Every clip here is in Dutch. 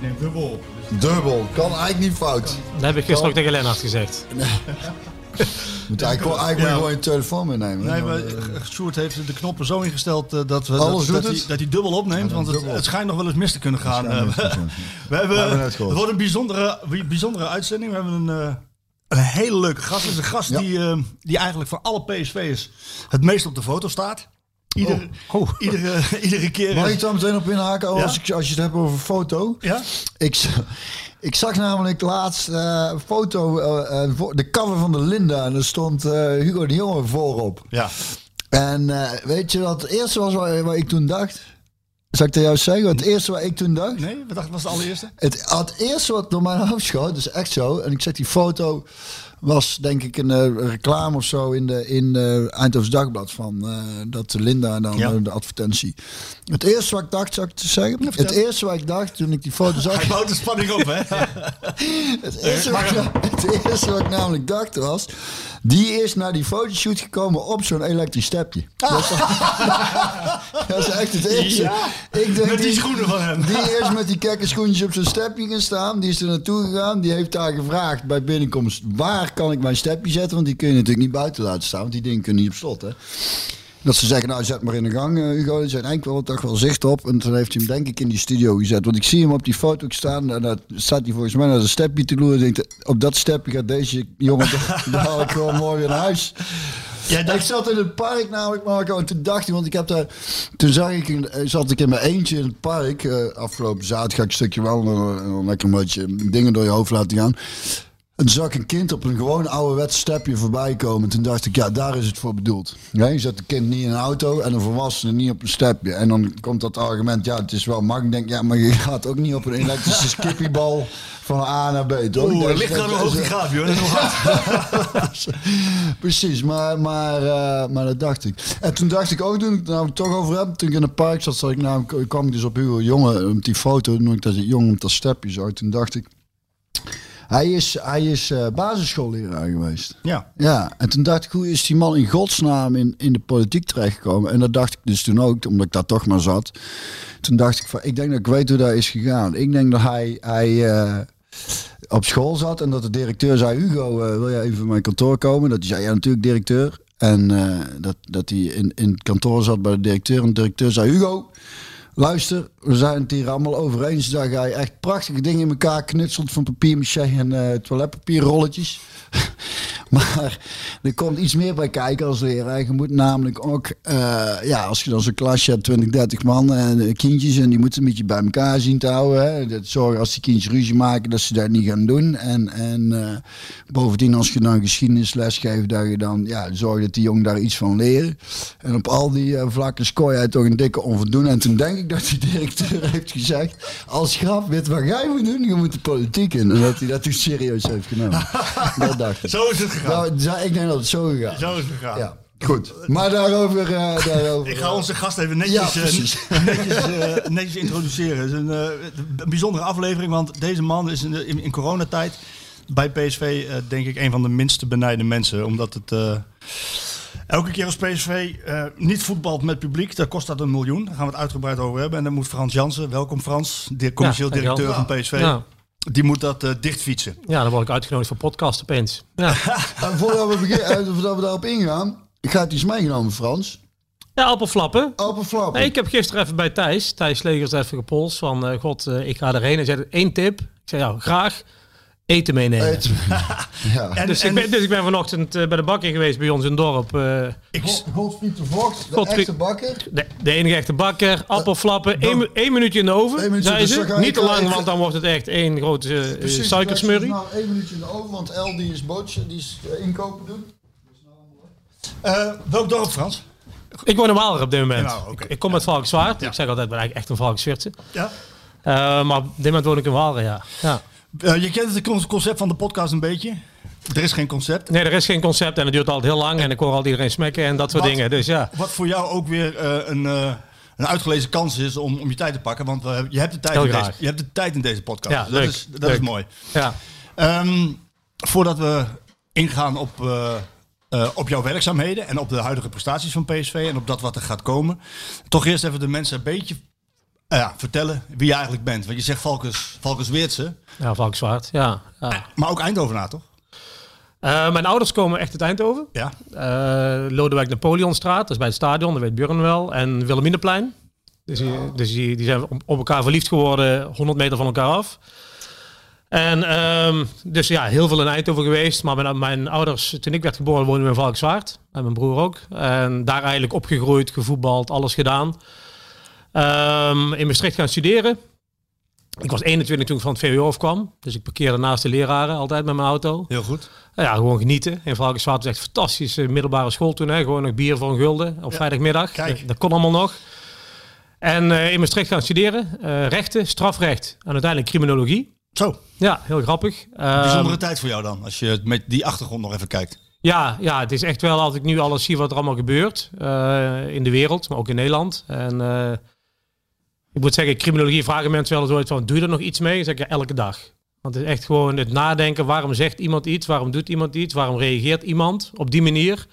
Nee, dubbel. Dubbel, kan eigenlijk niet fout. Dat heb ik gisteren ook tegen Lennart gezegd. Moet eigenlijk, gewoon- eigenlijk moet je gewoon je telefoon meenemen. Nee, maar eh, Sjoerd heeft de knoppen zo ingesteld eh, dat, we, Alles dat, doet dat, hij, het? dat hij dubbel opneemt. Ja, want het, dubbel. het schijnt nog wel eens mis te kunnen gaan. Eh, we, hebben, We hebben net het wordt een bijzondere, bijzondere uitzending. We hebben een, eh, een hele leuke gast. Het is een gast Ja. die, eh, die eigenlijk van alle PSV'ers het meest op de foto staat. Ieder, Oh. Iedere, iedere keer. Mag ik daar meteen op inhaken oh, Ja. als, ik, als je het hebt over foto? Ja? Ik, ik zag namelijk laatst eh, een foto, eh, eh, voor- de cover van de Linda. En er stond eh, Hugo de Jonge voorop. Ja. En eh, weet je wat het eerste was wat, wat ik toen dacht? Zal ik tegen jou zeggen? Het eerste wat ik toen dacht? Nee, wat dacht- was het allereerste? Het, het eerste wat door mijn hoofd schoot, is echt zo. En ik zeg die foto was denk ik een eh, reclame of zo in de in eh Eindhoven's Dagblad van eh, dat Linda dan Ja. de advertentie. Het eerste wat ik dacht, zou ik te zeggen? het eerste wat ik dacht toen ik die foto zag, Hij bouwt de spanning op, hè? het eerste, wat, ik- het eerste wat ik namelijk dacht was, die is naar die fotoshoot gekomen op zo'n elektrisch stepje. Dat, is, dat is echt het eerste. Ik denk Met die schoenen van hem. Die is met die kekke schoentjes op zijn stepje gaan staan. Die is er naartoe gegaan. Die heeft daar gevraagd bij binnenkomst: waar kan ik mijn stepje zetten? Want die kun je natuurlijk niet buiten laten staan. Want die dingen kunnen niet op slot. Hè? Dat ze zeggen, nou zet maar in de gang, eh, Hugo. Er zijn wel toch wel zicht op. En toen heeft hij hem denk ik in die studio gezet. Want ik zie hem op die foto staan. En dan staat hij volgens mij naar een stepje te loeren. Op dat stepje gaat deze jongen haal ik gewoon morgen naar huis. Ja, Ik dat, zat in het park namelijk, Marco, en toen dacht ik, want ik heb daar, toen zag ik, eh, zat ik in mijn eentje in het park, eh, afgelopen zaterdag ga ik een stukje wandelen en dan lekker een beetje dingen door je hoofd laten gaan. En toen zag ik een kind op een gewoon ouderwets stepje voorbij komen. En toen dacht ik, ja, daar is het voor bedoeld. Je zet een kind niet in een auto en een volwassene niet op een stepje. En dan komt dat argument, ja, het is wel makkelijk. Ik denk, ja, maar je gaat ook niet op een elektrische skippiebal van A naar B, toch? Oeh, ligt gewoon hoe hoog die gaat, joh. Dat is nog hard. Precies, maar, maar, eh, maar dat dacht ik. En toen dacht ik ook, toen ik het nou toch over heb, toen ik in het park zat, zat ik nou, kwam ik dus op Hugo Jongen, op die foto, toen ik dat jongen op dat stepje zo, toen dacht ik, hij is, hij is eh, basisschoolleraar geweest. Ja. Ja, en toen dacht ik, hoe is die man in godsnaam in, in de politiek terechtgekomen? En dat dacht ik dus toen ook, omdat ik daar toch maar zat. Toen dacht ik van, ik denk dat ik weet hoe dat is gegaan. Ik denk dat hij, hij eh, op school zat en dat de directeur zei, Hugo, eh, wil jij even in mijn kantoor komen? Dat hij zei, ja natuurlijk directeur. En dat, dat hij in, in het kantoor zat bij de directeur. En de directeur zei, Hugo, luister, we zijn het hier allemaal over eens dat jij echt prachtige dingen in elkaar knutselt van papier en eh toiletpapierrolletjes. maar er komt iets meer bij kijken als leraar. Je moet namelijk ook, eh, ja, als je dan zo'n klasje hebt, 20, 30 man en eh, kindjes, en die moeten een beetje bij elkaar zien te houden. Hè. Dat zorgen als die kindjes ruzie maken, dat ze dat niet gaan doen. En, en eh, bovendien, als je dan geschiedenisles geeft, dat je dan ja, zorg dat die jongen daar iets van leren. En op al die vlakken scoor jij toch een dikke onvoldoende. En toen denk ik dat die directeur heeft gezegd, als grap, weet wat jij moet doen? Je moet de politiek in. En dat hij dat toen serieus heeft genomen. dat dacht ik. Zo is het gegaan. Nou, ik denk dat het zo gegaan. Zo is het gegaan. Ja, goed. Maar daarover... eh, daarover Ik ga onze gast even netjes, eh, netjes, eh, netjes introduceren. Het is een, eh, een bijzondere aflevering, want deze man is in, in, in coronatijd bij PSV eh, denk ik een van de minste benijde mensen. Omdat het eh, elke keer als PSV eh, niet voetbalt met publiek, dan kost dat een miljoen. Daar gaan we het uitgebreid over hebben. En dan moet Frans Jansen, welkom Frans, de commercieel Ja, directeur van PSV, Ja. Die moet dat eh, dichtfietsen. Ja, dan word ik uitgenodigd voor podcast opeens. Ja, En voordat we, beginnen, eh, voordat we daarop ingaan, ik ga het iets meegenomen, Frans. ja appelflappen. Open flappen. Nee, ik heb gisteren even bij Thijs, Thijs Legers even gepolst van, eh, god, eh, ik ga erheen. Hij zei, één tip. Ik zei, ja, graag eten meenemen. Ja. En, Dus, en- ik ben, dus ik ben vanochtend eh, bij de bakker geweest bij ons in het dorp. eh, ik, Godfried de Vocht, de Godfried- echte bakker. de, de enige echte bakker, appelflappen, één, mi- één minuutje in de oven, minuutje, dus ze. Niet te lang, want dan wordt het echt één grote eh, Precies, suikersmurrie. Nou, één minuutje in de oven, want El die is boodschap, die is inkopen doen. eh, welk dorp Frans? Ik woon in Waalre op dit moment. Nou, ik, ik kom uit Valkenswaard. Ik zeg altijd, ik ben eigenlijk echt een Valkenswirtse. Ja? Eh, maar op dit moment woon ik in Walre, ja. ja. Eh, je kent het con- concept van de podcast een beetje. Er is geen concept. Nee, er is geen concept en het duurt altijd heel lang. En ik hoor al iedereen smekken en dat soort Wat? dingen. Dus ja. Wat voor jou ook weer eh, een, eh, een uitgelezen kans is om, om je tijd te pakken. Want je, hebt de tijd Heel in deze, je hebt de tijd in deze podcast. Ja, Dus dat leuk, is, dat leuk. is mooi. ja. Ehm, voordat we ingaan op, op jouw werkzaamheden en op de huidige prestaties van PSV en op dat wat er gaat komen. Toch eerst even de mensen een beetje eh, ja, vertellen wie je eigenlijk bent. Want je zegt Valkens, Valkens Weertse, Ja, Valkenswaard. Ja. ja. maar ook Eindhovenaar toch? Eh, mijn ouders komen echt uit Eindhoven. Ja. Eh, Lodewijk Napoleonstraat, dat is bij het stadion, dat weet Björn wel. En Wilhelminaplein. Dus, die, dus die, die zijn op, op elkaar verliefd geworden, 100 meter van elkaar af. En ehm, dus ja, heel veel in Eindhoven geweest. Maar mijn, mijn ouders, toen ik werd geboren, woonden we in Valkenswaard. En mijn broer ook. En daar eigenlijk opgegroeid, gevoetbald, alles gedaan. Ehm, in Maastricht gaan studeren. Ik was 21 toen ik van het VWO afkwam. Dus ik parkeerde naast de leraren altijd met mijn auto. Heel goed. Nou ja, gewoon genieten. In Valkenswaard was echt fantastische middelbare school toen. Hè. Gewoon nog bier voor een gulden op vrijdagmiddag. kijk. Dat, kon allemaal nog. En eh, in Maastricht gaan studeren. eh, rechten, strafrecht en uiteindelijk criminologie. Zo, Ja, heel grappig. Ehm, bijzondere tijd voor jou dan, als je met die achtergrond nog even kijkt. ja, ja, het is echt wel als ik nu alles zie wat er allemaal gebeurt. eh, in de wereld, maar ook in Nederland. En eh, ik moet zeggen, criminologie vragen mensen wel eens ooit van, doe je er nog iets mee? Dan zeg ik ja, elke dag. Want het is echt gewoon het nadenken, waarom zegt iemand iets? Waarom doet iemand iets? Waarom reageert iemand op die manier?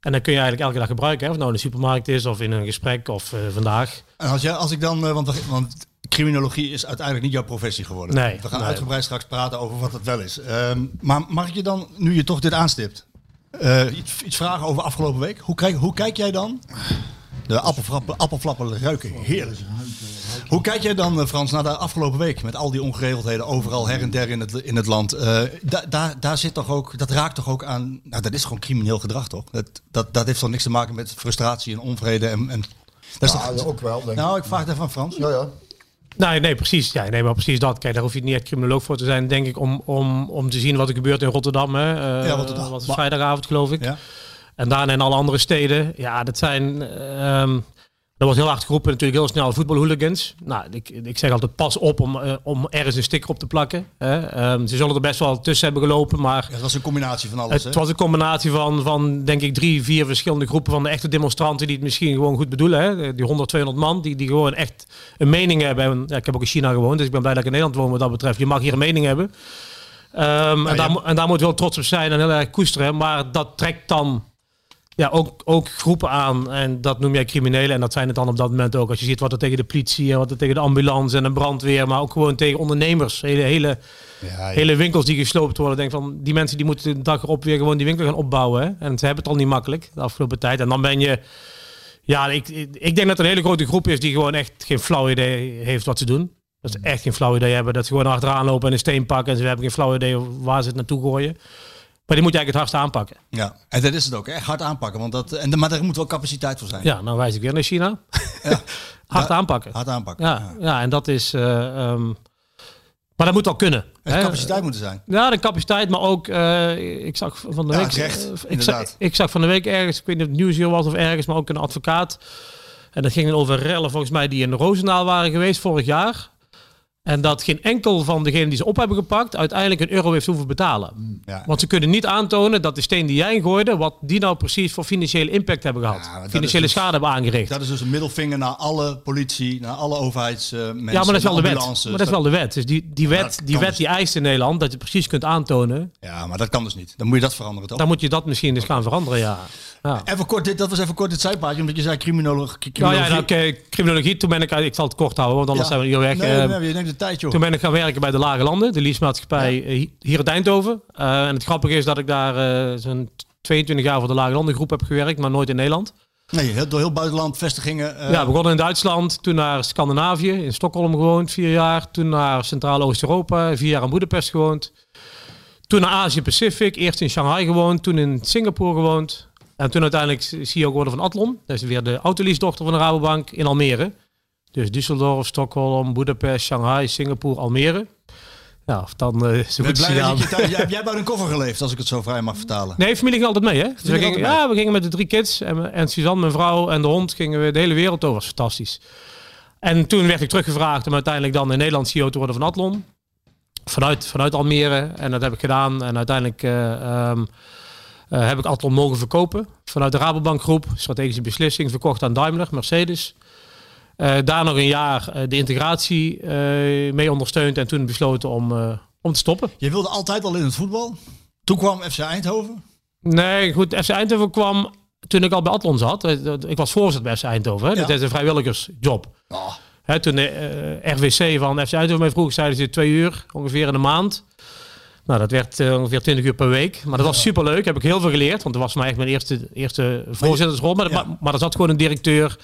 En dan kun je eigenlijk elke dag gebruiken. Hè? Of het nou in de supermarkt is, of in een gesprek, of eh, vandaag. En als, jij, als ik dan, eh, want, want criminologie is uiteindelijk niet jouw professie geworden. Nee, we gaan nee. uitgebreid straks praten over wat het wel is. Ehm, maar mag ik je dan, nu je toch dit aanstipt, eh, iets, iets vragen over afgelopen week? Hoe kijk, hoe kijk jij dan? De appelflappen, appelflappen ruiken heerlijk. Hoe kijk jij dan, eh, Frans, naar de afgelopen week met al die ongeregeldheden overal her en der in het, in het land? Eh, da, daar, daar zit toch ook, dat raakt toch ook aan, nou dat is gewoon crimineel gedrag toch? Dat, dat, dat heeft toch niks te maken met frustratie en onvrede en... en dat is Ja, toch, ook wel, denk ik. nou, ik vraag het even aan Frans. Ja, ja. Nee, nee, precies. Ja, nee, maar precies dat. Kijk, daar hoef je niet echt criminoloog voor te zijn, denk ik, om, om, om te zien wat er gebeurt in Rotterdam. Hè. Eh, Ja, Rotterdam. Wat is vrijdagavond, geloof ik. Ja. En daarna in alle andere steden. Ja, dat zijn. ehm er wordt heel hard geroepen natuurlijk heel snel voetbalhooligans. Nou, ik, ik zeg altijd pas op om, eh, om ergens een sticker op te plakken. Hè. Ehm, ze zullen er best wel tussen hebben gelopen, maar Ja, dat was een combinatie van alles. het hè? was een combinatie van, van, denk ik, drie, vier verschillende groepen van de echte demonstranten die het misschien gewoon goed bedoelen. Hè. Die 100, 200 man, die, die gewoon echt een mening hebben. En, ja, ik heb ook in China gewoond, dus ik ben blij dat ik in Nederland woon wat dat betreft. Je mag hier een mening hebben. Ehm, en, daar, en daar moet je wel trots op zijn en heel erg koesteren. Maar dat trekt dan ja, ook, ook groepen aan. En dat noem jij criminelen. En dat zijn het dan op dat moment ook. Als je ziet wat er tegen de politie en wat er tegen de ambulance en de brandweer. Maar ook gewoon tegen ondernemers. Hele, hele, Ja, ja. hele winkels die gesloopt worden. Denk van die mensen die moeten de dag erop weer gewoon die winkel gaan opbouwen. Hè? En ze hebben het al niet makkelijk de afgelopen tijd. En dan ben je. Ja, ik, ik ik denk dat er een hele grote groep is die gewoon echt geen flauw idee heeft wat ze doen. Dat ze echt geen flauw idee hebben. Dat ze gewoon achteraan lopen en een steen pakken. En ze hebben geen flauw idee waar ze het naartoe gooien. Maar die moet je eigenlijk het hardst aanpakken. ja, en dat is het ook. Echt hard aanpakken. Want dat, en, maar daar moet wel capaciteit voor zijn. Ja, nou wijs ik weer naar China. Ja. Hard Da- aanpakken. Hard aanpakken. Ja, ja, en dat is. eh, ehm, maar dat moet wel kunnen. Er hè. capaciteit moeten zijn. Ja, de capaciteit, maar ook, eh, ik zag van de Ja, week... recht, eh, ik, zag, ik zag van de week ergens, ik weet niet of het nieuws hier was of ergens, maar ook een advocaat. En dat ging over rellen volgens mij die in Roosendaal waren geweest vorig jaar. En dat geen enkel van degenen die ze op hebben gepakt uiteindelijk een euro heeft hoeven betalen. Ja. Want ze kunnen niet aantonen dat de steen die jij gooide, wat die nou precies voor financiële impact hebben gehad. Ja, financiële dus- schade hebben aangericht. Dat is dus een middelvinger naar alle politie, naar alle overheidsmensen. ja, maar dat is wel de wet. Maar dat is wel de wet. Dus die, die wet, die, wet dus die eist in Nederland dat je precies kunt aantonen. Ja, maar dat kan dus niet. Dan moet je dat veranderen, toch? Dan moet je dat misschien eens gaan veranderen, ja. ja. Even kort, dit, dat was even kort dit zijpaadje, omdat je zei criminoloog. Nou criminologie. ja, nou, criminologie. Toen ben ik, ik zal het kort houden, want anders zijn we hier weg. Nee, Eh, nee, nee, de tijd, joh. Toen ben ik gaan werken bij de Lage Landen, de leasemaatschappij eh, hier in Eindhoven. Eh, en het grappige is dat ik daar eh, zo'n 22 jaar voor de Lage Landen groep heb gewerkt, maar nooit in Nederland. Nee, heel, door heel buitenland, vestigingen. eh, ja, begonnen in Duitsland, toen naar Scandinavië, in Stockholm gewoond, vier jaar. Toen naar Centraal-Oost-Europa, vier jaar in Boedapest gewoond. Toen naar Azië-Pacific, eerst in Shanghai gewoond, toen in Singapore gewoond. En toen uiteindelijk CEO geworden van Atlon. Dat is weer de autolease-dochter van de Rabobank in Almere. Dus Düsseldorf, Stockholm, Boedapest, Shanghai, Singapore, Almere. Ja, of dan zo Ik goed thuis- jij, hebt uit een koffer geleefd, als ik het zo vrij mag vertalen. Nee, familie ging altijd mee, hè? Dus we ging gingen, altijd mee. ja, we gingen met de drie kids en, en Suzanne, mijn vrouw en de hond, gingen we de hele wereld over. Dat was fantastisch. En toen werd ik teruggevraagd om uiteindelijk dan in Nederland CEO te worden van Atlon. Vanuit, vanuit Almere. En dat heb ik gedaan. En uiteindelijk eh, ehm, eh, heb ik Atlon mogen verkopen. Vanuit de Rabobank groep. Strategische beslissing. Verkocht aan Daimler, Mercedes. Eh, daar nog een jaar eh, de integratie eh, mee ondersteund. En toen besloten om, om te stoppen. Je wilde altijd al in het voetbal. Toen kwam FC Eindhoven. Nee, goed. FC Eindhoven kwam toen ik al bij Atlon zat. Ik was voorzitter bij FC Eindhoven. Hè. Ja. Dat is een vrijwilligersjob. Oh, Hè, toen de RWC van FC Eindhoven mij vroeg, zeiden ze twee uur ongeveer in de maand. Nou, dat werd ongeveer 20 uur per week. Maar dat was superleuk. Heb ik heel veel geleerd. Want dat was mij echt mijn eerste, eerste voorzittersrol. Maar, ja. maar, maar er zat gewoon een directeur.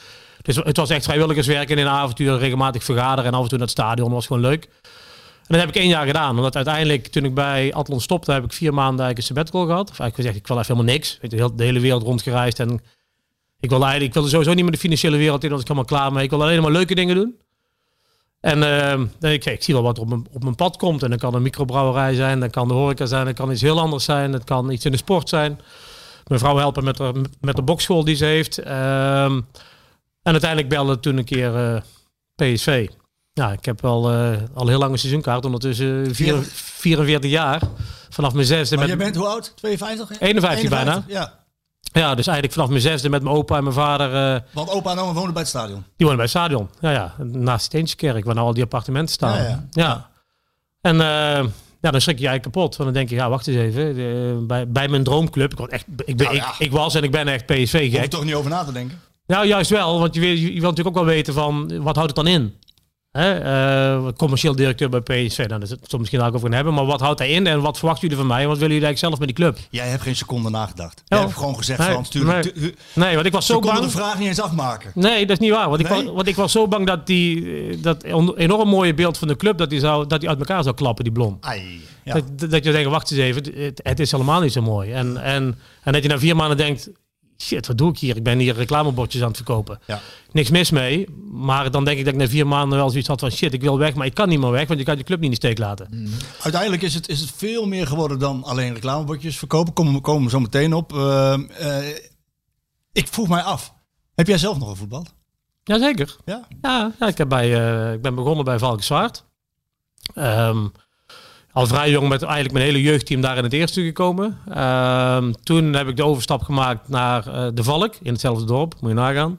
Dus het was echt vrijwilligerswerk in de avonturen regelmatig vergaderen. En af en toe naar het stadion. Dat was gewoon leuk. En dat heb ik één jaar gedaan. Omdat uiteindelijk, toen ik bij Atlon stopte, heb ik vier maanden eigenlijk een sabbatical gehad. Of eigenlijk gezegd, ik wil even helemaal niks. Je, heel- de hele wereld rondgereisd. En ik wilde eigenlijk, ik wilde sowieso niet meer de financiële wereld in. Dat ik helemaal klaar mee. Ik wilde alleen maar leuke dingen doen. En eh, ik, ik zie wel wat er op mijn, op mijn pad komt. En dan kan een microbrouwerij zijn, dan kan de horeca zijn, dan kan iets heel anders zijn. Het kan iets in de sport zijn. Mijn vrouw helpen met de, met de bokschool die ze heeft. Ehm, en uiteindelijk belde toen een keer eh, PSV. Ja, ik heb wel eh, al heel lang een seizoenkaart. Ondertussen vier- 44 jaar. Vanaf mijn zesde maar met... jij bent hoe oud? 52? hè? 51 bijna. Ja. Ja, dus eigenlijk vanaf mijn zesde met mijn opa en mijn vader... eh, Want opa en oma wonen bij het stadion. die wonen bij het stadion. Ja, ja. Naast Steentjeskerk, waar nou al die appartementen staan. Ja, Ja, ja. En ja, dan schrik je eigenlijk kapot. Want dan denk je, ja, wacht eens even. De- bij, bij mijn droomclub, ik, word echt, ik, ben, Nou ja. ik, ik was en ik ben echt PSV Hoef je gek. toch niet over na te denken. Nou, juist wel. Want je wil, je wil natuurlijk ook wel weten van, wat houdt het dan in? Hè? eh, commercieel directeur bij PSV, nou, daar zullen we het misschien ook over gaan hebben. Maar wat houdt hij in en wat verwachten jullie van mij? En wat willen jullie eigenlijk zelf met die club? Jij hebt geen seconde nagedacht. Jij Oh. hebt gewoon gezegd Nee, van, natuurlijk. nee. Nee, want ik was zo bang. de vraag niet eens afmaken. Nee, dat is niet waar. Want, ik, was, want ik was zo bang dat die, dat enorm mooie beeld van de club, dat die, zou, dat die uit elkaar zou klappen, die blom. Ai. Ja. Dat, dat je denkt, wacht eens even, het, het is helemaal niet zo mooi. En, en, en dat je na vier maanden denkt, shit, wat doe ik hier? Ik ben hier reclamebordjes aan het verkopen. Ja. Niks mis mee, maar dan denk ik dat ik na vier maanden wel zoiets had van, shit, ik wil weg, maar ik kan niet meer weg, want je kan je club niet in de steek laten. Uiteindelijk is het, is het veel meer geworden dan alleen reclamebordjes verkopen. Komen we komen we zo meteen op. Ehm, eh, ik vroeg mij af. Heb jij zelf nog een voetbal? Jazeker. Ja? Ja, ja ik, heb bij, eh, ik ben begonnen bij Valkenswaard. Ehm al vrij jong met eigenlijk mijn hele jeugdteam daar in het eerste gekomen. Ehm, toen heb ik de overstap gemaakt naar eh, de Valk in hetzelfde dorp. Moet je nagaan.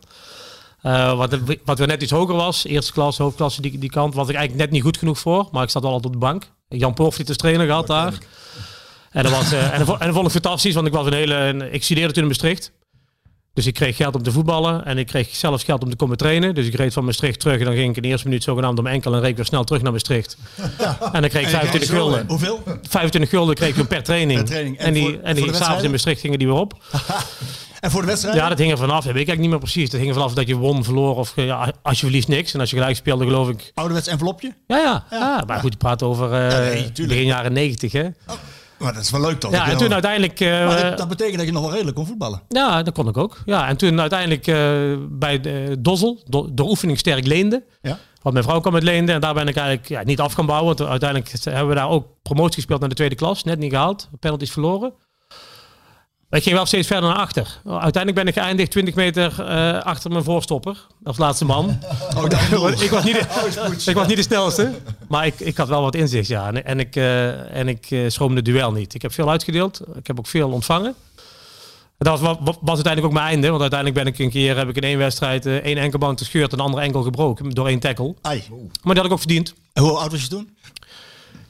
Eh, wat, wat weer net iets hoger was, eerste klas, hoofdklasse, die, die kant, was ik eigenlijk net niet goed genoeg voor. Maar ik zat wel altijd op de bank. Jan Porfliet als trainer gehad daar. En dat, was, eh, en, dat, en dat vond ik fantastisch, want ik was een hele. Ik studeerde toen in Maastricht. Dus ik kreeg geld om te voetballen en ik kreeg zelfs geld om te komen trainen. Dus ik reed van Maastricht terug en dan ging ik in de eerste minuut zogenaamd om enkel en reed weer snel terug naar Maastricht. En dan kreeg ik 25 gulden. Hoeveel? 25 gulden kreeg ik per training. Per training. En En, die, voor- en voor die s'avonds in? Maastricht gingen die weer op. En voor de wedstrijd? Ja, dat hing er vanaf. Weet ik eigenlijk niet meer precies. Dat hing er vanaf dat je won, verloor of ja, als je verliest niks. En als je gelijk speelde, geloof ik. Ouderwets envelopje? Ja, ja. ja. maar goed, je praat over eh, Ja, nee, begin jaren 90. Hè? Maar dat is wel leuk toch? Ja, en toen uiteindelijk. eh, Maar dat, dat betekent dat je nog wel redelijk kon voetballen. Ja, dat kon ik ook. Ja, en toen uiteindelijk eh, bij de Dozzel, do, door oefening sterk leende. Ja. Want mijn vrouw kwam met leende en daar ben ik eigenlijk ja, niet af gaan bouwen. Want uiteindelijk hebben we daar ook promotie gespeeld naar de tweede klas. Net niet gehaald, penalties verloren. Ik ging wel steeds verder naar achter. Uiteindelijk ben ik geëindigd 20 meter eh, achter mijn voorstopper. Als laatste man. Oh, dat ik, was niet de, ik was niet de snelste. Maar ik, ik had wel wat inzicht, ja. En, en ik, eh en ik eh, schroomde het duel niet. Ik heb veel uitgedeeld. Ik heb ook veel ontvangen. Dat was, uiteindelijk ook mijn einde. Want uiteindelijk ben ik een keer heb ik in één wedstrijd één enkelband gescheurd en de andere enkel gebroken. Door één tackle. Ai. Maar die had ik ook verdiend. En hoe oud was je toen?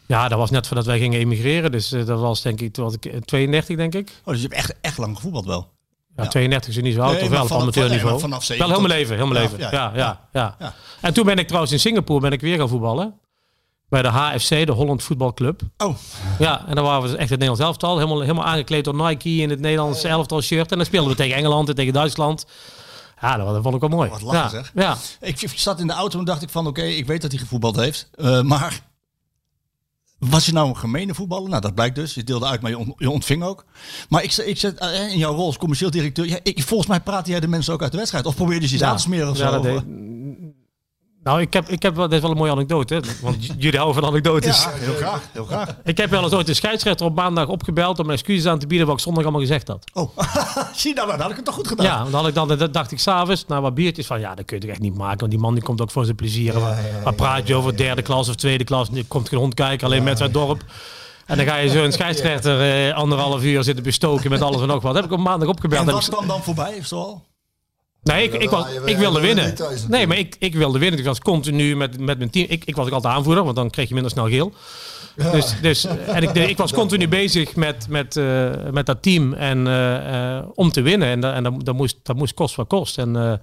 Ja, dat was net voordat wij gingen emigreren. Dus eh, dat was denk ik, toen was ik eh, 32 denk ik. Oh, dus je hebt echt, echt lang gevoetbald wel. Ja, Ja. 32 is niet zo oud, Nee, of wel op vanaf- amateurniveau. nee, vanaf wel heel mijn leven, heel mijn Ja, leven. ja, Ja, ja. En toen ben ik trouwens in Singapore ben ik weer gaan voetballen. Bij de HFC, de Holland Voetbalclub. Oh, Ja, en dan waren we dus echt het Nederlands elftal. Helemaal, helemaal aangekleed door Nike in het Nederlands elftal shirt. En dan speelden we tegen Engeland en tegen Duitsland. Ja, dat, vond ik wel mooi. Wat lachen, ja, zeg. Ja, ik, ik zat in de auto en dacht ik van oké, ik weet dat hij gevoetbald heeft. eh, maar was je nou een gemene voetballer? Nou, dat blijkt dus. Je deelde uit, maar je, ont- je ontving ook. Maar ik, ik zet eh, in jouw rol als commercieel directeur. Ja, ik, volgens mij praatte jij de mensen ook uit de wedstrijd. Of probeerde je ze iets ja. aan te smeren of Ja, zo? dat deed- Nou, ik heb, ik heb wel, dit is wel een mooie anekdote. Hè? Want jullie houden van anekdotes. Ja, heel graag. Heel graag. Ik heb wel eens ooit de scheidsrechter op maandag opgebeld om mijn excuses aan te bieden wat ik zondag allemaal gezegd had. Oh, zie je nou, dan had ik het toch goed gedaan. Ja, dan had ik dan, dacht ik s'avonds, na wat biertjes, van ja, dat kun je toch echt niet maken. Want die man die komt ook voor zijn plezier. waar, waar praat je over derde klas of tweede klas? Die komt geen rondkijken, alleen met zijn dorp. En dan ga je zo'n scheidsrechter eh, anderhalf uur zitten bestoken met alles en nog wat. Dat heb ik op maandag opgebeld. En was dan dan voorbij, of zo al? Nee, ik, ik, was, ik wilde winnen. Nee, maar ik, ik wilde winnen. Ik was continu met, met mijn team. Ik, ik was ook altijd aanvoerder, want dan kreeg je minder snel geel. Dus, dus, en ik, ik was continu bezig met, met, eh, met dat team en, eh, eh, om te winnen. En, en dat, dat, moest, dat moest kost wat kost. En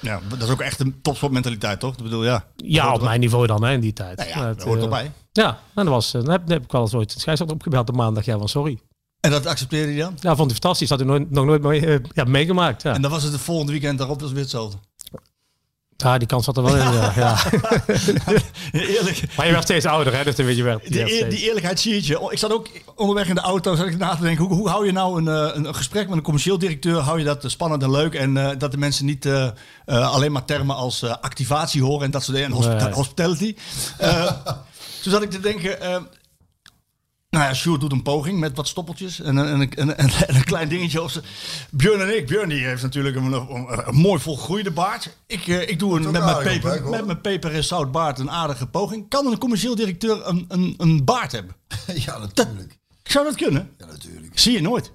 Ja, dat is ook echt een topsportmentaliteit, toch? Ik bedoel, ja. ja, op mijn niveau dan hè, in die tijd. Nou ja, dat hoort erbij. Ja, en dat was, dan heb, dan heb ik wel eens ooit een scheidsrechter opgebeld op maandag. Ja, van sorry. En dat accepteerde hij dan? Ja, vond hij fantastisch. Dat had hij nooit, nog nooit mee, eh, ja, meegemaakt. Ja. En dan was het het volgende weekend daarop was weer hetzelfde. ja, die kans zat er wel in. Ja, ja. Eerlijk, Maar je werd steeds ouder, hè? Dus dan weet je werd, je die, eer- eerlijkheid zie je. Oh, Ik zat ook onderweg in de auto zat ik na te denken, hoe, hoe hou je nou een, eh, een, gesprek met een commercieel directeur, hou je dat spannend en leuk en eh, dat de mensen niet alleen maar termen als activatie horen en dat soort dingen, en hospita- Nee. hospitality. Toen zat ik te denken, nou ja, Sjoerd doet een poging met wat stoppeltjes en, een- en, een- en, en, en een klein dingetje. Of ze, Björn en ik, Björn die heeft natuurlijk een, een, een mooi volgroeide baard. Ik, eh, ik doe een, met, mijn op, peper, met mijn peper en zout baard een aardige poging. Kan een commercieel directeur een, een, een baard hebben? Ja, natuurlijk. Zou dat kunnen? Ja, natuurlijk. Zie je nooit.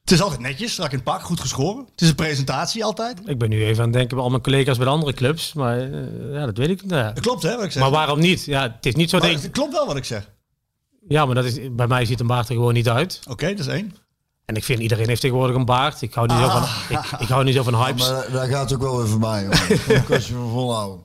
Het is altijd netjes, strak in het pak, goed geschoren. Het is een presentatie altijd. Ik ben nu even aan het denken bij al mijn collega's bij de andere clubs. Maar eh, ja, dat weet ik niet. Ja. Dat klopt hè, wat ik zeg. Maar waarom niet? Ja, het is niet zo Maar dat ik- het klopt wel wat ik zeg. Ja, maar dat is, bij mij ziet een baard er gewoon niet uit. Oké, dat is één. En ik vind iedereen heeft tegenwoordig een baard. Ik hou niet, zo, van, ik, ik hou niet zo van hypes. Maar daar gaat het ook wel weer voorbij, kan je me volhouden.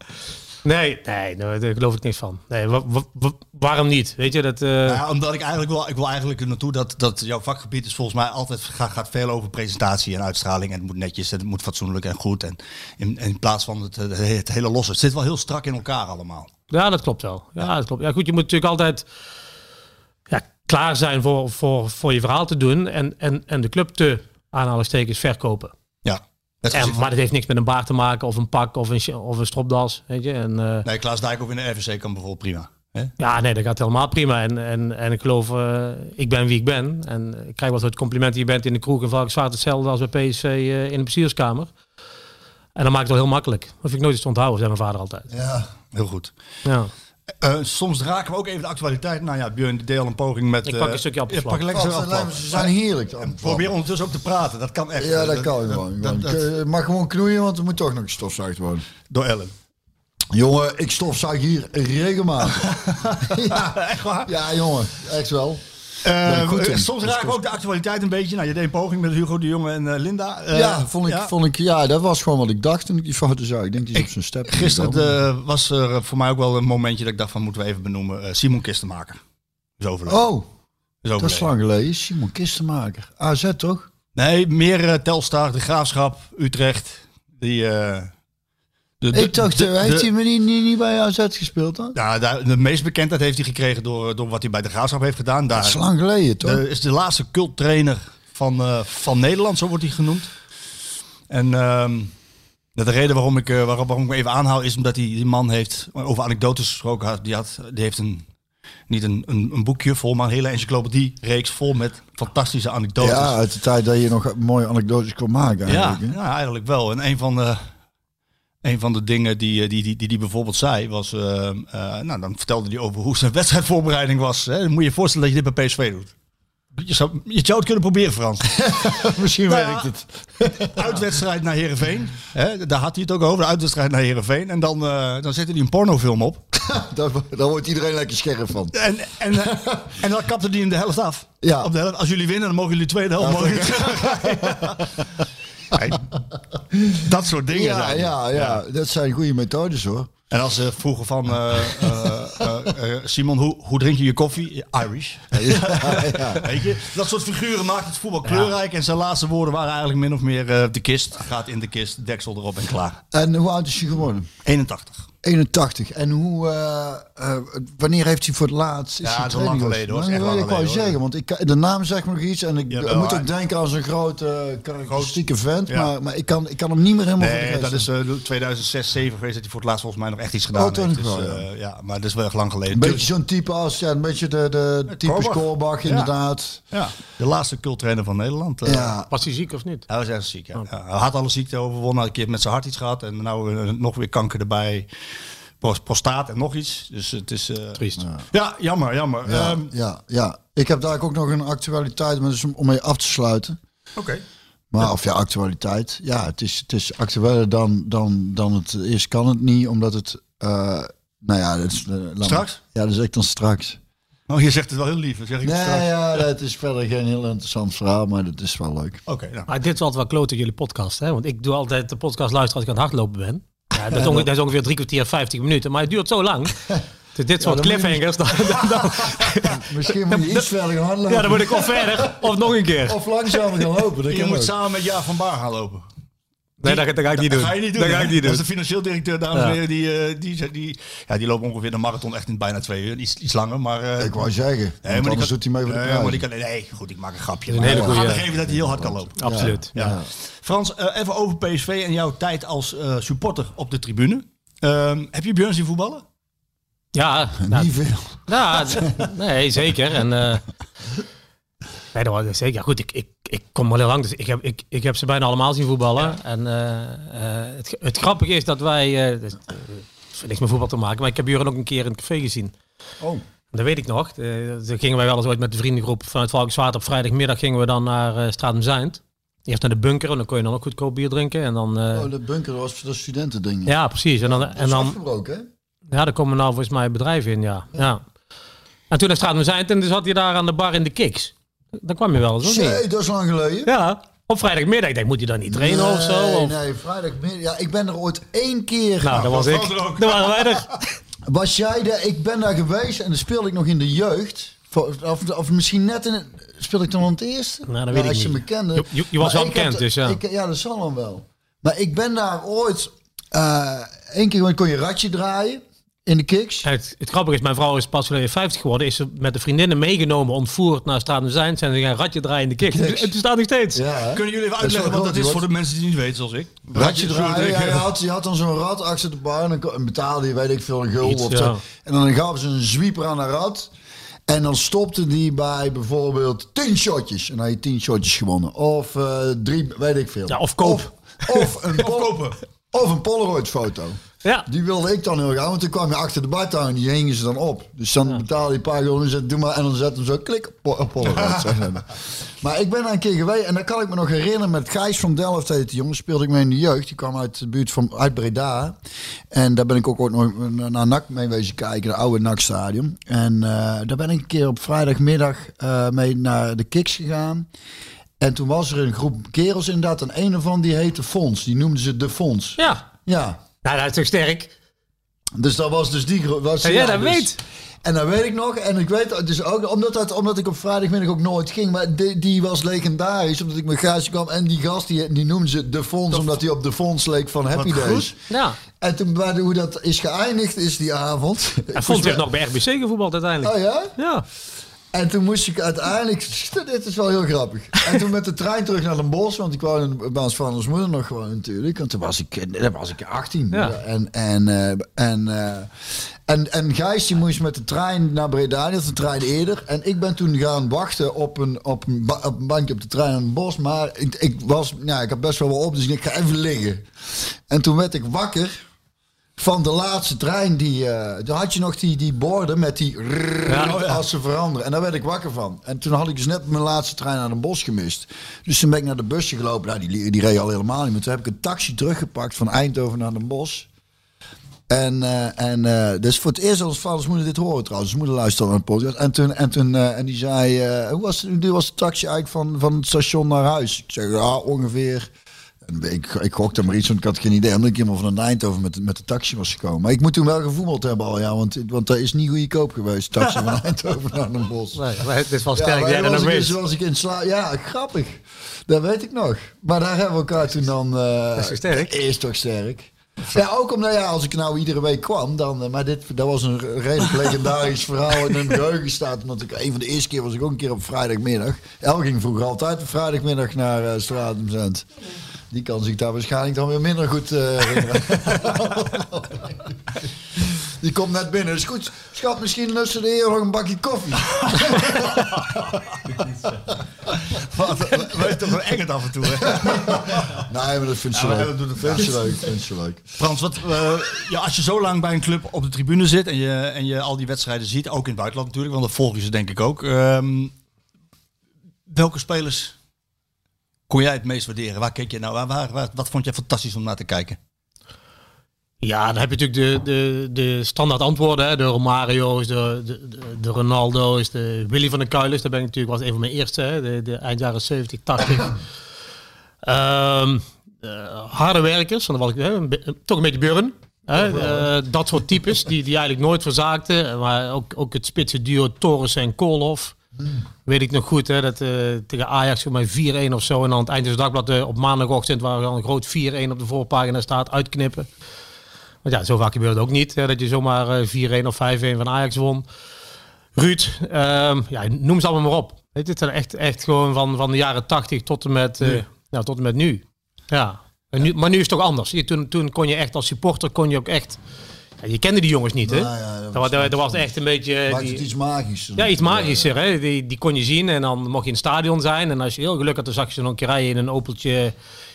Nee, nee, nee, daar geloof ik niks van. Nee, wa- wa- wa- waarom niet? Weet je, dat... eh, Nou ja, omdat ik eigenlijk wil, ik wil eigenlijk er naartoe dat, dat jouw vakgebied is volgens mij altijd gaat, gaat veel over presentatie en uitstraling. En het moet netjes, en het moet fatsoenlijk en goed. En in, in plaats van het, het, hele losse. Het zit wel heel strak in elkaar allemaal. Ja, dat klopt wel. Ja, dat klopt. Ja, goed, je moet natuurlijk altijd klaar zijn voor, voor, voor je verhaal te doen en, en, en de club te aanhalingstekens verkopen. Ja. En, maar dat heeft niks met een baard te maken of een pak of een, of een stropdas. Weet je? En, eh, nee, Klaas Dijkhoff in de RVC kan bijvoorbeeld prima. Hè? Ja, nee, dat gaat helemaal prima. En, en, en ik geloof, eh, ik ben wie ik ben. En ik krijg wel het compliment, je bent in de kroeg en Valkenswaard hetzelfde als bij PSV eh, in de bestuurskamer. En dan maakt het wel heel makkelijk. Dat vind ik nooit iets te onthouden, zei mijn vader altijd. Ja. Heel goed. Ja. Eh, soms raken we ook even de actualiteit. Nou ja, Björn deel een poging met... Ik pak eh, een stukje ja, appelflap. pak lekker zo'n Ze zijn heerlijk. dan. Probeer ondertussen ook te praten. Dat kan echt. Ja, dat Eh, kan gewoon. dat- dat- Je mag gewoon knoeien, want er moet toch nog gestofzuigd worden. door Ellen. Jongen, ik stofzuig hier regelmatig. ja, Echt waar? ja, jongen, echt wel. Eh, ik in. soms raken we goed. ook de actualiteit een beetje. Nou, je deed een poging met Hugo de Jonge en eh, Linda. Eh, ja, vond ik, ja. Vond ik, ja, dat was gewoon wat ik dacht toen ik die foto zag. Ik denk, die is Ik- op zijn step. Gisteren was er voor mij ook wel een momentje dat ik dacht van moeten we even benoemen. Eh, Simon Kistenmaker. Is overleden. Oh, is dat is lang geleden. Simon Kistenmaker. AZ toch? Nee, meer eh, Telstar, de Graafschap, Utrecht. Die, eh, de, de- ik dacht, de- eh, heeft hij me niet, niet, niet bij AZ gespeeld dan? Nou, daar- de meeste bekendheid heeft hij gekregen door, door wat hij bij de Graafschap heeft gedaan. Daar Dat is lang geleden toch? de- is de laatste culttrainer van, eh, van Nederland, zo wordt hij genoemd. En ehm, de reden waarom ik, eh, waarom, waarom ik me even aanhaal is omdat hij die man heeft over anekdotes gesproken. had. Die, had, die heeft een, niet een, een, een boekje vol, maar een hele encyclopedie-reeks vol met fantastische anekdotes. ja, uit de tijd dat je nog mooie anekdotes kon maken Ja, eigenlijk. hè? ja, eigenlijk wel. En een van de, een van de dingen die hij die, die, die, die bijvoorbeeld zei was... eh, eh, nou, dan vertelde hij over hoe zijn wedstrijdvoorbereiding was. Hè. Dan moet je je voorstellen dat je dit bij PSV doet. Je zou, je zou het kunnen proberen, Frans. Misschien Nou werkt het. Uitwedstrijd naar Heerenveen. Hè, daar had hij het ook over. De uitwedstrijd naar Heerenveen. En dan, eh, dan zette hij een pornofilm op. Daar, daar wordt iedereen lekker scherp van. En, en, eh, en dan kapte hij in de helft af. Ja. Op de helft. Als jullie winnen, dan mogen jullie de tweede helft. Ja, mogen dat soort dingen. Ja, zijn ja, ja, dat zijn goede methodes hoor. En als ze vroegen van eh, eh, eh, Simon, hoe, hoe drink je je koffie? Ja, Irish. Weet je, dat soort figuren maakt het voetbal kleurrijk. En zijn laatste woorden waren eigenlijk min of meer de kist. Gaat in de kist, deksel erop en klaar. En hoe oud is je geworden? 81. 81. En hoe, eh, eh, wanneer heeft hij voor het laatst? Ja, hij dat is al lang geleden, hoor. Dat is echt lang ik wou geleden, zeggen, want ik, de naam zegt me nog iets. En ik Jawel, moet ook denken aan zo'n grote, karakteristieke vent. Ja. Maar, maar ik, kan, ik kan hem niet meer helemaal Nee, dat is eh 2006, 2007 geweest dat hij voor het laatst volgens mij nog echt iets gedaan Oh, heeft. Dus, wel, ja. eh, ja, maar dat is wel echt lang geleden. Een beetje zo'n type als, ja, een beetje de, de type Korbach. Ja. inderdaad. Ja, de laatste cultrainer van Nederland. eh. Ja. Was hij ziek of niet? Hij was erg ziek, ja. Ja, Hij had alle ziekte overwonnen, had een keer met zijn hart iets gehad. En nou eh, nog weer kanker erbij. Pros- Prostaat en nog iets. Dus het is... eh, Triest. ja, jammer, jammer. Ja, Ehm, ja, ja. Ik heb daar ook nog een actualiteit, maar dus om, om mee af te sluiten. Oké. Maar, of ja, actualiteit. Ja, het is, het is actueler dan, dan, dan het is. Kan het niet, omdat het... eh, nou ja, dat is... eh, maar- Straks? Ja, dat is echt dan straks. Oh, je zegt het wel heel lief. Zeg ik Nee, straks. ja, het is verder geen heel interessant verhaal, maar het is wel leuk. Oké, nou. Maar dit is altijd wel klote jullie podcast, hè? Want ik doe altijd de podcast luisteren als ik aan het hardlopen ben. Ja, dat, is ongeveer, dat is ongeveer drie kwartier, 50 minuten. Maar het duurt zo lang. Dus dit soort cliffhangers, dan, dan, dan- Misschien moet je iets verder gaan hardlopen. ja, dan moet ik of verder of nog een keer. Of langzamer gaan lopen. Dat Je moet ook. samen met Jaap van Baar gaan lopen. Nee, dat, dat ga ik niet doen. Dat ga je niet doen. Dat ga ik niet Dat doen. is de financieel directeur, dames en Ja. heren. Die, eh, die, die, ja, die loopt ongeveer de marathon echt in bijna twee uur. Iets, iets langer, maar... eh, Ik wou zeggen, Nee, maar die anders kan- doet hij mee voor de maar die kan, nee, goed, ik maak een grapje. een maar hele goeie- geven dat hij heel hard kan lopen. Absoluut. Ja. Frans, eh, even over PSV en jouw tijd als eh, supporter op de tribune. Ehm, heb je Björn zien voetballen? Ja, nou, Niet veel. ja, d- nee, zeker. En, eh, nee, dat was zeker. Ja, goed, ik, ik, ik kom al heel lang, dus ik heb, ik, ik heb ze bijna allemaal zien voetballen. En eh, eh, het, het grappige is dat wij, eh, dus, niks met voetbal te maken, maar ik heb Buren ook een keer in het café gezien. Oh. Dat weet ik nog. Toen gingen wij wel eens ooit met de vriendengroep vanuit Valkenswaard op vrijdagmiddag gingen we dan naar uh, Stratum Zijnd. Eerst naar de bunker en dan kon je dan ook goedkoop bier drinken. En dan, Oh, de bunker was voor de studentending. ja, precies. En dan, Dat en dan, afgebroken, hè? ja, daar komen nou volgens mij bedrijven in, ja. ja. En toen naar Stratum Zijnd en toen zat je daar aan de bar in de Kiks. Dan kwam je wel eens, of niet? Nee, dat is lang geleden. Ja, op vrijdagmiddag. Ik denk, moet je dan niet trainen of zo? Nee, Of... nee, vrijdagmiddag. Ja, ik ben er ooit één keer. Nou, dat was ik. er. Dat waren wij er. Was jij daar? Ik ben daar geweest en dan speelde ik nog in de jeugd. Of, of misschien net in speelde ik dan aan het eerste? Nou, dat weet ik als je niet. me kende. Je- je- je was wel bekend, dus ja. Ik, ja, dat zal dan wel. Maar ik ben daar ooit eh één keer kon je ratje draaien in de kicks. Het, het grappige is, mijn vrouw is pas geleden 50 geworden. Is ze met de vriendinnen meegenomen, ontvoerd naar Stratum Zijnd. Zijn ze gaan ratje draaien in de. Kiks. Het staat nog steeds. Ja? Kunnen jullie even uitleggen wat dat is voor de mensen die het niet weten, zoals ik? Ratje draaien. Ja, je, had, je had dan zo'n rad achter de bar en dan betaalde je, weet ik veel, een gulden Iets, of ja. zo. En dan gaven ze een zwieper aan een rad. En dan stopte die bij bijvoorbeeld 10 shotjes. En dan had je 10 shotjes gewonnen. Of eh, drie, weet ik veel. Ja, of koop. Of, of een, pol- kopen. of een Polaroid foto. Ja. Die wilde ik dan heel graag, want toen kwam je achter de bar en die hingen ze dan op. Dus dan betaalde je een paar gulden en doe maar, en dan zet hem zo, klik, op po- op Polaroid. maar. ik ben daar een keer geweest en dan kan ik me nog herinneren met Gijs van Delft, heet die jongen, speelde ik mee in de jeugd. Die kwam uit de buurt van, uit Breda. En daar ben ik ook ooit nog naar NAC mee wezen kijken, de oude NAC-stadion. En eh, daar ben ik een keer op vrijdagmiddag eh, mee naar de Kiks gegaan. En toen was er een groep kerels inderdaad, en een ervan die heette Fons. Die noemden ze De Fons. Ja. Ja, Nou, dat is toch sterk? dus dat was dus die was Ja, dat dus- weet. En dat weet ik nog. En ik weet dus ook, omdat, dat, omdat ik op vrijdagmiddag ook nooit ging. Maar die, die was legendarisch. Omdat ik met Gijsje kwam. En die gast, die, die noemde ze De Fons. Omdat hij op De Fons leek van Happy Days. Ja. En toen, de- hoe dat is geëindigd, is die avond. Hij vond zich nog bij RBC gevoetbald uiteindelijk. Oh ja? Ja. En toen moest ik uiteindelijk... Dit is wel heel grappig. En toen met de trein terug naar Den Bosch. Want ik wou in Baans van ons moeder nog gewoon natuurlijk. Want toen was ik, dan was ik 18. Ja. En, en, eh, en, eh, en, en Gijs die moest met de trein naar Breda. Die had de trein eerder. En ik ben toen gaan wachten op een, op een, ba- op een bankje op de trein naar Den Bosch. Maar ik, ik was... Ja, ik had best wel wel op. Dus ik ga even liggen. En toen werd ik wakker van de laatste trein. Die, toen had je nog die, die borden met die rrrr Ja, oh ja. als ze veranderen. En daar werd ik wakker van. En toen had ik dus net mijn laatste trein naar Den Bosch gemist. Dus toen ben ik naar de busje gelopen. Nou, die, die reed al helemaal niet. Maar toen heb ik een taxi teruggepakt van Eindhoven naar Den Bosch. En, eh en eh, dus voor het eerst als vaders moeder dit horen trouwens. Moeder luisterde naar de podcast. En toen, en toen en die zei, hoe was, hoe was de taxi eigenlijk van, van het station naar huis? Ik zeg, ja, ongeveer. Ik, ik gokte maar iets, want ik had geen idee. Omdat ik helemaal van Eindhoven met, de- met de taxi was gekomen. Maar ik moet toen wel gevoetbald hebben al, ja. Want, want dat is niet goedkoop geweest, taxi van Eindhoven naar Den Bosch. Nee, maar het is wel Ja, sterk dat was ik, weet. was ik in sla Ja, grappig. Dat weet ik nog. Maar daar hebben we elkaar toen dan... eh is toch sterk? Is toch sterk. Ja, ook omdat ja, als ik nou iedere week kwam, dan. eh, Maar dit, dat was een redelijk legendarisch verhaal in een geheugen staat. Want ik, een van de eerste keer was ik ook een keer op vrijdagmiddag. El ging vroeger altijd op vrijdagmiddag naar uh, Stratumzend. Die kan zich daar waarschijnlijk dan weer minder goed eh, herinneren. Die komt net binnen. Is goed, schat, misschien lusten de heer nog een bakje koffie. Wij toch wel eng het af en toe. Hè? Nee, maar dat vindt ze Ja, leuk. dat doet het Vindt ze leuk, vindt ze leuk. Frans, wat, eh, ja, als je zo lang bij een club op de tribune zit en je, en je al die wedstrijden ziet, ook in het buitenland natuurlijk, want dat volg je ze denk ik ook. ehm, welke spelers kon jij het meest waarderen? Waar keek je nou? Waar, waar, waar- wat vond jij fantastisch om naar te kijken? Ja, dan heb je natuurlijk de, de, de standaard antwoorden. Hè? De Romario's, de, de, de- de Ronaldo's, de Willy van der Kuilers. Daar ben ik natuurlijk was een van mijn eerste. Hè? De, de eind jaren 70, 80. Ehm, eh, harde werkers. Dan was ik hè, be- toch een beetje burn. Hè? Eh, dat soort types die, die eigenlijk nooit verzaakten. Maar ook, ook het spitse duo Torres en Koolhof. Weet ik nog goed, hè, dat eh, tegen Ajax voor mij 4-1 of zo. En dan aan het eind van het dagblad eh, op maandagochtend waar dan een groot 4-1 op de voorpagina staat, uitknippen. Want ja, zo vaak gebeurt het ook niet. Hè, dat je zomaar eh, 4-1 of 5-1 van Ajax won. Ruud, ehm, ja, noem ze allemaal maar op. Weet je, Het zijn echt, echt gewoon van, van de jaren 80 tot en met, eh, ja, tot en met nu. Ja. En nu. Maar nu is het toch anders. Je, toen, toen kon je echt als supporter, kon je ook echt... Ja, je kende die jongens niet, hè? Ja, dat dat, was- dat was echt een beetje... Maakt die- het iets magisch. ja, iets magischer. Hè? Die, die kon je zien en dan mocht je in het stadion zijn. En als je heel geluk had, dan zag je ze nog een keer rijden in een Opeltje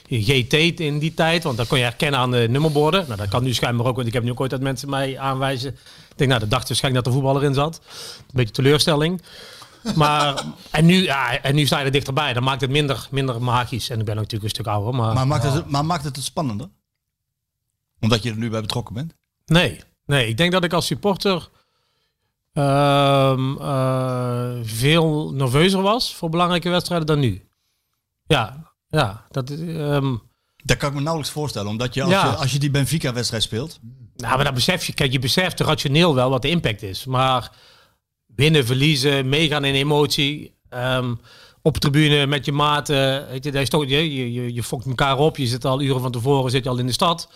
GT in die tijd. Want dat kon je herkennen aan de nummerborden. Nou, dat kan nu schijnbaar ook, want ik heb nu ook ooit dat mensen mij aanwijzen. Ik denk, nou, dat dacht waarschijnlijk dat de voetballer in zat. Een beetje teleurstelling. Maar, en nu, ja, en nu sta je er dichterbij. Dan maakt het minder, minder magisch. En ik ben natuurlijk een stuk ouder, maar... Maar maakt, het, maar maakt het het spannender? Omdat je er nu bij betrokken bent? Nee, nee. Ik denk dat ik als supporter ehm, eh, veel nerveuzer was voor belangrijke wedstrijden dan nu. Ja, ja. Dat, ehm, Dat kan ik me nauwelijks voorstellen. Omdat je als, Ja. je, als je die Benfica-wedstrijd speelt... nou, maar dat besef je. Kijk, je beseft rationeel wel wat de impact is. Maar winnen, verliezen, meegaan in emotie. ehm, op tribune met je maten. Weet je, daar is toch, je, je, je, je fokt elkaar op. Je zit al uren van tevoren zit je al in de stad.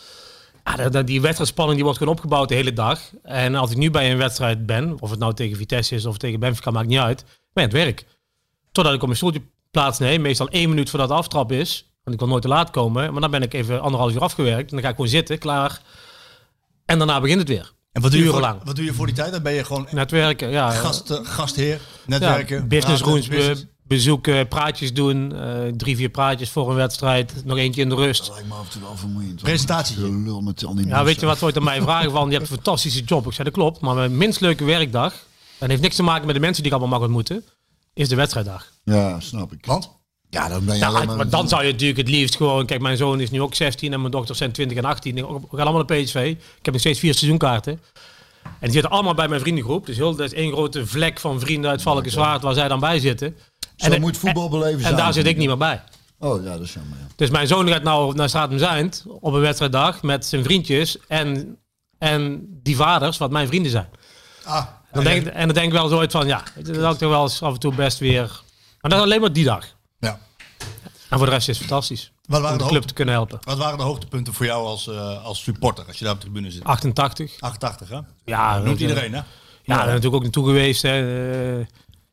Ja, dat- die wedstrijdspanning die wordt gewoon opgebouwd de hele dag. En als ik nu bij een wedstrijd ben, of het nou tegen Vitesse is of tegen Benfica, maakt niet uit. Ben het werk. Totdat ik op mijn stoeltje plaatsneem, meestal één minuut voordat de aftrap is. Want ik wil nooit te laat komen. Maar dan ben ik even anderhalf uur afgewerkt. En dan ga ik gewoon zitten, klaar. En daarna begint het weer. En wat doe, je voor, wat doe je voor die tijd? Dan ben je gewoon Netwerken, ja. gast, eh, gastheer, ja, netwerken, business praten, rooms be- business. Bezoeken, praatjes doen. eh, drie, vier praatjes voor een wedstrijd. Nog eentje in de rust. Dat lijkt me af en toe wel vermoeiend. Presentatie. Lul met al die Ja, weet je wat ooit aan mij vragen van, je hebt een fantastische job. Ik zei, dat klopt, maar mijn minst leuke werkdag, en heeft niks te maken met de mensen die ik allemaal mag ontmoeten, is de wedstrijddag. Ja, snap ik. Want? Ja, dan ben je Ja, alleen maar... maar dan zou je natuurlijk het liefst gewoon, kijk, mijn zoon is nu ook 16 en mijn dochter zijn 20 en 18. We gaan allemaal naar PSV. Ik heb nog steeds vier seizoenkaarten. En die zitten allemaal bij mijn vriendengroep. Dus heel, dat is één grote vlek van vrienden uit Valkenswaard waar zij dan bij zitten. Zo en, moet voetbal beleven en zijn. daar zit ik niet meer bij. Oh ja, dat is jammer. Ja. Dus mijn zoon gaat nou naar Stratum Zijnd op een wedstrijddag met zijn vriendjes en, en die vaders, wat mijn vrienden zijn. Ah, Dan denk, en dan denk ik wel zoiets van, ja, dat had ik toch wel eens af en toe best weer... Maar dat is alleen maar die dag. ja. En voor de rest is het fantastisch. Wat Om waren, de de club te kunnen helpen. wat waren de hoogtepunten voor jou als, eh, als supporter, als je daar op de tribune zit? 88. 88, hè? Ja, Noemt dat- iedereen, hè? Ja, daar ben natuurlijk ook naartoe geweest. Hè.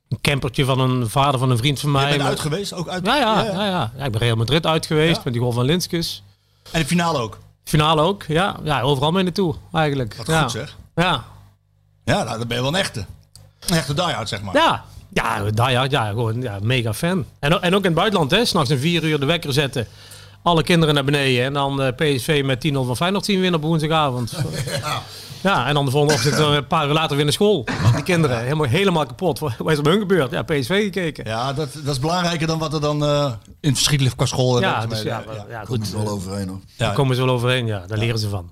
Een campertje van een vader van een vriend van mij. Je bent uit geweest, ook uit... ja, ja, ja, ja. ja, ik ben Real Madrid uit geweest met die goal van Linskes. En de finale ook. Finale ook, ja. Ja, overal mee naartoe eigenlijk. Wat ja. goed, zeg. Ja, Ja, nou, dan ben je wel een echte. Een echte diehard, zeg maar. ja. Ja, daar, ja, ja, gewoon ja, mega fan. En, en ook in het buitenland, hè. S'nachts een vier uur de wekker zetten. Alle kinderen naar beneden. En dan eh, PSV met 10-0 van Feyenoord zien winnen op woensdagavond. Ja. en dan de volgende ochtend eh, een paar uur later weer naar school. Die kinderen, helemaal, helemaal kapot. Wat is er bij hun gebeurd? Ja, PSV gekeken. Ja, dat, dat is belangrijker dan wat er dan eh, in het verschiet qua school Ja, dus ja, ja, Komt goed. er wel overheen hoor. Ja. Daar komen ze wel overheen, ja. Daar leren ze van.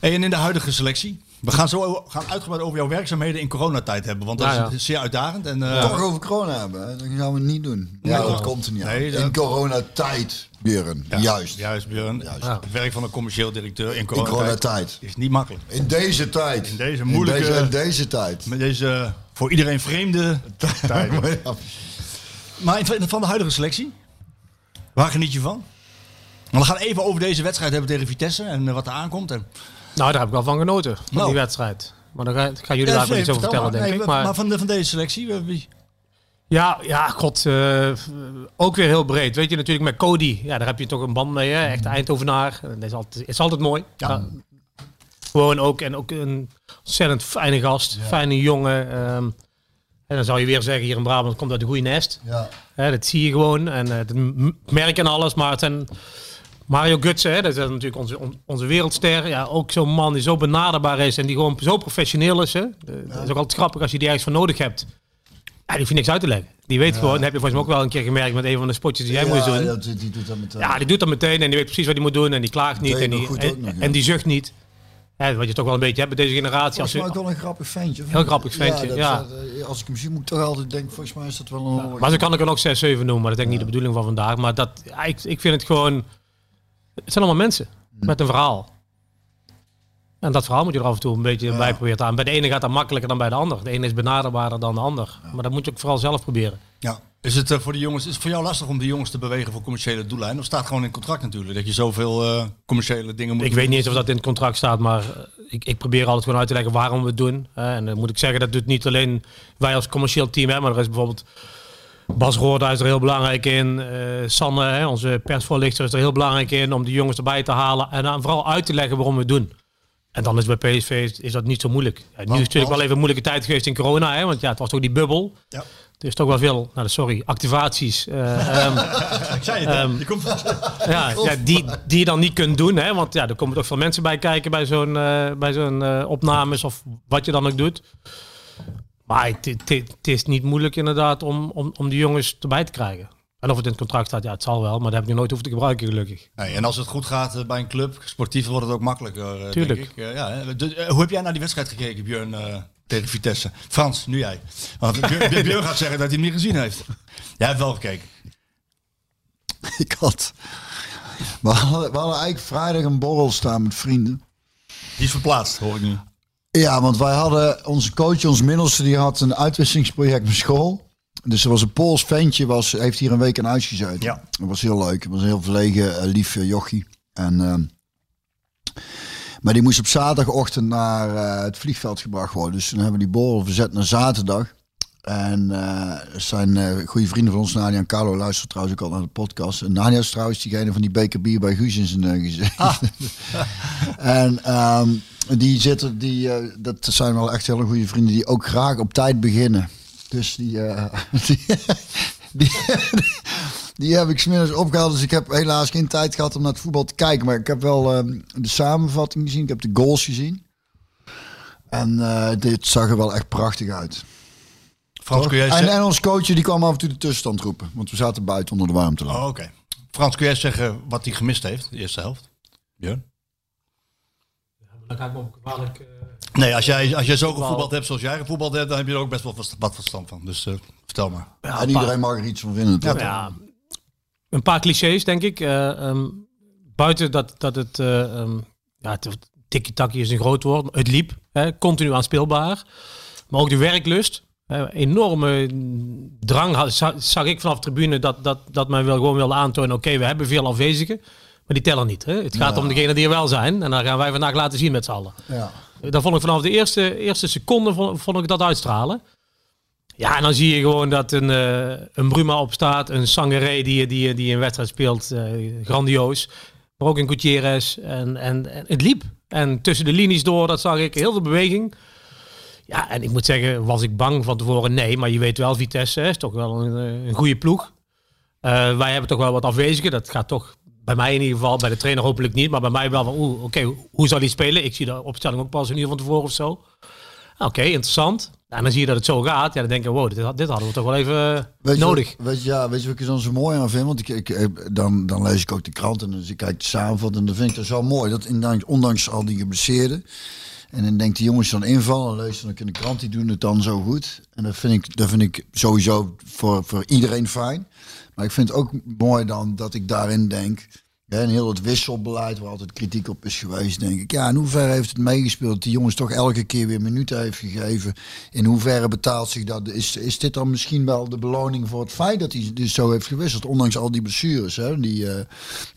Hey, en in de huidige selectie? We gaan zo gaan uitgebreid over jouw werkzaamheden in coronatijd hebben. Want dat Ja, ja. is zeer uitdagend. En, eh, Toch over corona hebben, hè? dat gaan we niet doen. Ja, dat komt er niet aan. Nee, dat- In coronatijd, Björn. ja, Juist. Juist, Björn. Juist. Het werk van een commercieel directeur in In coronatijd coronatijd. is niet makkelijk. In deze tijd. In deze moeilijke- In deze, in deze tijd. Met deze voor iedereen vreemde tijd. Ja. Maar in- van de huidige selectie? Waar geniet je van? Maar we gaan even over deze wedstrijd hebben tegen Vitesse en eh, wat er aankomt. En... Nou, daar heb ik wel van genoten, van Nou. die wedstrijd. Maar ga, gaan jullie Ja, daar wel iets over vertel vertellen, denk Nee, ik. maar, Maar, van, de, van deze selectie, eh, wie? ja, ja, god, eh, ook weer heel breed. Weet je, natuurlijk met Cody, ja, daar heb je toch een band mee, hè? echt Eindhovenaar. Dat is altijd, is altijd mooi. Ja. Gewoon ook, en ook een ontzettend fijne gast, fijne jongen. ehm, en dan zou je weer zeggen, hier in Brabant komt uit een goede nest. Ja. Hè, dat zie je gewoon. En dat m- merk je aan alles. Maar het zijn Mario Gutsen, hè, dat is natuurlijk onze, on- onze wereldster. Ja, ook zo'n man die zo benaderbaar is en die gewoon zo professioneel is. Hè. De- Dat is ook altijd grappig als je die ergens voor nodig hebt. Ja, die hoeft niks uit te leggen. Die weet gewoon, dat heb je volgens mij ook wel een keer gemerkt met een van de spotjes die jij moest doen. dat, die doet dat meteen. Ja, die doet dat meteen en die weet precies wat hij moet doen en die klaagt niet. En nog die, en, nog, ja. die zucht niet. Wat je toch wel een beetje hebt bij deze generatie. Volgens mij je, ook wel een grappig ventje. of Heel grappig ventje, dat ja. is, eh, als ik hem zie, moet ik toch altijd denken, volgens mij is dat wel een... Maar zo kan ik er ook 6, 7 noemen, maar dat is denk ik niet de bedoeling van vandaag. Maar dat, ja, ik, ik vind het gewoon... Het zijn allemaal mensen met een verhaal. En dat verhaal moet je er af en toe een beetje bij proberen te aan. Bij de ene gaat dat makkelijker dan bij de ander. De ene is benaderbaarder dan de ander. Maar dat moet je ook vooral zelf proberen. Ja. Is het eh, voor de jongens, is het voor jou lastig om de jongens te bewegen voor commerciële doeleinden? Of staat gewoon in het contract natuurlijk dat je zoveel eh, commerciële dingen moet Ik doen? weet niet eens of dat in het contract staat, maar eh, ik, ik probeer altijd gewoon uit te leggen waarom we het doen. hè. en dan moet ik zeggen, dat doet niet alleen wij als commercieel team, hè, maar er is bijvoorbeeld Bas Roorda is er heel belangrijk in. eh, Sanne, hè, onze persvoorlichter, is er heel belangrijk in om de jongens erbij te halen en dan vooral uit te leggen waarom we het doen. En dan is bij PSV is dat niet zo moeilijk. Ja, nu is het natuurlijk wel even een moeilijke tijd geweest in corona, hè, want ja, het was toch die bubbel. Ja. Er is toch wel veel, nou, sorry, activaties. eh, ehm, Ik zei het? Ehm, je komt ja, ja, die, die je dan niet kunt doen. Hè? Want ja, er komen toch veel mensen bij kijken bij zo'n eh, bij zo'n opnames of wat je dan ook doet. Maar het, het, het is niet moeilijk inderdaad om, om, om die jongens erbij te krijgen. En of het in het contract staat, ja, het zal wel. Maar dat heb ik nog nooit hoeven te gebruiken, gelukkig. Nee, en als het goed gaat eh, bij een club, sportief wordt het ook makkelijker, eh, Tuurlijk. denk ik. Eh, ja, hè. Hoe heb jij naar die wedstrijd gekeken, Björn, eh, tegen Vitesse? Frans, nu jij. Want Björn, Björn gaat zeggen dat hij hem niet gezien heeft. Jij hebt wel gekeken. Ik had... We hadden, we hadden eigenlijk vrijdag een borrel staan met vrienden. Die is verplaatst, hoor ik nu. Ja, want wij hadden onze coach, ons middelste, die had een uitwisselingsproject met school. Dus er was een Pools ventje, was, heeft hier een week in huis gezeten. Ja. Dat was heel leuk. Het was een heel verlegen, eh, lief eh, jochie. En, ehm, maar die moest op zaterdagochtend naar eh, het vliegveld gebracht worden. Dus toen hebben we die borrel verzet naar zaterdag. En er zijn goede vrienden van ons, Nadia en Carlo, luisteren trouwens ook al naar de podcast. En Nadia is trouwens diegene van die beker bier bij Guus in zijn uh, gezeten. en ehm, die zitten, die, eh, dat zijn wel echt hele goede vrienden die ook graag op tijd beginnen. Dus die, eh, die, die, die heb ik smiddags opgehaald. Dus ik heb helaas geen tijd gehad om naar het voetbal te kijken. Maar ik heb wel ehm, de samenvatting gezien. Ik heb de goals gezien. En eh, dit zag er wel echt prachtig uit. Frans, kun jij En, zeggen... en ons coach die kwam af en toe de tussenstand roepen. Want we zaten buiten onder de warmte. Oh, oké. Frans, kun jij zeggen wat hij gemist heeft, de eerste helft? Ik kwalijk... Nee, als jij, als jij zo gevoetbald hebt zoals jij gevoetbald hebt, dan heb je er ook best wel wat verstand van. Dus eh, vertel maar. en iedereen mag er iets van vinden. toch? Ja, een paar clichés, denk ik. Eh, ehm, buiten dat, dat het... eh ehm, ja, het- tiki-taki is een groot woord. Het liep, hè, continu aanspeelbaar. Maar ook de werklust. hè, enorme drang had, zag ik vanaf de tribune dat, dat, dat men wel gewoon wilde aantonen... oké, we hebben veel afwezigen, maar die tellen niet. Hè. Het gaat om degenen die er wel zijn. En dan gaan wij vandaag laten zien met z'n allen. Ja. Dat vond ik vanaf de eerste, eerste seconde vond, vond ik dat uitstralen. Ja, en dan zie je gewoon dat een, eh, een Bruma opstaat, een Sangaré die, die, die een wedstrijd speelt, eh, grandioos. Maar ook een Gutierrez. En, en, en het liep. En tussen de linies door, dat zag ik, heel veel beweging. Ja, en ik moet zeggen, was ik bang van tevoren? Nee, maar je weet wel, Vitesse hè, is toch wel een, eh, een goede ploeg. Wij hebben toch wel wat afwezigen. Dat gaat toch bij mij in ieder geval, bij de trainer hopelijk niet, maar bij mij wel van, oeh, oké, hoe zal hij spelen? Ik zie de opstelling ook pas een uur van tevoren of zo. Oké, interessant. En dan zie je dat het zo gaat. Ja, dan denk je, wow, dit, dit hadden we toch wel even eh, je, nodig. Weet je, ja, weet je wat ik er dan zo mooi aan vind? Want ik, ik, ik- dan, dan lees ik ook de krant en dus ik kijk de samenvatting. En dan vind ik dat zo mooi. Dat inderdaad, ondanks al die geblesseerden. En dan denkt die jongens dan invallen. En lees dan in de krant. Die doen het dan zo goed. En dat vind ik, dat vind ik sowieso voor, voor iedereen fijn. Maar ik vind het ook mooi dan dat ik daarin denk. En heel het wisselbeleid waar altijd kritiek op is geweest, denk ik. Ja, in hoeverre heeft het meegespeeld dat die jongens toch elke keer weer minuten heeft gegeven? In hoeverre betaalt zich dat? Is, is dit dan misschien wel de beloning voor het feit dat hij dus zo heeft gewisseld? Ondanks al die blessures, hè? Die, eh,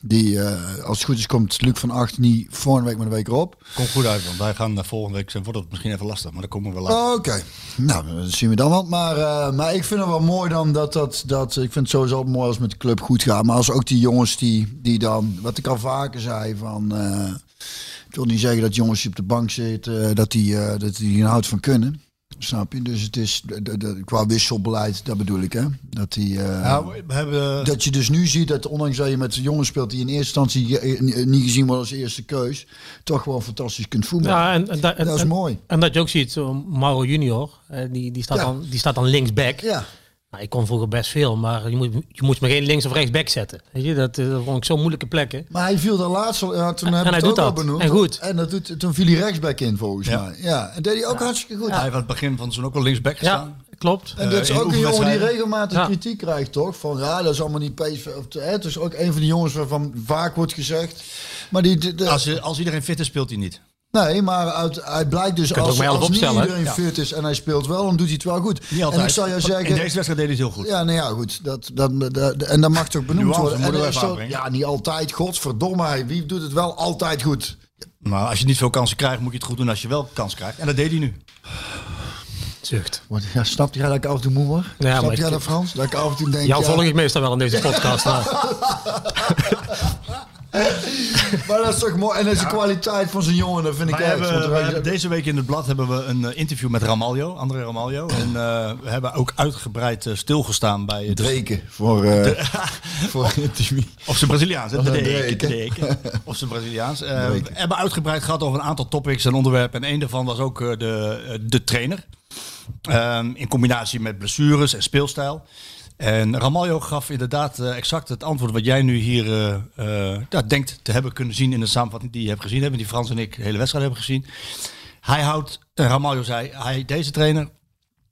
die eh, als het goed is komt Luc van Acht niet volgende week, maar de week erop. Komt goed uit, want wij gaan uh, volgende week, wordt het misschien even lastig, maar dan komen we wel later. Oké, nou, dat zien we dan wel. Maar, uh, maar ik vind het wel mooi dan dat dat, dat ik vind het sowieso mooi als het met de club goed gaat. Maar als ook die jongens die, die dan, wat ik al vaker zei, van... Uh, ik wil niet zeggen dat jongens die op de bank zitten, uh, dat die, uh, dat die er houdt van kunnen. Snap je? Dus het is de, de, de, qua wisselbeleid, dat bedoel ik, hè? Dat, die, uh, ja, we hebben... dat je dus nu ziet dat, ondanks dat je met jongens speelt die in eerste instantie niet gezien worden als eerste keus, toch gewoon fantastisch kunt voelen. Ja, en, en, dat is en, mooi. En dat je ook ziet, Mauro Junior, die, die, staat, Ja. dan, die staat dan linksback. Ja. Nou, ik kon vroeger best veel, maar je moet, je moet me geen links of rechtsback zetten. Weet je, dat, eh, dat vond ik zo'n moeilijke plekken. Maar hij viel daar laatst al, ja, toen En heb hij ik het doet al dat. benoemd. En goed. En dat doet, toen viel hij rechtsback in volgens Ja. mij. Ja, en deed hij ook hartstikke goed. Hij heeft aan het begin van seizoen ook wel linksback gestaan. Ja, klopt. En dat is Eh, ook een jongen die regelmatig Ja. kritiek krijgt, toch? Van ja, dat is allemaal niet PSV. Of, hè, het is ook een van die jongens waarvan vaak wordt gezegd. Maar die, de, de- Als, je- als iedereen fit is, speelt hij niet. Nee, maar uit, hij blijkt dus als, als niet iedereen fit is en hij speelt wel, dan doet hij het wel goed. Niet altijd. En ik zou je In zeggen, deze wedstrijd deed hij het heel goed. ja, nou ja, goed. Dat, dat, dat- en dat mag toch benoemd worden. En er even zo- ja, niet altijd. Godverdomme, hij- wie doet het wel altijd goed? Maar als je niet veel kansen krijgt, moet je het goed doen als je wel kans krijgt. En dat deed hij nu. Zucht. Wat, ja, snapt jij dat ik af en toe moe word? Ja, Snap maar jij ik- dat Frans? Dat ik af en toe denk, Jou ja, volg ik meestal wel in deze podcast. maar- dat is toch mooi. En dat is de kwaliteit van zo'n jongen, dat vind ik echt. deze week in het blad hebben we een eh, interview met Ramaljo, André Ramaljo. En eh, we hebben ook uitgebreid eh, stilgestaan bij het Dreken voor, eh voor. Of ze Braziliaans, hè? De Of een deken, Drake, de deken. Of ze Braziliaans. We hebben uitgebreid gehad over een aantal topics en onderwerpen. En één daarvan was ook de, de trainer. Ehm, in combinatie met blessures en speelstijl. En Ramaljo gaf inderdaad eh, exact het antwoord wat jij nu hier eh, eh, ja, denkt te hebben kunnen zien in de samenvatting die je hebt gezien. Hebben, die Frans en ik de hele wedstrijd hebben gezien. Hij houdt, Ramaljo zei, hij, deze trainer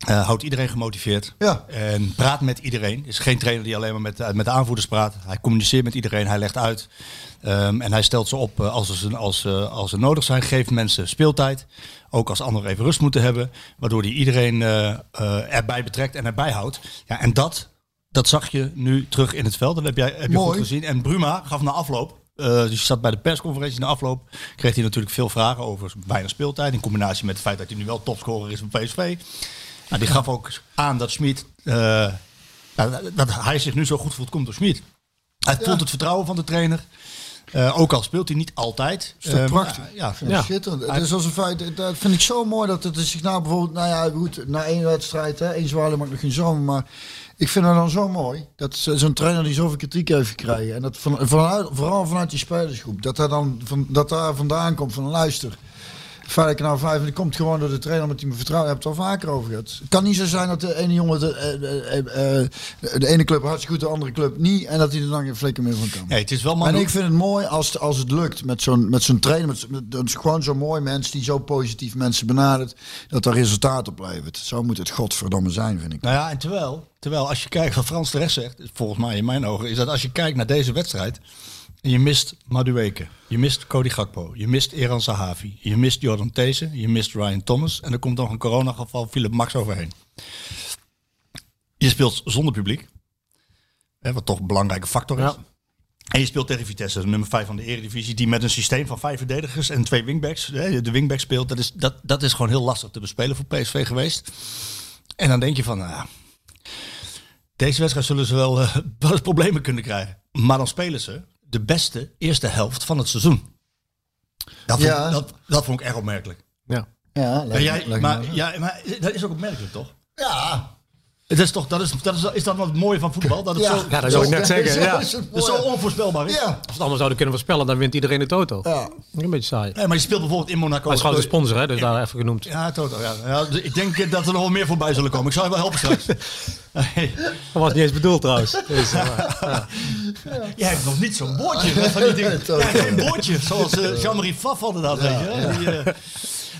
houdt iedereen gemotiveerd. Ja. En praat met iedereen. Is geen trainer die alleen maar met, met de aanvoerders praat. Hij communiceert met iedereen, hij legt uit. Ehm, en hij stelt ze op als, ze, als, als ze nodig zijn. Geeft mensen speeltijd. Ook als anderen even rust moeten hebben. Waardoor hij iedereen erbij betrekt en erbij houdt. Ja, en dat, dat zag je nu terug in het veld. Dat heb, jij, heb je Mooi. goed gezien. En Bruma gaf na afloop. eh dus je zat bij de persconferentie na afloop. Kreeg hij natuurlijk veel vragen over weinig speeltijd. In combinatie met het feit dat hij nu wel topscorer is van PSV. Nou, die gaf ook aan dat Schmid. eh, nou, dat hij zich nu zo goed voelt, komt door Schmid. Hij voelt het vertrouwen van de trainer. Eh, ook al speelt hij niet altijd. Is prachtig? maar, ja, Vind ik Ja. Schitterend. Het is als een feit, dat vind ik zo mooi dat het zich nou bijvoorbeeld, nou ja, goed, na één wedstrijd, hè, één zwaarder maakt nog geen zomer, maar ik vind het dan zo mooi dat zo- zo'n trainer die zoveel kritiek heeft gekregen en dat van, vanuit, vooral vanuit die spelersgroep, dat, daar dan van, dat daar vandaan komt van luister. Feit dat ik nou vijf en die komt gewoon door de trainer omdat hij me vertrouwt. Daar heb het al vaker over gehad. Het kan niet zo zijn dat de ene jongen de, eh, eh, eh, de ene club hartstikke goed, de andere club niet en dat hij er dan geen flikker meer van kan. nee, het is wel En ik vind het mooi als, als het lukt met zo'n, met zo'n trainer. Met, met, gewoon zo'n mooi mens die zo positief mensen benadert. Dat er resultaat oplevert. Zo moet het godverdomme zijn, vind ik. Nou ja, en terwijl, terwijl als je kijkt wat Frans terecht zegt, volgens mij in mijn ogen, is dat als je kijkt naar deze wedstrijd. En je mist Madueke, je mist Cody Gakpo, je mist Eran Sahavi, je mist Jordan These, je mist Ryan Thomas en er komt nog een coronageval Philip Max overheen. Je speelt zonder publiek, hè, wat toch een belangrijke factor is. Ja. En je speelt tegen Vitesse, de nummer 5 van de Eredivisie, die met een systeem van vijf verdedigers en twee wingbacks, hè, de wingback speelt. Dat is, dat, dat is gewoon heel lastig te bespelen voor PSV geweest. En dan denk je van, nou, deze wedstrijd zullen ze wel, eh, problemen kunnen krijgen. Maar dan spelen ze de beste eerste helft van het seizoen. Dat vond, Ja. dat, dat vond ik erg opmerkelijk. Ja. Ja, Maar, jij, maar, ja, maar dat is ook opmerkelijk, toch? ja. Het is toch, dat is, dat is, is dat wat het mooie van voetbal? Dat het zo, Ja, dat zou ik net zeggen, Zo ja. is het dat het zo onvoorspelbaar is. Ja. Als we het allemaal zouden kunnen voorspellen, dan wint iedereen de toto. Ja. Een beetje saai. Nee, maar je speelt bijvoorbeeld in Monaco. Hij is trouwens een sponsor, hè, dus daar even genoemd. Ja, Toto. Ja. Ja, dus ik denk dat er nog wel meer voorbij zullen komen. Ik zou je wel helpen straks. Nee. Dat was niet eens bedoeld trouwens. Dus, ja. Jij hebt nog niet zo'n woordje. hè, van die dingen. Geen woordje. Zoals eh, Jean-Marie Faf hadden dat. weet je? Die, eh,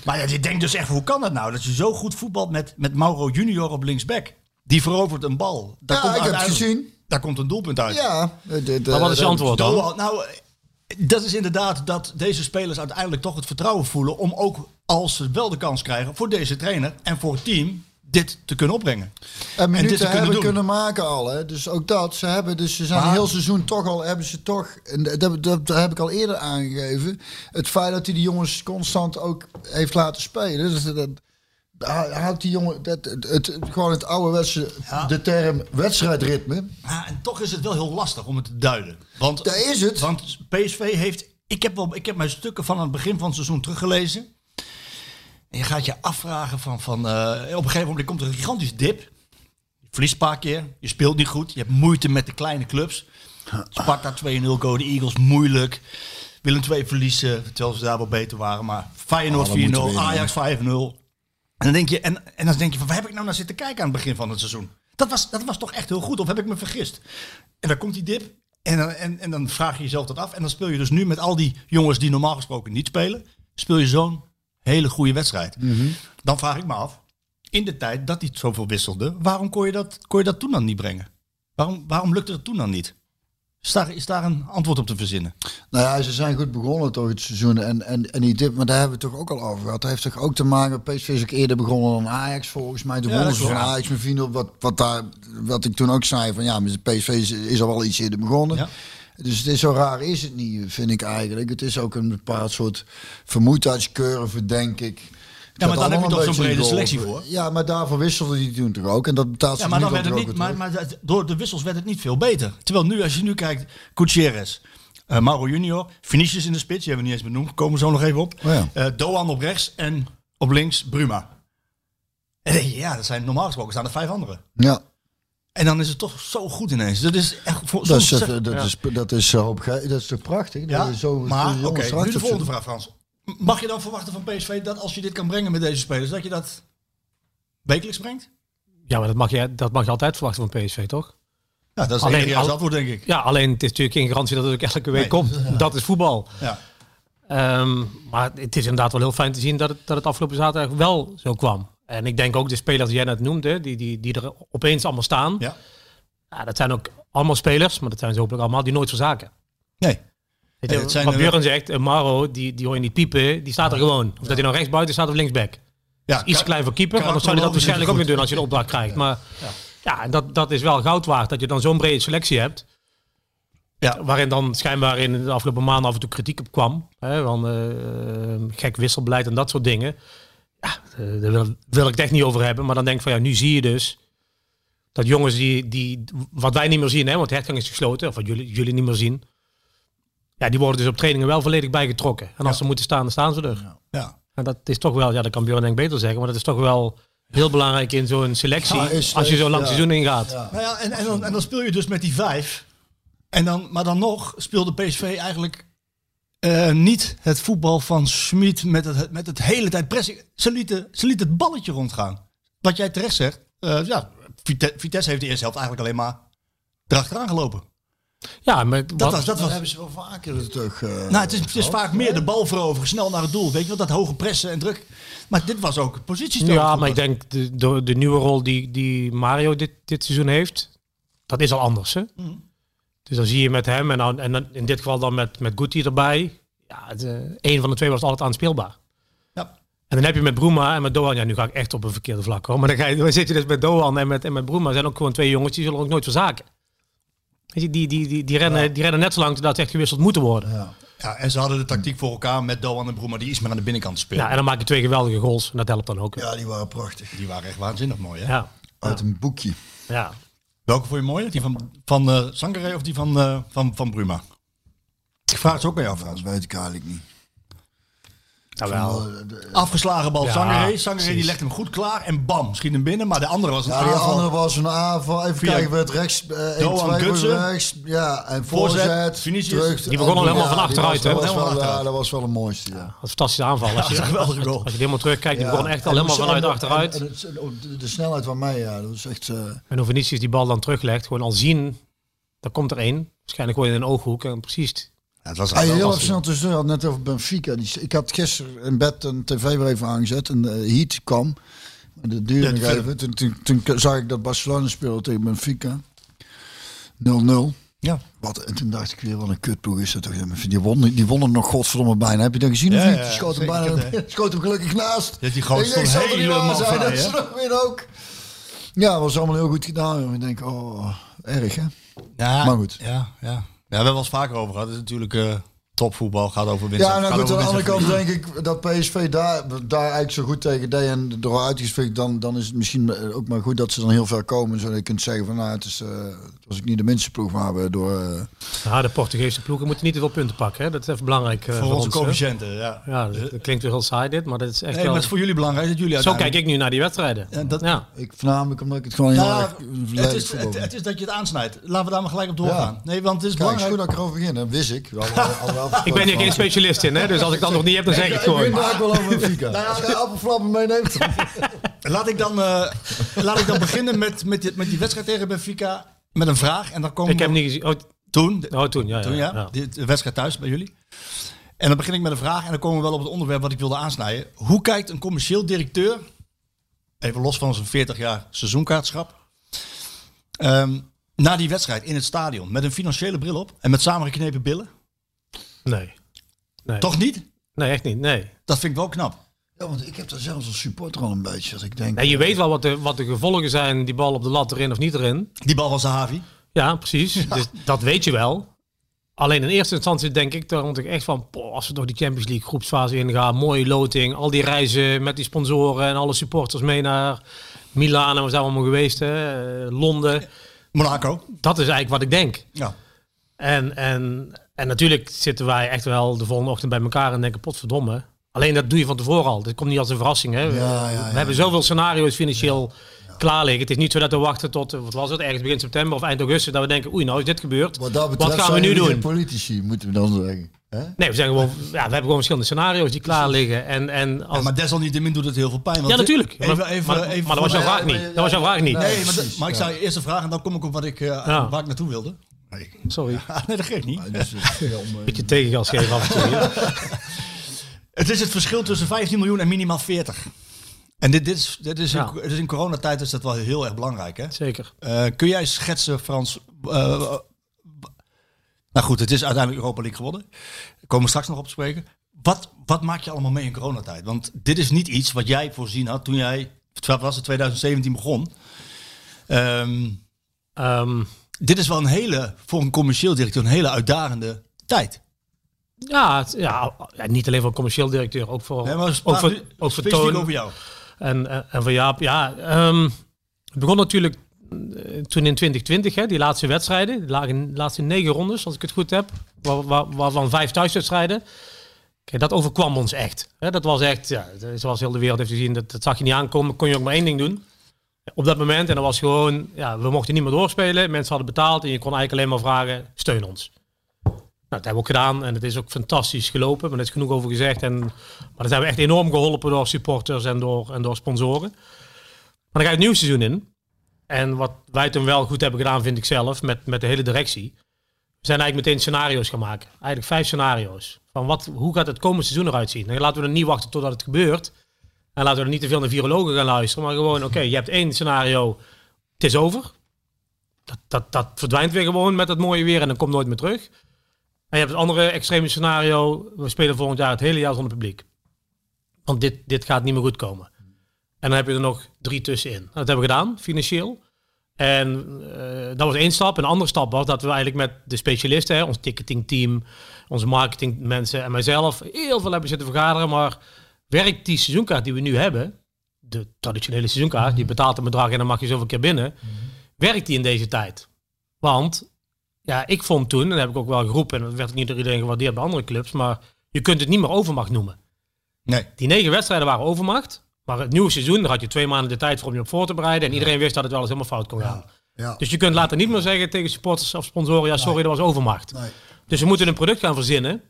maar ja, je denkt dus echt, hoe kan dat nou? Dat je zo goed voetbalt met, met Mauro Junior op linksback. Die verovert een bal. Daar Ja, ik heb het uiteindelijk- gezien. Daar komt een doelpunt uit. Ja. De, de, Maar wat is je antwoord dan? Doan, nou, dat is inderdaad dat deze spelers uiteindelijk toch het vertrouwen voelen om ook als ze wel de kans krijgen voor deze trainer en voor het team dit te kunnen opbrengen. En dit te kunnen hebben doen. kunnen maken al. Hè? Dus ook dat. Ze hebben dus ze zijn Maar- heel seizoen toch al hebben ze toch. En dat, dat, dat heb ik al eerder aangegeven. Het feit dat hij die jongens constant ook heeft laten spelen. Dus dat, dat houdt die jongen dat, het, het, gewoon het ouderwetse Ja. de term wedstrijdritme. Ja, en toch is het wel heel lastig om het te duiden. Want, Daar is het. Want PSV heeft... Ik heb, wel, ik heb mijn stukken van aan het begin van het seizoen teruggelezen. En je gaat je afvragen van... van eh, op een gegeven moment komt er een gigantische dip. Je verliest een paar keer. Je speelt niet goed. Je hebt moeite met de kleine clubs. Sparta 2-0, Go de Eagles, moeilijk. Willem 2 verliezen, terwijl ze daar wel beter waren. Maar Feyenoord Oh, dan moeten 4-0, we winnen, Ajax 5-0. En dan denk je, en, en dan denk je van, waar heb ik nou naar zitten kijken aan het begin van het seizoen? Dat was, dat was toch echt heel goed, of heb ik me vergist? En dan komt die dip en dan, en, en dan vraag je jezelf dat af. En dan speel je dus nu met al die jongens die normaal gesproken niet spelen, speel je zo'n hele goede wedstrijd. Dan vraag ik me af, in de tijd dat hij zoveel wisselde, waarom kon je dat, kon je dat toen dan niet brengen? Waarom, waarom lukte het toen dan niet? Is daar, is daar een antwoord op te verzinnen? Nou ja, ze zijn goed begonnen toch het seizoen. En, en, en die dip, maar daar hebben we het toch ook al over gehad. Dat heeft toch ook te maken. PSV is ook eerder begonnen dan Ajax volgens mij. De Ja, wonnen van. Ajax met 4-0. Wat, wat, daar, wat ik toen ook zei van ja, de PSV is, is al wel iets eerder begonnen. Ja. Dus het is zo raar is het niet, vind ik eigenlijk. Het is ook een bepaald soort vermoeidheidscurve, denk ik. Ja, maar Dat dan heb je toch zo'n brede selectie voor? Ja, maar daarvoor wisselde hij toen toch ook. En dat betaalt Ja, zich maar dan werd het niet. Maar, maar dat- door de wissels werd het niet veel beter. Terwijl nu, als je nu kijkt, Gutierrez, eh Mauro Junior, Vinicius in de spits, die hebben we niet eens benoemd, komen we zo nog even op. Oh ja. Eh, Doan op rechts en op links Bruma. En dan denk je, ja, dat zijn normaal gesproken staan er vijf anderen. Ja, En dan is het toch zo goed ineens. Dat is echt voor dat is, dat, is, dat, is, hoop ik- dat is toch prachtig? ja, Dat je zo, maar oké, nu de volgende vraag, Frans. Mag je dan verwachten van PSV dat als je dit kan brengen met deze spelers, dat je dat wekelijks brengt? Ja, maar dat mag, je, dat mag je altijd verwachten van PSV, toch? Ja, dat is Alleen jaar al- antwoord, denk ik. Ja, alleen het is natuurlijk geen garantie dat het ook elke week Nee. komt. Dat is voetbal. Ja. Ehm, maar het is inderdaad wel heel fijn te zien dat het, dat het afgelopen zaterdag wel zo kwam. En ik denk ook de spelers die jij net noemde, die, die, die er opeens allemaal staan. Ja. Ja, dat zijn ook allemaal spelers, maar dat zijn ze hopelijk allemaal, die nooit verzaken. Nee. Je, het zijn wat er- Björn zegt, een Maro, die, die hoor je niet piepen, die staat er gewoon. Of dat hij nou rechtsbuiten staat of linksback. Ja, Iets klein voor keeper, want dan zou hij dat waarschijnlijk ook niet doen als je de opdracht krijgt. Maar ja, dat, dat is wel goud waard, dat je dan zo'n brede selectie hebt. Ja. Waarin dan schijnbaar in de afgelopen maanden af en toe kritiek op kwam. Hè, van eh, gek wisselbeleid en dat soort dingen. Ja, eh, daar wil, wil ik het echt niet over hebben. Maar dan denk ik van ja, nu zie je dus dat jongens die, die wat wij niet meer zien, hè, want de hertgang is gesloten, of wat jullie, jullie niet meer zien. Ja, die worden dus op trainingen wel volledig bijgetrokken. En als ze moeten staan, dan staan ze er. Ja. En dat is toch wel, ja, dat kan Björn denk ik beter zeggen, maar dat is toch wel heel belangrijk in zo'n selectie. Ja, is- als je zo lang ja. seizoen ingaat. Nou ja, en, en, dan, en dan speel je dus met die vijf. En dan, maar dan nog speelde PSV eigenlijk eh, niet het voetbal van Schmid met het, met het hele tijd pressing. Ze lieten, ze lieten het balletje rondgaan. Wat jij terecht zegt. eh, ja, Vite- Vitesse heeft de eerste helft eigenlijk alleen maar erachteraan gelopen. Ja, maar Dat wat- was, dat was, hebben ze wel vaker toch. eh, nou, het is, het is vaak meer de bal veroveren, snel naar het doel. Weet je wel, dat hoge pressen en druk. Maar dit was ook positiespel. Ja, maar ik denk de, de, de nieuwe rol die, die Mario dit, dit seizoen heeft, dat is al anders. Hè? Mhm. Dus dan zie je met hem en, dan, en dan in dit geval dan met, met Guti erbij. Ja, een van de twee was altijd aanspeelbaar. Ja. En dan heb je met Broema en met Doan, ja nu ga ik echt op een verkeerde vlak hoor. Maar dan, ga je, dan zit je dus met Doan en met, en met Broema zijn ook gewoon twee jongens die zullen ook nooit verzaken. Die, die, die, die, rennen, die rennen net zo lang totdat ze echt gewisseld moeten worden. Ja. Ja, en ze hadden de tactiek voor elkaar met Doan en Broema die iets meer aan de binnenkant spelen. en dan maak je twee geweldige goals en dat helpt dan ook. Ja. Ja, die waren prachtig. Die waren echt waanzinnig mooi, hè? Ja. Uit een boekje. ja. Welke vond je mooier? Die van, van eh Sangare of die van, eh, van, van Bruma? Ik vraag het ook bij jou, Frans. Dat weet ik eigenlijk niet. Jawel. Afgeslagen bal Ja. Sangare die legt hem goed klaar en bam, schiet hem binnen. Maar de andere was een Ja, aanval. andere was een aanval. Even Via kijken, werd rechts. eh 1, Doan 2 Gutsen. rechts. Ja, en Voorzet, voorzet. Vinicius. terug. Die begon al helemaal van achteruit, was- hè? Dat was, Helemaal wel, achteruit. ja, dat was wel een mooiste, ja. Dat is een fantastische aanval. Als je, is goal. Als je helemaal terugkijkt, die Ja. begon echt al helemaal vanuit en- achteruit. En, de, de snelheid van mij, ja, dat was echt... eh, En hoe Vinicius die bal dan teruglegt, gewoon al zien, dan komt er één. Waarschijnlijk gewoon in een ooghoek en precies. Ja, het was Hey, wel heel lastig. even snel had net over Benfica. Die, ik had gisteren in bed een tv weer even aangezet en uh, Heat kwam. En dat duurde Ja, even. Toen, toen, toen zag ik dat Barcelona speelde tegen Benfica. 0-0. Ja. Wat, en toen dacht ik weer, wat een kutploeg is dat toch. Die wonnen, die wonnen nog godverdomme bijna. Heb je dat gezien? of Ja, niet? ja, Die schoot hem, bijna, schoot hem gelukkig naast. Ja, die denk, stond niet helemaal vrij, dat is nog weer ook. Ja, was allemaal heel goed gedaan. Ik denk, oh, erg hè. Ja, Maar goed. Ja, ja. We hebben het wel eens vaker over gehad. Het is natuurlijk eh, topvoetbal, gaat over winst. Ja, nou gaat goed, aan over de andere kant denk ik dat PSV daar, daar eigenlijk zo goed tegen deed en door uitgespeeld, dan, dan is het misschien ook maar goed dat ze dan heel ver komen. Zodat je kunt zeggen van nou, het, is, eh, het was ik niet de minste ploeg waar we door... eh, Ja, de Portugese ploegen moeten niet te veel punten pakken. Hè? Dat is even belangrijk eh, Voor voor onze ons. coëfficiënten, ja. Ja, dat, dat klinkt weer heel saai dit, maar dat is echt Nee, maar wel... het is voor jullie belangrijk dat jullie Zo kijk ik nu naar die wedstrijden. Ja, dat- ja. ik voornamelijk omdat ik het gewoon heel Nou, erg het, is, voetbal het, vind. het is dat je het aansnijdt. Laten we daar maar gelijk op doorgaan. Ja. Nee, want het is Kijk, is belangrijk. goed dat ik erover begin, dat wist ik. Al- al Ik ben hier geen specialist in, hè? dus als ik dat nog niet heb, dan zeg ik het Ik ben gewoon. daar wel over Benfica. Nou ja, Als jij appelflappen meeneemt. Laat ik dan, eh, laat ik dan beginnen met, met, die, met die wedstrijd tegen Benfica. Met een vraag. En dan komen Ik heb niet gezien. Oh, Toen, oh, toen, ja. ja, toen ja, de wedstrijd thuis bij jullie. En dan begin ik met een vraag. En dan komen we wel op het onderwerp wat ik wilde aansnijden. Hoe kijkt een commercieel directeur, even los van zijn 40 jaar seizoenkaartschap, ehm, naar die wedstrijd in het stadion? Met een financiële bril op en met samengeknepen billen? Nee. Nee. Toch niet? Nee, echt niet. Nee. Dat vind ik wel knap. Ja, want ik heb daar zelfs als supporter al een beetje. Dat ik denk, nee. Je weet wel wat de, wat de gevolgen zijn, die bal op de lat erin of niet erin. Die bal van Zahavi. Ja, precies. Dus dat weet je wel. Alleen in eerste instantie denk ik dan ik echt van, poh, als we door die Champions League groepsfase ingaan, mooie loting, al die reizen met die sponsoren en alle supporters mee naar Milaan en we zijn allemaal geweest, hè, eh, Londen. Monaco. Dat is eigenlijk wat ik denk. Ja. En, en, en natuurlijk zitten wij echt wel de volgende ochtend bij elkaar en denken, potverdomme. Alleen dat doe je van tevoren al. Dat komt niet als een verrassing. Hè? We- Ja, ja, ja, we hebben zoveel scenario's financieel klaar liggen. Het is niet zo dat we wachten tot, wat was het, ergens begin september of eind augustus, dat we denken, oei, nou is dit gebeurd. wat, dat betreft wat gaan we nu doen? politici, moeten we dan zeggen. Hè? Nee, we, zijn gewoon, ja, we hebben gewoon verschillende scenario's die klaar liggen. En, en als, Ja, maar desalniettemin doet het heel veel pijn. want ja, natuurlijk. Even, maar, even, maar, even maar dat was jouw vraag niet. Dat was jouw vraag niet. Nee, maar, ik zou eerst een vraag en dan kom ik op wat ik, eh, Ja. waar ik naartoe wilde. Sorry. Ah, nee, dat geeft niet. Dus, het is heel mooi. Beetje tegengas geven af en toe. Het is het verschil tussen 15 miljoen en minimaal 40. En dit, dit is, dit is, Ja. in, dit is in coronatijd is dat wel heel erg belangrijk. Hè? Zeker. Eh, kun jij schetsen, Frans? eh, eh, nou goed, het is uiteindelijk Europa League geworden. Daar komen we straks nog op te spreken. Wat, wat maak je allemaal mee in coronatijd? Want dit is niet iets wat jij voorzien had toen jij, was het, 2017 begon. Ehm, Ehm, dit is wel een hele, voor een commercieel directeur, een hele uitdagende tijd. ja, het- ja, ja, niet alleen voor een commercieel directeur, ook voor, Nee, maar ook voor, ook voor Toon. over jou. En, en, en van Jaap, ja. ehm, het begon natuurlijk eh, toen in 2020, hè, die laatste wedstrijden. Die lagen de laatste negen rondes, als ik het goed heb. Waar, waar, waarvan vijf thuiswedstrijden. Kijk, dat overkwam ons echt. Hè, dat was echt, ja, zoals heel de wereld heeft gezien, dat, dat zag je niet aankomen. Kon je ook maar één ding doen. Op dat moment, en dat was gewoon, ja, we mochten niet meer doorspelen. Mensen hadden betaald en je kon eigenlijk alleen maar vragen, steun ons. Nou, dat hebben we ook gedaan en het is ook fantastisch gelopen. Maar er is genoeg over gezegd. En, maar daar zijn we echt enorm geholpen door supporters en door, en door sponsoren. Maar dan ga je het nieuwe seizoen in. En wat wij toen wel goed hebben gedaan, vind ik zelf, met, met de hele directie. We zijn eigenlijk meteen scenario's gaan maken. Eigenlijk vijf scenario's. Van wat, hoe gaat het komende seizoen eruit zien? En laten we er niet wachten totdat het gebeurt. En laten we er niet te veel naar virologen gaan luisteren. Maar gewoon, oké, je hebt één scenario. Het is over. Dat, dat, dat verdwijnt weer gewoon met het mooie weer en dan komt nooit meer terug. En je hebt het andere extreme scenario. We spelen volgend jaar het hele jaar zonder publiek. Want dit, dit gaat niet meer goed komen. En dan heb je er nog drie tussenin. Dat hebben we gedaan, financieel. En eh, dat was één stap. Een andere stap was dat we eigenlijk met de specialisten, hè, ons ticketingteam, onze marketingmensen en mijzelf, heel veel hebben zitten vergaderen. Maar werkt die seizoenkaart die we nu hebben, de traditionele seizoenkaart, die betaalt een bedrag en dan mag je zoveel keer binnen, werkt die in deze tijd? Want ja, ik vond toen, en dat heb ik ook wel geroepen, en dat werd niet door iedereen gewaardeerd bij andere clubs, maar je kunt het niet meer overmacht noemen. Nee. Die negen wedstrijden waren overmacht. Maar het nieuwe seizoen, daar had je twee maanden de tijd voor om je op voor te bereiden. En iedereen wist dat het wel eens helemaal fout kon gaan. Ja. Dus je kunt later niet meer zeggen tegen supporters of sponsoren, ja sorry, dat was overmacht. Nee. Dus we moeten een product gaan verzinnen.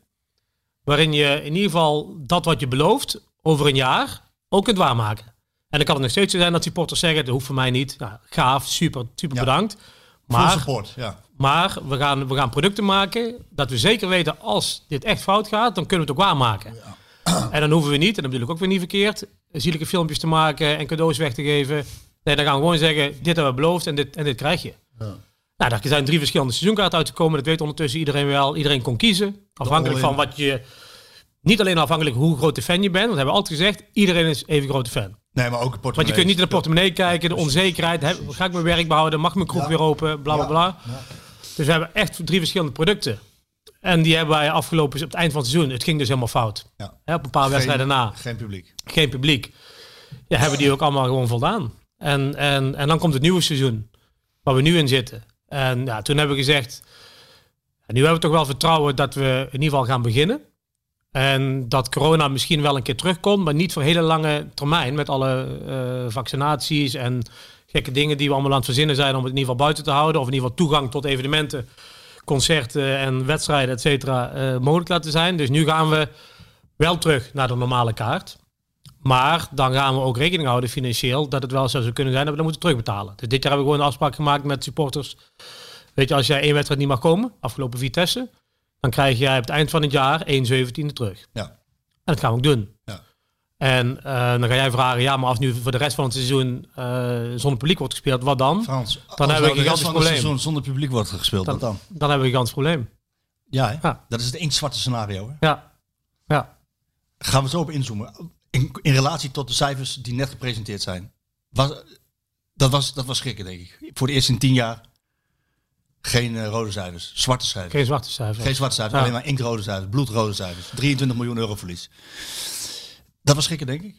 Waarin je in ieder geval dat wat je belooft over een jaar ook kunt waarmaken. En dan kan het nog steeds zo zijn dat supporters zeggen, dat hoeft voor mij niet. Nou, gaaf, super, super Ja. bedankt. Maar support, ja. maar we gaan, we gaan producten maken dat we zeker weten als dit echt fout gaat, dan kunnen we het ook waarmaken. En dan hoeven we niet, en dat bedoel ik ook weer niet verkeerd, zielige filmpjes te maken en cadeaus weg te geven. Nee, dan gaan we gewoon zeggen, dit hebben we beloofd en dit, en dit krijg je. Ja. Nou, daar zijn drie verschillende seizoenkaarten uitgekomen. Dat weet ondertussen iedereen wel. Iedereen kon kiezen. Afhankelijk van wat je... Niet alleen afhankelijk hoe groot de fan je bent. Want we hebben altijd gezegd, iedereen is even grote fan. Nee, maar ook een Want je kunt niet in de portemonnee kijken, de onzekerheid. Heb, ga ik mijn werk behouden? Mag mijn kroeg weer open? Bla bla bla. Dus we hebben echt drie verschillende producten. En die hebben wij afgelopen op het eind van het seizoen. Het ging dus helemaal fout. Ja. Hè, op een paar wedstrijden na. Geen publiek. Geen publiek. Ja, hebben die ook allemaal gewoon voldaan. En, en, en dan komt het nieuwe seizoen. Waar we nu in zitten. En ja, toen hebben we gezegd. Nu hebben we toch wel vertrouwen dat we in ieder geval gaan beginnen. En dat corona misschien wel een keer terugkomt, maar niet voor hele lange termijn. Met alle eh, vaccinaties en gekke dingen die we allemaal aan het verzinnen zijn om het in ieder geval buiten te houden. Of in ieder geval toegang tot evenementen, concerten en wedstrijden, et cetera, eh, mogelijk laten zijn. Dus nu gaan we wel terug naar de normale kaart. Maar dan gaan we ook rekening houden financieel dat het wel zo zou kunnen zijn dat we dat moeten terugbetalen. Dus dit jaar hebben we gewoon een afspraak gemaakt met supporters. Weet je, als jij één wedstrijd niet mag komen, afgelopen Vitesse, dan krijg jij op het eind van het jaar 1 17 terug. Ja. En dat gaan we ook doen. Ja. En eh, dan ga jij vragen, ja, maar als nu voor de rest van het seizoen eh, zonder publiek wordt gespeeld, wat dan? Frans, Dan hebben we een de gigantisch probleem. zonder publiek wordt gespeeld. Dan, wat dan? dan hebben we een gigantisch probleem. Ja? Ja. dat is het inktzwarte scenario. Hè? Ja. Ja. Gaan we zo op inzoomen. In, in relatie tot de cijfers die net gepresenteerd zijn. Was, dat, was, dat was schrikken, denk ik. Voor het eerst in tien jaar geen eh, rode cijfers. Zwarte cijfers. Geen zwarte cijfers. Geen zwarte cijfers, Ja. alleen maar inktrode cijfers. Bloedrode cijfers. 23 miljoen euro verlies. Dat was schrikken, denk ik.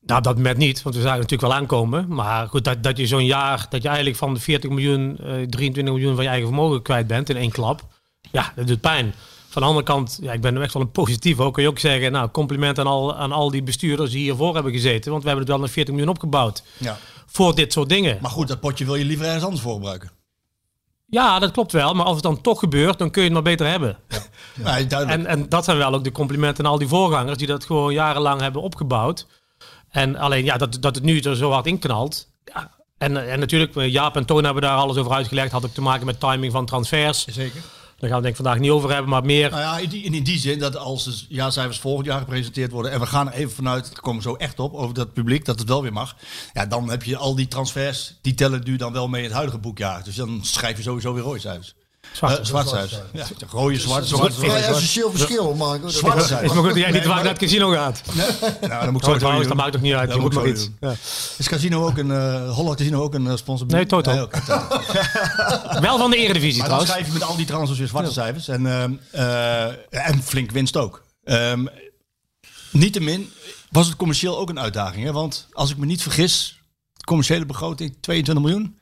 Nou, dat met niet, want we zagen natuurlijk wel aankomen. Maar goed, dat, dat je zo'n jaar, dat je eigenlijk van de 40 miljoen, eh 23 miljoen van je eigen vermogen kwijt bent in één klap. Ja, dat doet pijn. Van de andere kant, ja, ik ben echt wel een positief. Ook kun je ook zeggen, nou, compliment aan al, aan al die bestuurders die hiervoor hebben gezeten. Want we hebben het wel naar 40 miljoen opgebouwd. Ja. Voor dit soort dingen. Maar goed, dat potje wil je liever ergens anders voor gebruiken. Ja, dat klopt wel. Maar als het dan toch gebeurt, dan kun je het maar beter hebben. Ja. En, en dat zijn wel ook de complimenten aan al die voorgangers die dat gewoon jarenlang hebben opgebouwd. En alleen ja, dat, dat het nu er zo hard in knalt. Ja. En, en natuurlijk, eh, Jaap en Toon hebben daar alles over uitgelegd. Had ook te maken met timing van transfers. Zeker. Daar gaan we denk ik vandaag niet over hebben, maar meer. Nou ja, in die, in die zin dat als de jaarcijfers volgend jaar gepresenteerd worden en we gaan er even vanuit, we komen zo echt op over dat publiek, dat het wel weer mag. Ja, dan heb je al die transfers, die tellen nu dan wel mee het huidige boekjaar. Dus dan schrijf je sowieso weer rode cijfers. Zwart. Eh, zwart cijfers. Ja, rode, zwart, zwart, vrij zwart. essentieel verschil, Marco. Dat- Zwarte is cijfers. maar goed dat jij niet maar- naar het casino gaat. Nou, dan moet ik Oh, zo dat maakt toch niet uit. Dat Je moet maar iets. Is Casino ook een, eh Holland Casino ook een eh, sponsor? Nee, Toto. Wel van de Eredivisie dan trouwens. schrijf je met al die transfers weer zwarte cijfers. En, ehm, eh, en flink winst ook. Ehm Niettemin was het commercieel ook een uitdaging. Hè? Want als ik me niet vergis, commerciële begroting 22 miljoen.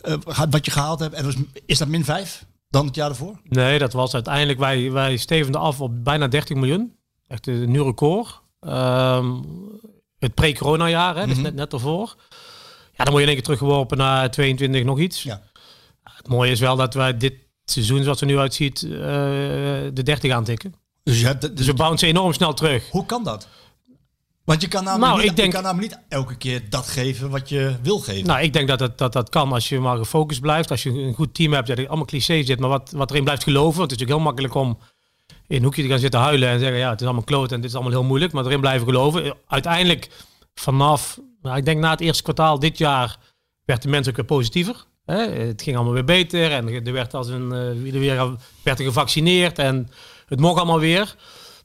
eh, wat je gehaald hebt. En was, is dat min 5 dan het jaar ervoor? Nee, dat was uiteindelijk, wij, wij stevenden af op bijna 30 miljoen. Echt een nieuw record. Ehm, het pre-corona jaar, hè, dus net, net ervoor. Ja, dan moet je in één keer teruggeworpen naar 22 nog iets. Ja. Het mooie is wel dat wij dit seizoen, zoals het er nu uitziet, eh, de 30 aantikken. Dus, je hebt, dus Dus we bouncen enorm snel terug. hoe kan dat? Want je kan, namelijk Nou, niet, ik denk- je kan namelijk niet elke keer dat geven wat je wil geven. Nou, ik denk dat het, dat, dat kan als je maar gefocust blijft. Als je een goed team hebt, dat er allemaal clichés zit, maar wat, wat erin blijft geloven. Want het is natuurlijk heel makkelijk om in een hoekje te gaan zitten huilen en zeggen, ja, het is allemaal kloot en dit is allemaal heel moeilijk. Maar erin blijven geloven. Uiteindelijk, vanaf, nou, ik denk na het eerste kwartaal dit jaar, werd de mensen ook weer positiever. Hè? Het ging allemaal weer beter en er werd, als een, er weer, werd er gevaccineerd en het mocht allemaal weer.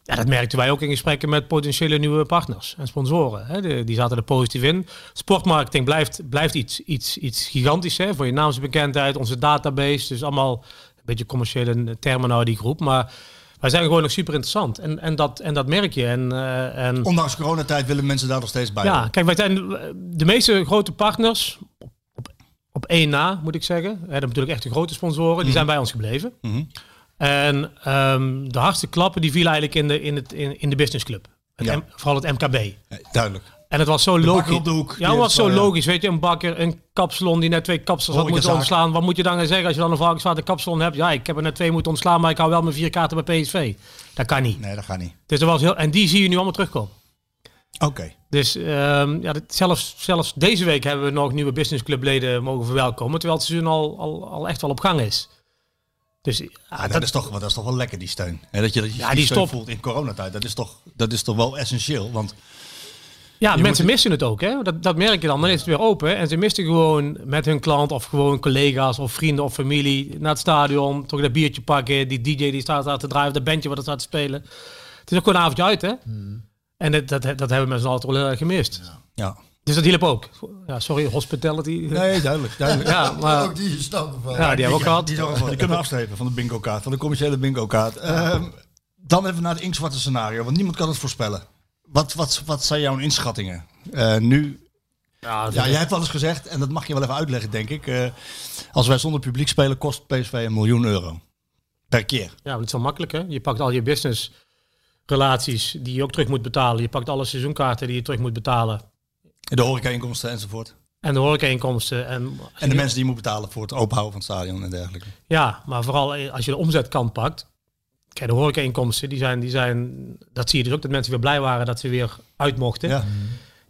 Ja, dat merkten wij ook in gesprekken met potentiële nieuwe partners en sponsoren. Hè. De- die zaten er positief in. Sportmarketing blijft, blijft iets, iets, iets gigantisch hè, voor je naamsbekendheid, onze database. Dus allemaal een beetje commerciële termen nou die groep. Maar wij zijn gewoon nog super interessant. En, en, dat, en dat merk je. En, eh, en, Ondanks coronatijd willen mensen daar nog steeds bij. ja, kijk, wij zijn de meeste grote partners, op, op één na moet ik zeggen. Hè, dat natuurlijk echt de grote sponsoren, die zijn bij ons gebleven. Mhm. En ehm, de hardste klappen die vielen eigenlijk in de, in het, in, in de businessclub. Het Ja. M- vooral het MKB. Duidelijk. En het was zo logisch. op de hoek, Ja, het was zo ja. logisch. Weet je, een bakker, een kapsalon die net twee kapsels had moeten ontslaan. Wat moet je dan gaan zeggen als je dan een varkenswater kapsalon hebt? Ja, ik heb er net twee moeten ontslaan, maar ik hou wel mijn vier kaarten bij PSV. Dat kan niet. Nee, dat gaat niet. Dus er was heel, en die zie je nu allemaal terugkomen. Oké. Dus ehm, ja, dat- zelfs, zelfs deze week hebben we nog nieuwe businessclubleden mogen verwelkomen. Terwijl het seizoen al, al, al echt wel op gang is. Dus ja, Ah, dat, dat, is toch, dat is toch wel lekker, die steun. Hè, dat je, dat je Ja, die steun stop. voelt in coronatijd. Dat is, toch, dat is toch wel essentieel. Want Ja, mensen moet- missen het ook. Hè? Dat, dat merk je dan. Dan is het weer open. En ze misten gewoon met hun klant of gewoon collega's of vrienden of familie naar het stadion. Toch dat biertje pakken. Die DJ die staat daar te draaien. Dat bandje wat er staat te spelen. Het is ook gewoon een avondje uit. Hè? En dat, dat, dat hebben mensen altijd wel heel erg gemist. Ja. Dus dat hielp ook. Ja, sorry, hospitality. Nee, duidelijk. duidelijk. Ja, maar Ook die van. ja, die hebben we ook gehad. Die, kunnen we afstrepen van de bingo kaart, van de commerciële bingo kaart. Ehm, dan even naar het inktzwarte scenario, want niemand kan het voorspellen. Wat, wat, wat zijn jouw inschattingen? Eh, nu, Ja, dat- ja, jij hebt wel eens gezegd, en dat mag je wel even uitleggen, denk ik. eh, als wij zonder publiek spelen, kost PSV een miljoen euro. Per keer. Ja, het is wel makkelijk hè. Je pakt al je business relaties die je ook terug moet betalen. Je pakt alle seizoenkaarten die je terug moet betalen. De horeca-inkomsten enzovoort. En de horeca-inkomsten. En, En de mensen die je moet betalen voor het openhouden van het stadion en dergelijke. Ja, maar vooral als je de omzetkant pakt. Kijk, de horeca-inkomsten, die zijn, die zijn, dat zie je dus ook, dat mensen weer blij waren dat ze weer uit mochten. Ja, Ja.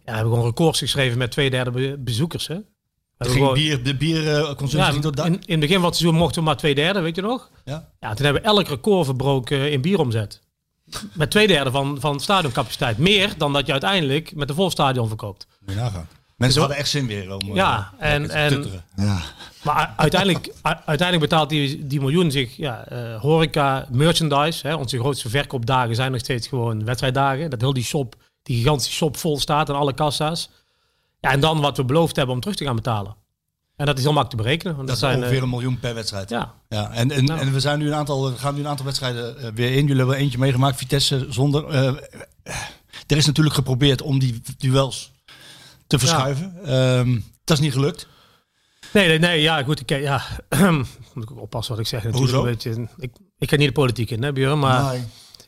we hebben gewoon records geschreven met twee derde be- bezoekers. Hè. Ging gewoon- bier, de bierconsumptie ja, het in, het begin van het seizoen mochten we maar twee derde, weet je nog? Ja. Ja, toen hebben we elk record verbroken in bieromzet. Met twee derde van, van stadioncapaciteit. Meer dan dat je uiteindelijk met een vol stadion verkoopt. Moet je nagaan. Mensen hadden echt zin weer om eh, Ja, en- en-. Ja. Maar uiteindelijk, uiteindelijk betaalt die, die miljoen zich ja, eh, horeca, merchandise. Hè, onze grootste verkoopdagen zijn nog steeds gewoon wedstrijddagen. Dat heel die shop, die gigantische shop vol staat en alle kassa's. Ja, en dan wat we beloofd hebben om terug te gaan betalen. En dat is heel makkelijk te berekenen. Want Dat dat, is zijn, ongeveer eh, een miljoen per wedstrijd. ja, Ja, en, en, Nou. en we, zijn nu een aantal, we gaan nu een aantal wedstrijden weer in. Jullie hebben eentje meegemaakt, Vitesse zonder. er is natuurlijk geprobeerd om die duels te verschuiven. Ehm, dat is niet gelukt. Nee, nee, nee, ja, goed. Ik, ja, moet ik ook oppassen wat ik zeg. Natuurlijk Hoezo? een beetje. Ik, ik ga niet de politiek in, hè, Björn. Maar Nee,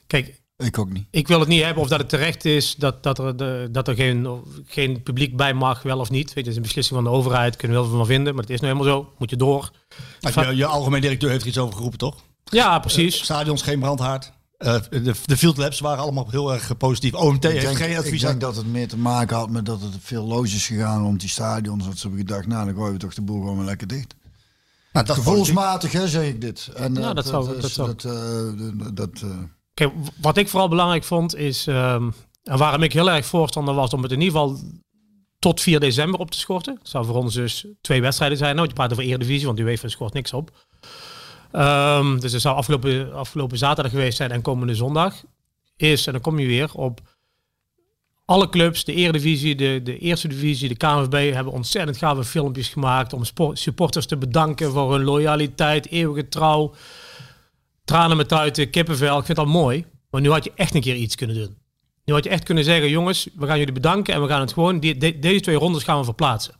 kijk, ik ook niet. ik wil het niet hebben of dat het terecht is dat, dat er, de, dat er geen, geen publiek bij mag, wel of niet. Weet je, het is een beslissing van de overheid, kunnen we veel van vinden, maar het is nou helemaal zo. Moet je door. Nou, je, je algemeen directeur heeft er iets over geroepen, toch? Ja, precies. Stadions geen brandhaard. Eh, de, de field labs waren allemaal heel erg positief. OMT Ik heeft denk, geen ik advies denk aan. dat het meer te maken had met dat het veel loos is gegaan rond die stadions. Dat ze hebben gedacht, nou dan gooien we toch de boel gewoon lekker dicht. Nou, dat. Gevoelsmatig hè, zeg ik dit. En, Ja, eh, dat zou- dat zou- Dat, eh, dat, eh, Kijk, wat ik vooral belangrijk vond is, ehm, en waarom ik heel erg voorstander was om het in ieder geval tot 4 december op te schorten. Dat zou voor ons dus twee wedstrijden zijn. Nou, je praat over Eredivisie, want die UEFA schort niks op. Ehm, dus het zou afgelopen, afgelopen zaterdag geweest zijn en komende zondag. Is, en dan kom je weer op alle clubs, de Eredivisie, de, de Eerste Divisie, de KNVB hebben ontzettend gave filmpjes gemaakt om supporters te bedanken voor hun loyaliteit, eeuwige trouw, tranen met tuiten, kippenvel. Ik vind dat mooi. Maar nu had je echt een keer iets kunnen doen. Nu had je echt kunnen zeggen, jongens, we gaan jullie bedanken en we gaan het gewoon, deze twee rondes gaan we verplaatsen.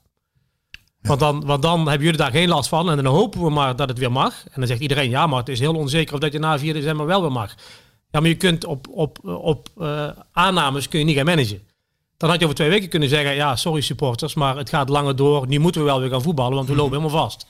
Want, dan, want dan hebben jullie daar geen last van en dan hopen we maar dat het weer mag. En dan zegt iedereen, ja, maar het is heel onzeker of dat je na 4 december wel weer mag. Ja, maar je kunt op, op, op eh, aannames kun je niet gaan managen. Dan had je over twee weken kunnen zeggen, ja, sorry supporters, maar het gaat langer door. Nu moeten we wel weer gaan voetballen, want we lopen helemaal vast.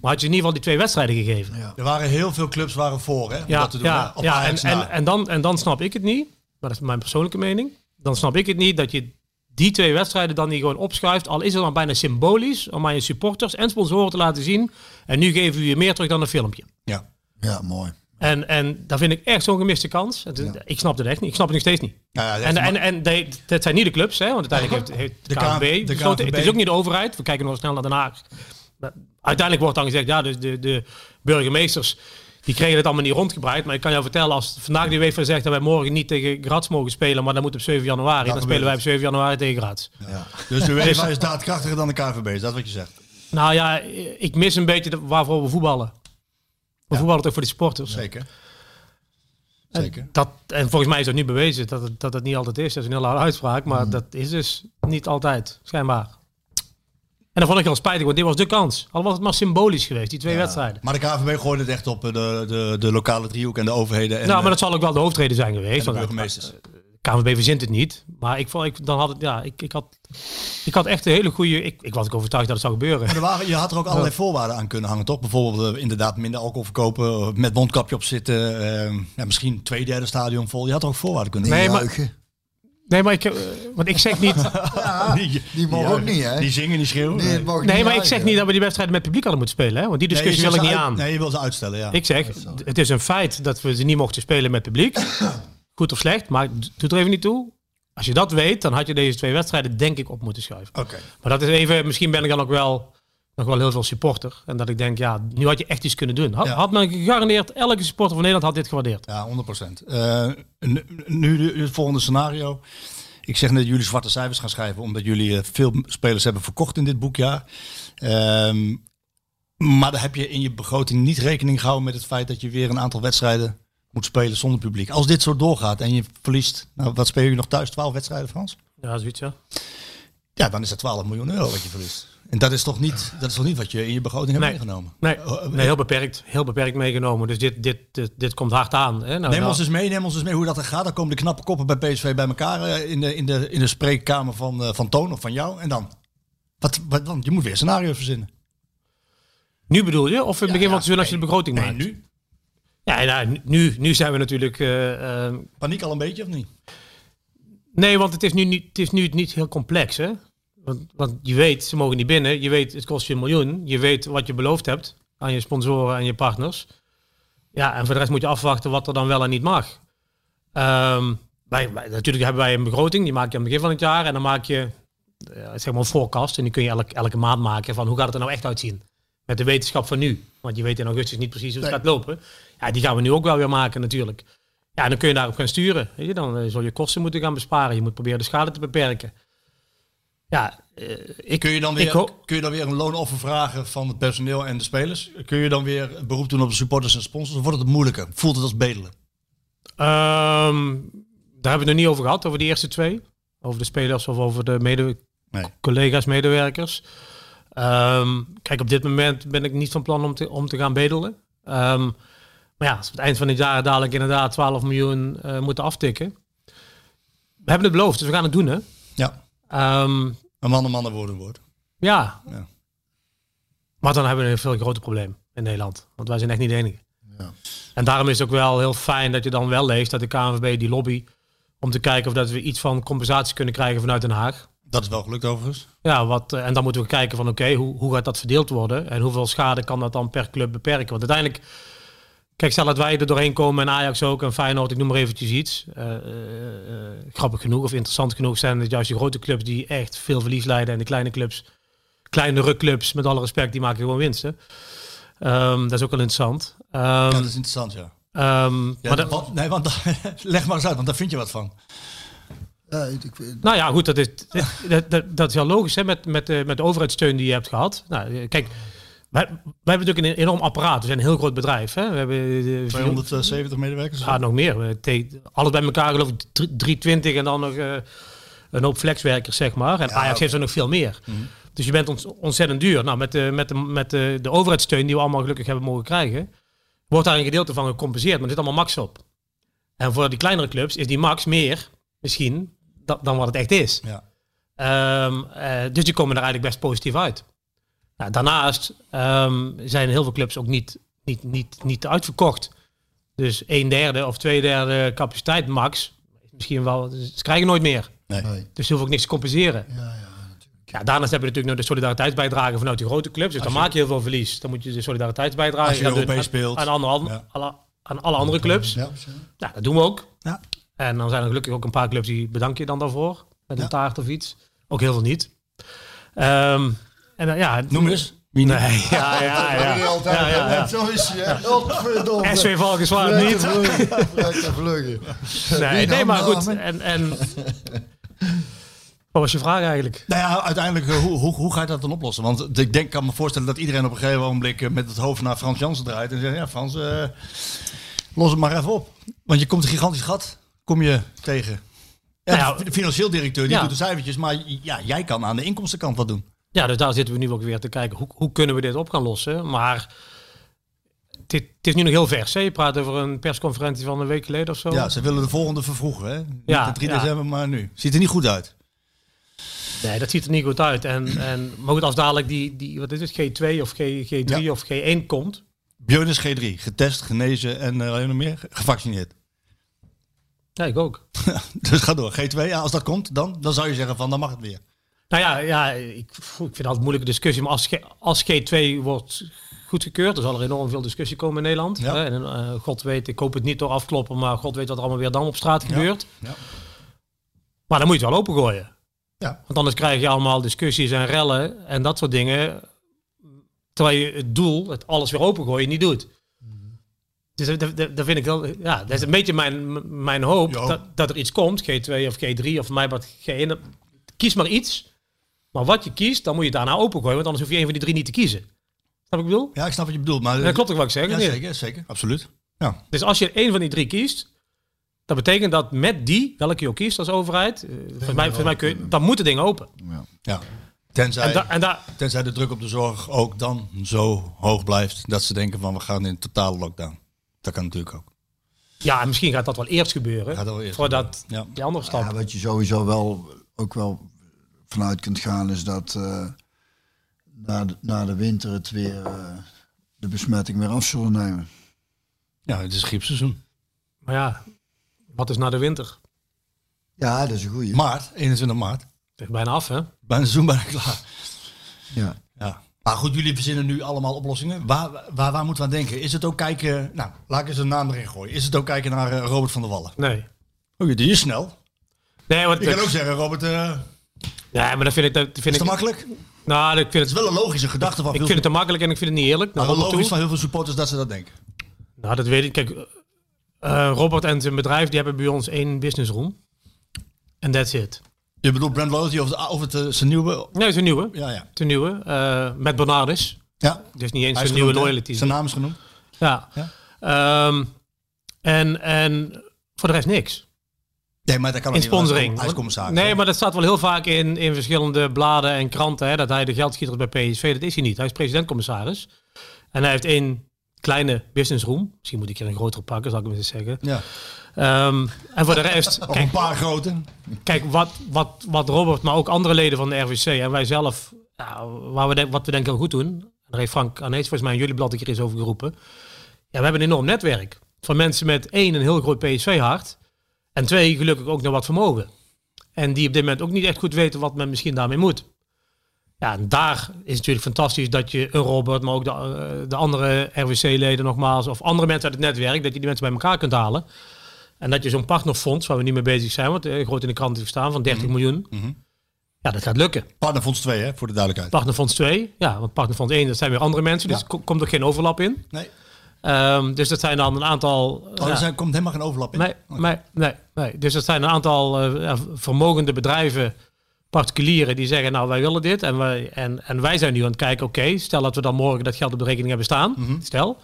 Maar had je in ieder geval die twee wedstrijden gegeven. Er waren heel veel clubs waren voor, hè? om Ja, dat te doen, hè? ja, Op ja en, en, dan, en dan snap ik het niet, maar dat is mijn persoonlijke mening. Dan snap ik het niet dat je die twee wedstrijden dan niet gewoon opschuift. Al is het dan bijna symbolisch om aan je supporters en sponsoren te laten zien. En nu geven we je meer terug dan een filmpje. ja. ja, mooi. En, en daar vind ik echt zo'n gemiste kans. Het Ik snap het echt niet. Ik snap het nog steeds niet. Ja, En, en, en de- dat zijn niet de clubs, hè, want uiteindelijk heeft, heeft de De KNVB K- de besloten. KNVB. Het is ook niet de overheid. We kijken nog snel naar Den Haag. Uiteindelijk wordt dan gezegd, ja, dus de, de burgemeesters die kregen het allemaal niet rondgebreid. Maar ik kan jou vertellen, als vandaag de UEFA zegt dat wij morgen niet tegen Graz mogen spelen, maar dat moet op 7 januari, dan, Dan spelen wij op 7 januari tegen Graz. Dus de UEFA is daadkrachtiger dan de KVB, is dat wat je zegt? Nou ja, ik mis een beetje de- waarvoor we voetballen. We voetballen toch voor de sporters. Zeker. En Zeker. Dat, en volgens mij is dat nu bewezen dat het, dat het niet altijd is. Dat is een hele harde uitspraak, maar Mm. dat is dus niet altijd, schijnbaar. En dat vond ik heel spijtig, want dit was de kans. Al was het maar symbolisch geweest, die twee wedstrijden. Maar de KVB gooide het echt op eh, de, de, de lokale driehoek en de overheden en, nou, maar eh, dat zal ook wel de hoofdreden zijn en geweest. de want burgemeesters. KNVB verzint het niet. Maar ik, vond, ik, dan had het, ja, ik, ik, had, ik had echt een hele goede... Ik, ik was ook overtuigd dat het zou gebeuren. Maar er waren, je had er ook allerlei voorwaarden aan kunnen hangen, toch? Bijvoorbeeld eh, inderdaad minder alcohol verkopen, eh, met mondkapje op zitten, eh, ja, misschien twee derde stadion vol. Je had er ook voorwaarden kunnen Nee, Die maar-. Nee, maar ik, eh, want ik zeg niet... die, die mogen ook niet, hè? Die zingen, die schreeuwen. Nee, maar ik zeg niet dat we die wedstrijden met publiek hadden moeten spelen. Hè? Want die discussie wil ik niet uit- aan. Nee, je wil ze uitstellen, ja. Ik zeg, het is een feit dat we ze niet mochten spelen met publiek. Goed of slecht, maar het doet er even niet toe. Als je dat weet, dan had je deze twee wedstrijden denk ik op moeten schuiven. Oké. Maar dat is even, misschien ben ik dan ook wel nog wel heel veel supporter. En dat ik denk, ja, nu had je echt iets kunnen doen. Had, Ja. had men gegarandeerd, elke supporter van Nederland had dit gewaardeerd. Ja, 100%. Eh, nu, het volgende scenario. Ik zeg net dat jullie zwarte cijfers gaan schrijven, omdat jullie eh, veel spelers hebben verkocht in dit boekjaar. Ehm, maar dan heb je in je begroting niet rekening gehouden met het feit dat je weer een aantal wedstrijden moet spelen zonder publiek. Als dit zo doorgaat en je verliest, nou, wat spelen jullie nog thuis? 12 wedstrijden, Frans? Ja, zoiets ja. Ja, dan is dat 12 miljoen euro wat je verliest. En dat is toch niet, dat is toch niet wat je in je begroting hebt Nee. meegenomen? Nee, Oh, nee, heel beperkt. Heel beperkt meegenomen. Dus dit, dit, dit, dit komt hard aan. Hè? Nou, Neem ons eens mee, neem ons eens mee hoe dat er gaat. Dan komen de knappe koppen bij PSV bij elkaar eh, in de, in de, in de spreekkamer van, eh, van Toon of van jou. En dan? Wat, wat dan? Je moet weer scenario's verzinnen. Nu bedoel je? Of in het begin van het seizoen als je de begroting Nee, maakt? nu? Ja, nou, nu, nu zijn we natuurlijk... eh, Paniek al een beetje of niet? nee, want het is nu niet, het is nu niet heel complex. Hè? Want, want je weet, ze mogen niet binnen. Je weet, het kost je een miljoen. Je weet wat je beloofd hebt aan je sponsoren en je partners. Ja, en voor de rest moet je afwachten wat er dan wel en niet mag. Ehm, wij, wij- natuurlijk hebben wij een begroting, die maak je aan het begin van het jaar. En dan maak je eh, zeg maar een forecast. En die kun je elke, elke maand maken van hoe gaat het er nou echt uitzien. Met de wetenschap van nu. Want je weet in augustus niet precies hoe het Nee. gaat lopen. Ja, die gaan we nu ook wel weer maken natuurlijk. Ja, en dan kun je daarop gaan sturen. Weet je? Dan eh, zul je kosten moeten gaan besparen. Je moet proberen de schade te beperken. Ja, eh, ik, Kun je, dan weer, kun je dan weer een loonoffer vragen van het personeel en de spelers? Kun je dan weer een beroep doen op de supporters en sponsors? Of wordt het moeilijker? Voelt het als bedelen? Ehm, daar hebben we het nog niet over gehad, over die eerste twee. Over de spelers of over de mede Nee. collega's, medewerkers. Ehm, kijk, op dit moment ben ik niet van plan om te, om te gaan bedelen. Ehm, maar ja, als we het eind van het jaar dadelijk inderdaad 12 miljoen eh, moeten aftikken. We hebben het beloofd, dus we gaan het doen, hè. Ja. Ehm, Een man een man, een woord een woord. ja. Ja. Maar dan hebben we een veel groter probleem in Nederland. Want wij zijn echt niet de enige. Ja. En daarom is het ook wel heel fijn dat je dan wel leest dat de KNVB die lobby om te kijken of dat we iets van compensatie kunnen krijgen vanuit Den Haag. Dat is wel gelukt overigens. Ja, wat, eh, en dan moeten we kijken van oké, hoe, hoe gaat dat verdeeld worden? En hoeveel schade kan dat dan per club beperken? Want uiteindelijk, kijk, stel dat wij er doorheen komen en Ajax ook en Feyenoord, ik noem maar eventjes iets. eh, eh, eh, grappig genoeg of interessant genoeg zijn het juist de grote clubs die echt veel verlies leiden. En de kleine clubs, kleinere clubs, met alle respect, die maken gewoon winsten. Ehm, dat is ook wel interessant. Ehm, Ja, dat is interessant, ja. ehm, ja maar dat- want- nee, want leg maar eens uit, want daar vind je wat van. Ja, ik, ik- Nou ja, goed, dat is, dat, dat, dat is heel logisch hè, met, met, de, met de overheidssteun die je hebt gehad. Nou, kijk, wij, wij hebben natuurlijk een enorm apparaat. We zijn een heel groot bedrijf. Hè. We hebben de, 270 medewerkers. Ja, nog meer. Alles bij elkaar geloof ik drie- 320 en dan nog eh, een hoop flexwerkers, zeg maar. En Ajax heeft er nog veel meer. Dus je bent ons, ontzettend duur. Nou, met, de, met, de, met de, de overheidssteun die we allemaal gelukkig hebben mogen krijgen, wordt daar een gedeelte van gecompenseerd. Maar er zit allemaal max op. En voor die kleinere clubs is die max meer, misschien, da- dan wat het echt is. Ja. Ehm, eh, dus die komen er eigenlijk best positief uit. Nou, daarnaast ehm, zijn heel veel clubs ook niet, niet, niet, niet uitverkocht. Dus een derde of twee derde capaciteit max. Misschien wel, ze krijgen nooit meer. Nee. nee. Dus ze hoeven ook niks te compenseren. Ja, ja. Ja, daarnaast heb je natuurlijk nog de solidariteitsbijdrage vanuit die grote clubs. Dus dan maak je heel veel verlies. Dan moet je de solidariteitsbijdrage Als je gaan doen Europees aan- speelt. Aan, Ja. alle, aan alle andere clubs. Ja, Nou, dat doen we ook. Ja. En dan zijn er gelukkig ook een paar clubs die bedank je dan daarvoor. Met een taart of iets. Ook heel veel niet. Ehm, en dan, ja, Noem eens. Wie niet? Nee, ja, ja, ja. Ja, altijd, Ja, ja, ja. Zo is je. Godverdomme. SV Valkenswaard niet. Vluggen. Nee, nee, maar Ja, goed. En, en... Wat was je vraag eigenlijk? Nou ja, uiteindelijk, eh, hoe, hoe, hoe ga je dat dan oplossen? Want ik denk, kan me voorstellen dat iedereen op een gegeven moment eh, met het hoofd naar Frans Jansen draait. En zegt, ja Frans, eh, los het maar even op. Want je komt een gigantisch gat, kom je tegen. Ja, Nou ja, de financieel directeur die ja. doet de cijfertjes, maar ja, jij kan aan de inkomstenkant wat doen. Ja, dus daar zitten we nu ook weer te kijken. Hoe, hoe kunnen we dit op gaan lossen? Maar dit, het is nu nog heel vers. Hè? Je praat over een persconferentie van een week geleden of zo. Ja, ze willen de volgende vervroegen. Hè? Niet Ja, de 3 ja. december, maar nu. Ziet er niet goed uit. Nee, dat ziet er niet goed uit. En, en, maar goed, als dadelijk die, die wat is het, G2 of G, G3 Ja. of G1 komt. Björn is G3, getest, genezen en uh, nog meer, gevaccineerd. Ja, ik ook. dus ga door. G2, ja, als dat komt, dan, dan zou je zeggen van, dan mag het weer. Nou ja, ja ik, ik vind altijd een moeilijke discussie. Maar als, G- als G2 wordt goedgekeurd, dan zal er enorm veel discussie komen in Nederland. Ja. Hè? En, eh, God weet, ik hoop het niet door afkloppen, maar God weet wat er allemaal weer dan op straat gebeurt. Ja. Maar dan moet je het wel opengooien. Ja. Want anders krijg je allemaal discussies en rellen en dat soort dingen. Terwijl je het doel, het alles weer opengooien, niet doet. Dus dat, dat, dat vind ik wel, ja, dat is een beetje mijn, mijn hoop dat, dat er iets komt, G2 of G3 of mij wat G1. Kies maar iets. Maar wat je kiest, dan moet je het daarna opengooien, want anders hoef je een van die drie niet te kiezen. Snap ik bedoel? Ja, ik snap wat je bedoelt. Maar Dat klopt toch wat ik zeg? Ja, Nee. zeker, zeker. Absoluut. Ja. Dus als je één van die drie kiest, dat betekent dat met die, welke je ook kiest als overheid, volgens mij, volgens mij kun je, dan moet het ding open. ja. Tenzij, En, da, en tenzij de druk op de zorg ook dan zo hoog blijft dat ze denken van we gaan in totale lockdown. Dat kan natuurlijk ook. ja, en misschien gaat dat wel eerst gebeuren, Gaat dat wel eerst voordat gebeuren. Ja. die andere stap. Ja, wat je sowieso wel ook wel vanuit kunt gaan is dat eh, na, de, na de winter het weer eh, de besmetting weer af zullen nemen. Ja, het is griepseizoen. Maar ja, wat is na de winter? Ja, dat is een goeie. Maart, 21 maart. Het is bijna af, hè? Bijna seizoen bijna klaar. Ja. Ja. Maar goed, jullie verzinnen nu allemaal oplossingen. Waar, waar, waar moeten we aan denken? Is het ook kijken... Nou, laat ik eens een naam erin gooien. Is het ook kijken naar eh, Robert van der Wallen? Nee. Oh, die is snel. Nee, wat, Je kan ook zeggen, Robert, ja, maar dat vind ik, dat vind is ik, te makkelijk? Het nou, ik vind is het, wel een logische gedachte van ik veel vind het te makkelijk en ik vind het niet eerlijk. maar wel Robert logisch toe. van heel veel supporters dat ze dat denken. Nou, dat weet ik. Kijk, eh, Robert en zijn bedrijf, die hebben bij ons één business room. En that's it. Je bedoelt Brand Loyalty of, de, of het eh, zijn nieuwe... Nee, het is een nieuwe. Ja, ja. Het is een nieuwe. eh, met Bernardus. ja. Dus niet eens is een nieuwe genoemd, loyalty. Zijn naam is genoemd. Ja. Ja. Ehm, en, en voor de rest niks. Nee, maar dat kan In sponsoring. Is commissaris. Nee, maar dat staat wel heel vaak in, in verschillende bladen en kranten. Hè, dat hij de geldschieter bij PSV. Dat is hij niet. Hij is president-commissaris. En hij heeft één kleine business room. Misschien moet ik hier een grotere pakken, zal ik hem eens zeggen. Ja. Ehm, en voor de rest, kijk, een paar grote. kijk wat, wat, wat Robert, maar ook andere leden van de RVC en wij zelf, waar we denk, wat we denken heel goed doen. En daar heeft Frank Arnees volgens mij in jullie blad een keer eens over geroepen. Ja, we hebben een enorm netwerk. Van mensen met één, een heel groot PSV-hart. En twee, gelukkig ook nog wat vermogen. En die op dit moment ook niet echt goed weten wat men misschien daarmee moet. Ja, en daar is het natuurlijk fantastisch dat je een Robert, maar ook de, eh, de andere RWC-leden nogmaals, of andere mensen uit het netwerk, dat je die mensen bij elkaar kunt halen. En dat je zo'n partnerfonds, waar we niet mee bezig zijn, want eh, groot in de krant heeft staan, van 30 miljoen. Ja, dat gaat lukken. Partnerfonds 2, hè, voor de duidelijkheid. Partnerfonds 2, ja, want Partnerfonds 1, dat zijn weer andere mensen, dus Ja. er komt ook geen overlap in. Nee. Ehm, dus dat zijn dan een aantal... Oh, ja, er komt helemaal geen overlap in. Nee, nee, nee, nee. Dus dat zijn een aantal eh, vermogende bedrijven, particulieren, die zeggen, nou wij willen dit. En wij, en, en wij zijn nu aan het kijken, oké, stel dat we dan morgen dat geld op de rekening hebben staan. Stel.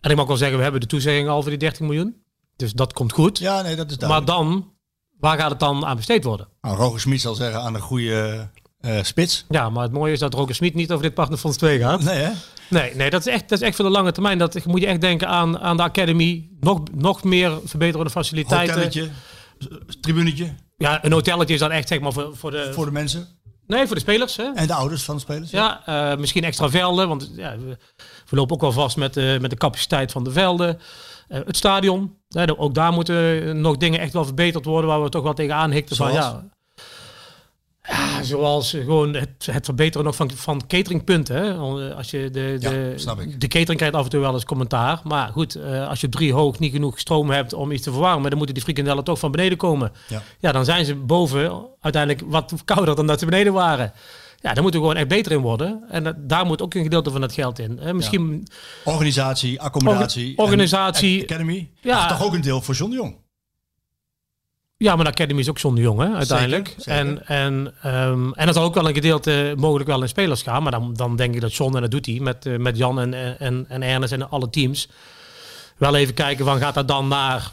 En ik mag wel zeggen, we hebben de toezegging al voor die 30 miljoen. Dus dat komt goed. Ja, nee, dat is maar duidelijk. dan, waar gaat het dan aan besteed worden? Nou, Roger Smit zal zeggen aan een goede eh, spits. Ja, maar het mooie is dat Roger Smit niet over dit partnerfonds 2 gaat. Nee, hè? Nee, nee dat, is echt, dat is echt voor de lange termijn. Dat moet je echt denken aan, aan de academy. Nog, nog meer verbeterende faciliteiten. Hotelletje, tribunetje Ja, een hotelletje is dan echt zeg maar voor, voor de... voor de mensen. nee, voor de spelers. Hè? En de ouders van de spelers. Ja, eh, misschien extra velden. Want ja, we, we lopen ook wel vast met, de met de capaciteit van de velden. Eh, het stadion. Ook daar moeten nog dingen echt wel verbeterd worden. Waar we toch wel tegenaan hikten. Van, ja, ja, zoals gewoon het, het verbeteren nog van, van cateringpunten. Hè. Als je de, de, de catering krijgt af en toe wel eens commentaar. Maar goed, eh, als je op drie hoog niet genoeg stroom hebt om iets te verwarmen. Dan moeten die frikandellen toch van beneden komen. Ja. Ja, dan zijn ze boven uiteindelijk wat kouder dan dat ze beneden waren. Ja, daar moeten we gewoon echt beter in worden. En dat- daar moet ook een gedeelte van het geld in. Eh, misschien, Organisatie, accommodatie. Orga- organisatie. en Academy. Ja. Ja. toch ook een deel voor John de Jong. Ja, maar de Academy is ook zonder jongen uiteindelijk. Zeker, zeker. En, en, ehm, en er zal ook wel een gedeelte mogelijk wel in spelers gaan. Maar dan, dan denk ik dat John, en dat doet hij met, eh, met Jan en, en, en Ernest en alle teams. Wel even kijken van gaat dat dan naar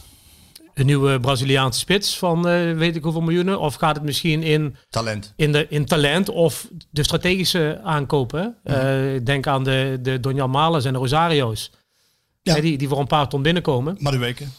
een nieuwe Braziliaanse spits van eh, weet ik hoeveel miljoenen? Of gaat het misschien in Talent. in, de, in talent of de strategische aankopen. Eh, denk aan de, de Donjan Males en de Rosario's. Ja. Die, die voor een paar ton binnenkomen. Maar de weken.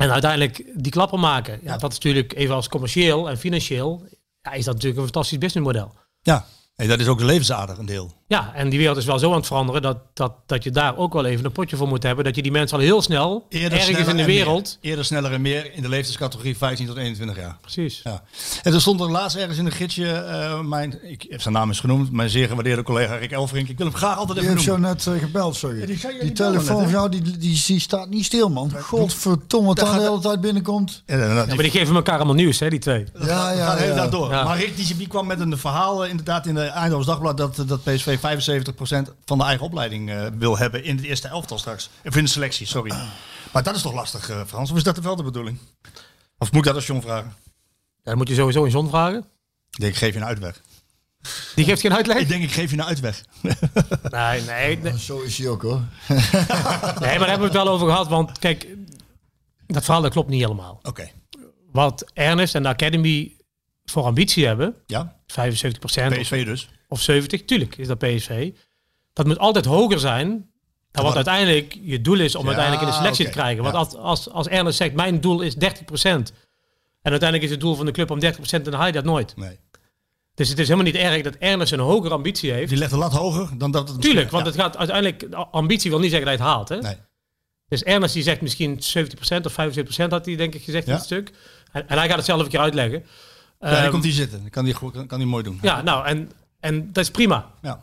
En uiteindelijk die klappen maken. Ja, dat is natuurlijk even als commercieel en financieel. Ja, is dat natuurlijk een fantastisch businessmodel. Ja. Hey, dat is ook de levensader een deel. Ja, en die wereld is wel zo aan het veranderen dat, dat, dat je daar ook wel even een potje voor moet hebben. Dat je die mensen al heel snel ergens in de wereld. meer. Eerder, sneller en meer in de leeftijdscategorie 15 tot 21 jaar. Precies. Ja. En er stond er laatst ergens in een gidsje, eh, mijn, ik heb zijn naam eens genoemd, mijn zeer gewaardeerde collega Rick Elfrink. Ik wil hem graag altijd Die even heeft zo net eh, gebeld, sorry. Ja, die die telefoon van jou, die, die, die staat niet stil, man. Godverdomme, wat Daar de hele tijd binnenkomt. Ja, Ja, die maar die geven elkaar allemaal nieuws, hè, die twee. Ja, ja, ja. dag door. Ja. Maar Rick die, die kwam met een verhaal eh, inderdaad in de Eindhoven Dagblad dat, dat PSV 75% van de eigen opleiding eh, wil hebben in het eerste elftal straks. Of in de selectie, sorry. Maar dat is toch lastig, eh, Frans? Of is dat wel de bedoeling? Of moet ik dat als John vragen? Ja, dan moet je sowieso in Zon vragen. Ik denk, ik geef je een uitweg. Die geeft geen uitleg. Ik denk, ik geef je een uitweg. Nee, nee, nee. Zo is hij ook, hoor. Nee, maar daar hebben we het wel over gehad. Want kijk, dat verhaal dat klopt niet helemaal. Oké. Wat Ernest en de Academy voor ambitie hebben, Ja, 75% of, PSV dus. Of 70, tuurlijk is dat PSV. Dat moet altijd hoger zijn dan wat uiteindelijk je doel is om Ja, uiteindelijk in de selectie te krijgen. Want als, als, als Ernest zegt, mijn doel is 30%. En uiteindelijk is het doel van de club om 30%, dan haal je dat nooit. Nee. Dus het is helemaal niet erg dat Ernest een hogere ambitie heeft. Die legt de lat hoger dan dat het Tuurlijk, want ja. het gaat uiteindelijk, ambitie wil niet zeggen dat je het haalt. Hè? Nee. Dus Ernest die zegt misschien 70% of 75% had hij denk ik gezegd in het stuk. En, en hij gaat het zelf een keer uitleggen. Ja, dan Ehm, komt hij zitten. Dan kan hij kan hij mooi doen. ja, nou, en, en dat is prima. Ja.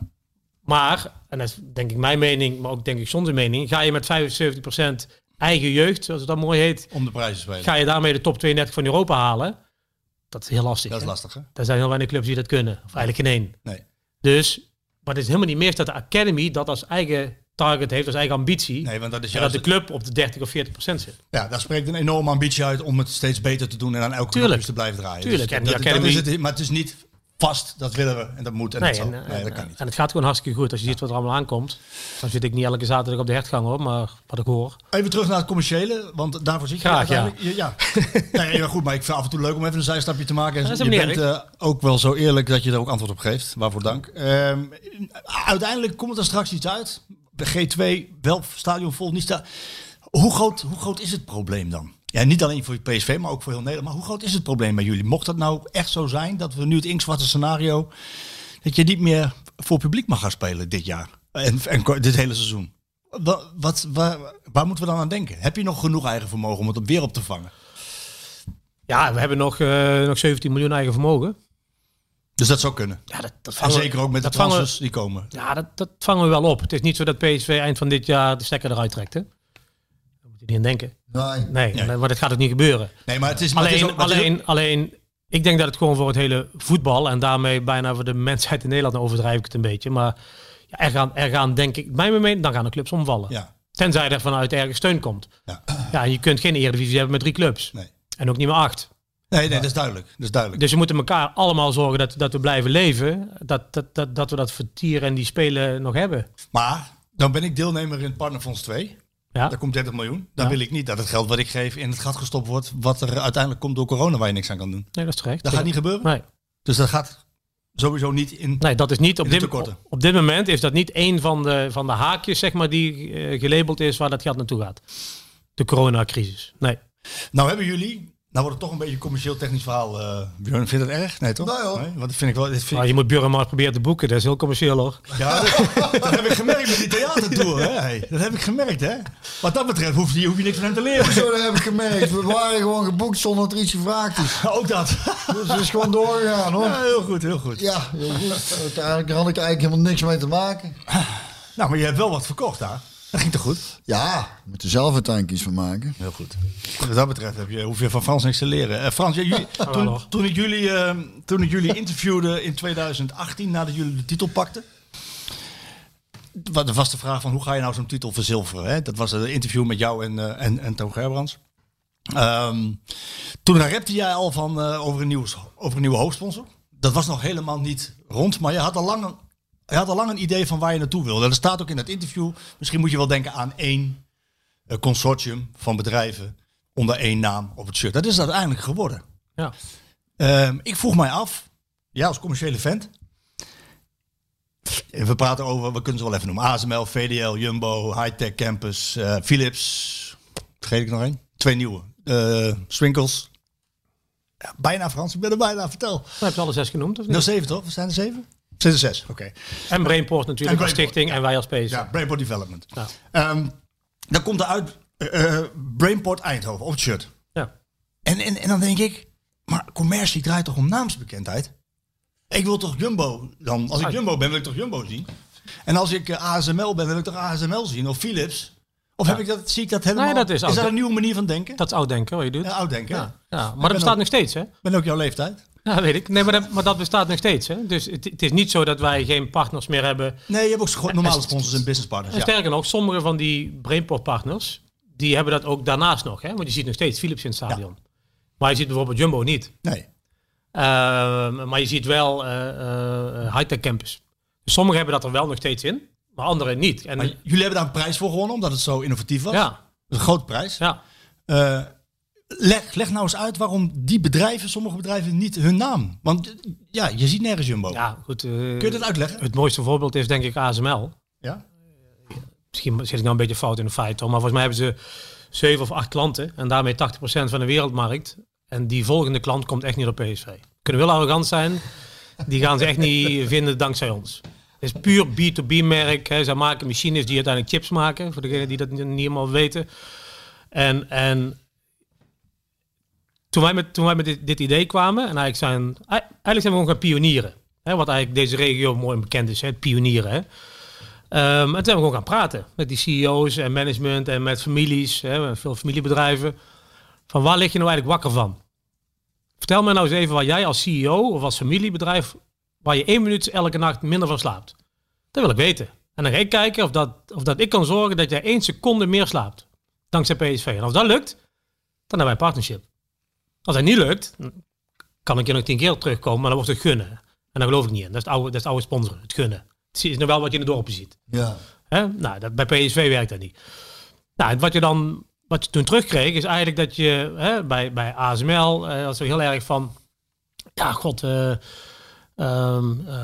Maar, en dat is denk ik mijn mening, maar ook denk ik zonder mening, ga je met 75% eigen jeugd, zoals het dan mooi heet, Om de prijzen te spelen. ga je daarmee de top 32 van Europa halen. Dat is heel lastig. Dat is hè? lastig, hè? Er zijn heel weinig clubs die dat kunnen. Of eigenlijk geen één. Nee. Dus, maar het is helemaal niet meer dat de Academy dat als eigen target heeft, als eigen ambitie. Nee, want dat is en dat juist... de club op de 30 of 40 procent zit. Ja, daar spreekt een enorme ambitie uit om het steeds beter te doen en aan elke Tuurlijk. knopjes te blijven draaien. Tuurlijk, Dus en dat Academy- is het, maar het is niet vast, dat willen we en dat moet en Nee, dat en, nee, en- dat kan niet. en het gaat gewoon hartstikke goed. Als je ziet wat er allemaal aankomt. Dan zit ik niet elke zaterdag op de hertgang hoor, maar wat ik hoor. Even terug naar het commerciële, want daarvoor zit je Graag, ja. Ja, ja. nee, ja, goed, maar ik vind af en toe leuk om even een zijstapje te maken. is je bent eh, ook wel zo eerlijk dat je er ook antwoord op geeft. Waarvoor dank. Ehm, uiteindelijk komt er straks iets uit. De G2, wel stadion vol, niet sta. Hoe groot, hoe groot is het probleem dan? Ja, niet alleen voor PSV, maar ook voor heel Nederland. Maar hoe groot is het probleem bij jullie? Mocht dat nou echt zo zijn, dat we nu het inktzwarte scenario... dat je niet meer voor publiek mag gaan spelen dit jaar. En, en dit hele seizoen. Wat, wat, waar, waar moeten we dan aan denken? Heb je nog genoeg eigen vermogen om het weer op te vangen? Ja, we hebben nog, eh, nog 17 miljoen eigen vermogen. Dus dat zou kunnen. Ja, dat, dat En vangen we- zeker ook met de we- transfers die komen. Ja, dat, dat vangen we wel op. Het is niet zo dat PSV eind van dit jaar de stekker eruit trekt. Hè? Daar moet je niet aan denken. Nee. Nee, Nee. maar dat gaat ook niet gebeuren. Nee, maar het is, maar het is Alleen, ook- het is ook- alleen, alleen, ik denk dat het gewoon voor het hele voetbal en daarmee bijna voor de mensheid in Nederland, overdrijf ik het een beetje. Maar ja, er, gaan, er gaan, denk ik, mijn mening, dan gaan de clubs omvallen. Ja, Tenzij er vanuit ergens steun komt. ja. Ja, en je kunt geen Eredivisie hebben met drie clubs. Nee. En ook niet meer acht. Nee, nee, dat is duidelijk. Dat is duidelijk. Dus we moeten elkaar allemaal zorgen dat, dat we blijven leven. Dat, dat, dat, dat we dat vertier en die spelen nog hebben. Maar dan ben ik deelnemer in het Partnerfonds 2. Ja, Daar komt 30 miljoen. Dan Ja. wil ik niet dat het geld wat ik geef in het gat gestopt wordt. Wat er uiteindelijk komt door corona waar je niks aan kan doen. nee, dat is terecht. Dat gaat niet gebeuren. Nee, Dus dat gaat sowieso niet in. nee, dat is niet op dit, op, dit moment is dat niet een van de, van de haakjes zeg maar, die eh, gelabeld is waar dat geld naartoe gaat. De coronacrisis. Nee. Nou hebben jullie. Nou wordt het toch een beetje een commercieel technisch verhaal. eh Björn, vind je dat erg? Nee, toch? Nee, hoor. want dat vind ik wel. Dit vind je moet Björn maar proberen te boeken. Dat is heel commercieel hoor. ja, dat, dat heb ik gemerkt met die theatertour. Hè? Hey, dat heb ik gemerkt, hè? Wat dat betreft hoef je, hoef je niks van hem te leren. Zo, dat heb ik gemerkt. We waren gewoon geboekt zonder dat er iets gevraagd is. Ook dat. Dus het is gewoon doorgegaan hoor. Ja, heel goed, heel goed. Ja, heel goed. Uiteindelijk had ik eigenlijk helemaal niks mee te maken. Nou, maar je hebt wel wat verkocht daar. Dat ging toch goed? Ja, we moeten zelf uiteindelijk iets van maken. Heel goed. Wat dat betreft heb je, hoef je van Frans niks te leren. Eh, Frans, ja, jullie, toen, toen, ik jullie, eh, toen ik jullie interviewde in 2018, nadat jullie de titel pakten. Wat was de vraag van hoe ga je nou zo'n titel verzilveren? Hè? Dat was een interview met jou en, eh, en, en Toon Gerbrands. Ehm, toen rapte jij al van, eh, over, een nieuw, over een nieuwe hoofdsponsor. Dat was nog helemaal niet rond, maar je had al lang je had al lang een idee van waar je naartoe wilde. Dat staat ook in dat interview. Misschien moet je wel denken aan één eh, consortium van bedrijven onder één naam op het shirt. Dat is het uiteindelijk geworden. Ja. Ehm, ik vroeg mij af, ja, als commerciële vent. We praten over, we kunnen ze wel even noemen. ASML, VDL, Jumbo, Hightech Campus, eh, Philips. Vergeet ik nog één? Twee nieuwe. Eh Swinkels. Ja, bijna Frans, ik ben er bijna, vertel. Heb je alle zes genoemd of niet? Nou, zeven toch? We zijn er zeven? Sinds zes, oké. En Brainport natuurlijk En als stichting en wij als PSV. Ja, Brainport Development. Ja. Ehm, dan komt er uit eh, eh, Brainport Eindhoven op het shirt. Ja. En, en, en dan denk ik, maar commercie draait toch om naamsbekendheid? Ik wil toch Jumbo dan? Als ik Ah. Jumbo ben, wil ik toch Jumbo zien? En als ik eh, ASML ben, wil ik toch ASML zien? Of Philips? Of heb ik dat, zie ik dat helemaal? Nee, dat is is dat een nieuwe manier van denken? Dat is oud denken wat je doet. Ja, oud denken. Ja, Ja. maar dat bestaat ook- nog steeds, hè? ben ook jouw leeftijd. Ja, weet ik. Nee, maar dat, maar dat bestaat nog steeds, hè? Dus het, het is niet zo dat wij geen partners meer hebben. Nee, je hebt ook normale sponsors en business partners. En Ja. sterker nog, sommige van die Brainport partners, die hebben dat ook daarnaast nog, hè? Want je ziet nog steeds Philips in het stadion. Maar je ziet bijvoorbeeld Jumbo niet. Nee. Ehm, maar je ziet wel eh eh, high-tech campus. Dus sommigen hebben dat er wel nog steeds in, maar anderen niet. En, Maar jullie hebben daar een prijs voor gewonnen, omdat het zo innovatief was. ja, Dat is een grote prijs. ja. Leg, leg nou eens uit waarom die bedrijven, sommige bedrijven, niet hun naam. Want ja, je ziet nergens Jumbo. ja, goed. eh, Kun je dat uitleggen? het mooiste voorbeeld is denk ik ASML. Ja. Misschien zit ik nou een beetje fout in de feiten, maar volgens mij hebben ze zeven of acht klanten en daarmee 80% van de wereldmarkt. En die volgende klant komt echt niet op PSV. Kunnen wel arrogant zijn, die gaan ze echt niet vinden dankzij ons. Het is puur B2B-merk. Hè. Zij maken machines die uiteindelijk chips maken, voor degenen die dat niet helemaal weten. En, en toen wij met, toen wij met dit, dit idee kwamen, en eigenlijk zijn, eigenlijk zijn we gewoon gaan pionieren. Hè, wat eigenlijk deze regio mooi bekend is, hè, het pionieren. Hè. Ehm, en toen zijn we gewoon gaan praten met die CEO's en management en met families, hè, veel familiebedrijven. Van waar lig je nou eigenlijk wakker van? Vertel me nou eens even waar jij als CEO of als familiebedrijf, waar je één minuut elke nacht minder van slaapt. Dat wil ik weten. En dan ga ik kijken of dat, of dat ik kan zorgen dat jij één seconde meer slaapt. Dankzij PSV. En als dat lukt, dan hebben wij een partnership. Als dat niet lukt, kan ik je nog tien keer terugkomen, maar dan wordt het gunnen. En daar geloof ik niet in. Dat is het oude, dat is het oude sponsoren, het gunnen. Het is nog wel wat je in de dorpen ziet. Ja. Hè? Nou, dat, bij PSV werkt dat niet. Nou, en wat je dan, wat je toen terugkreeg, is eigenlijk dat je hè, bij, bij ASML, eh, was zo heel erg van, ja, god, eh, ehm, eh,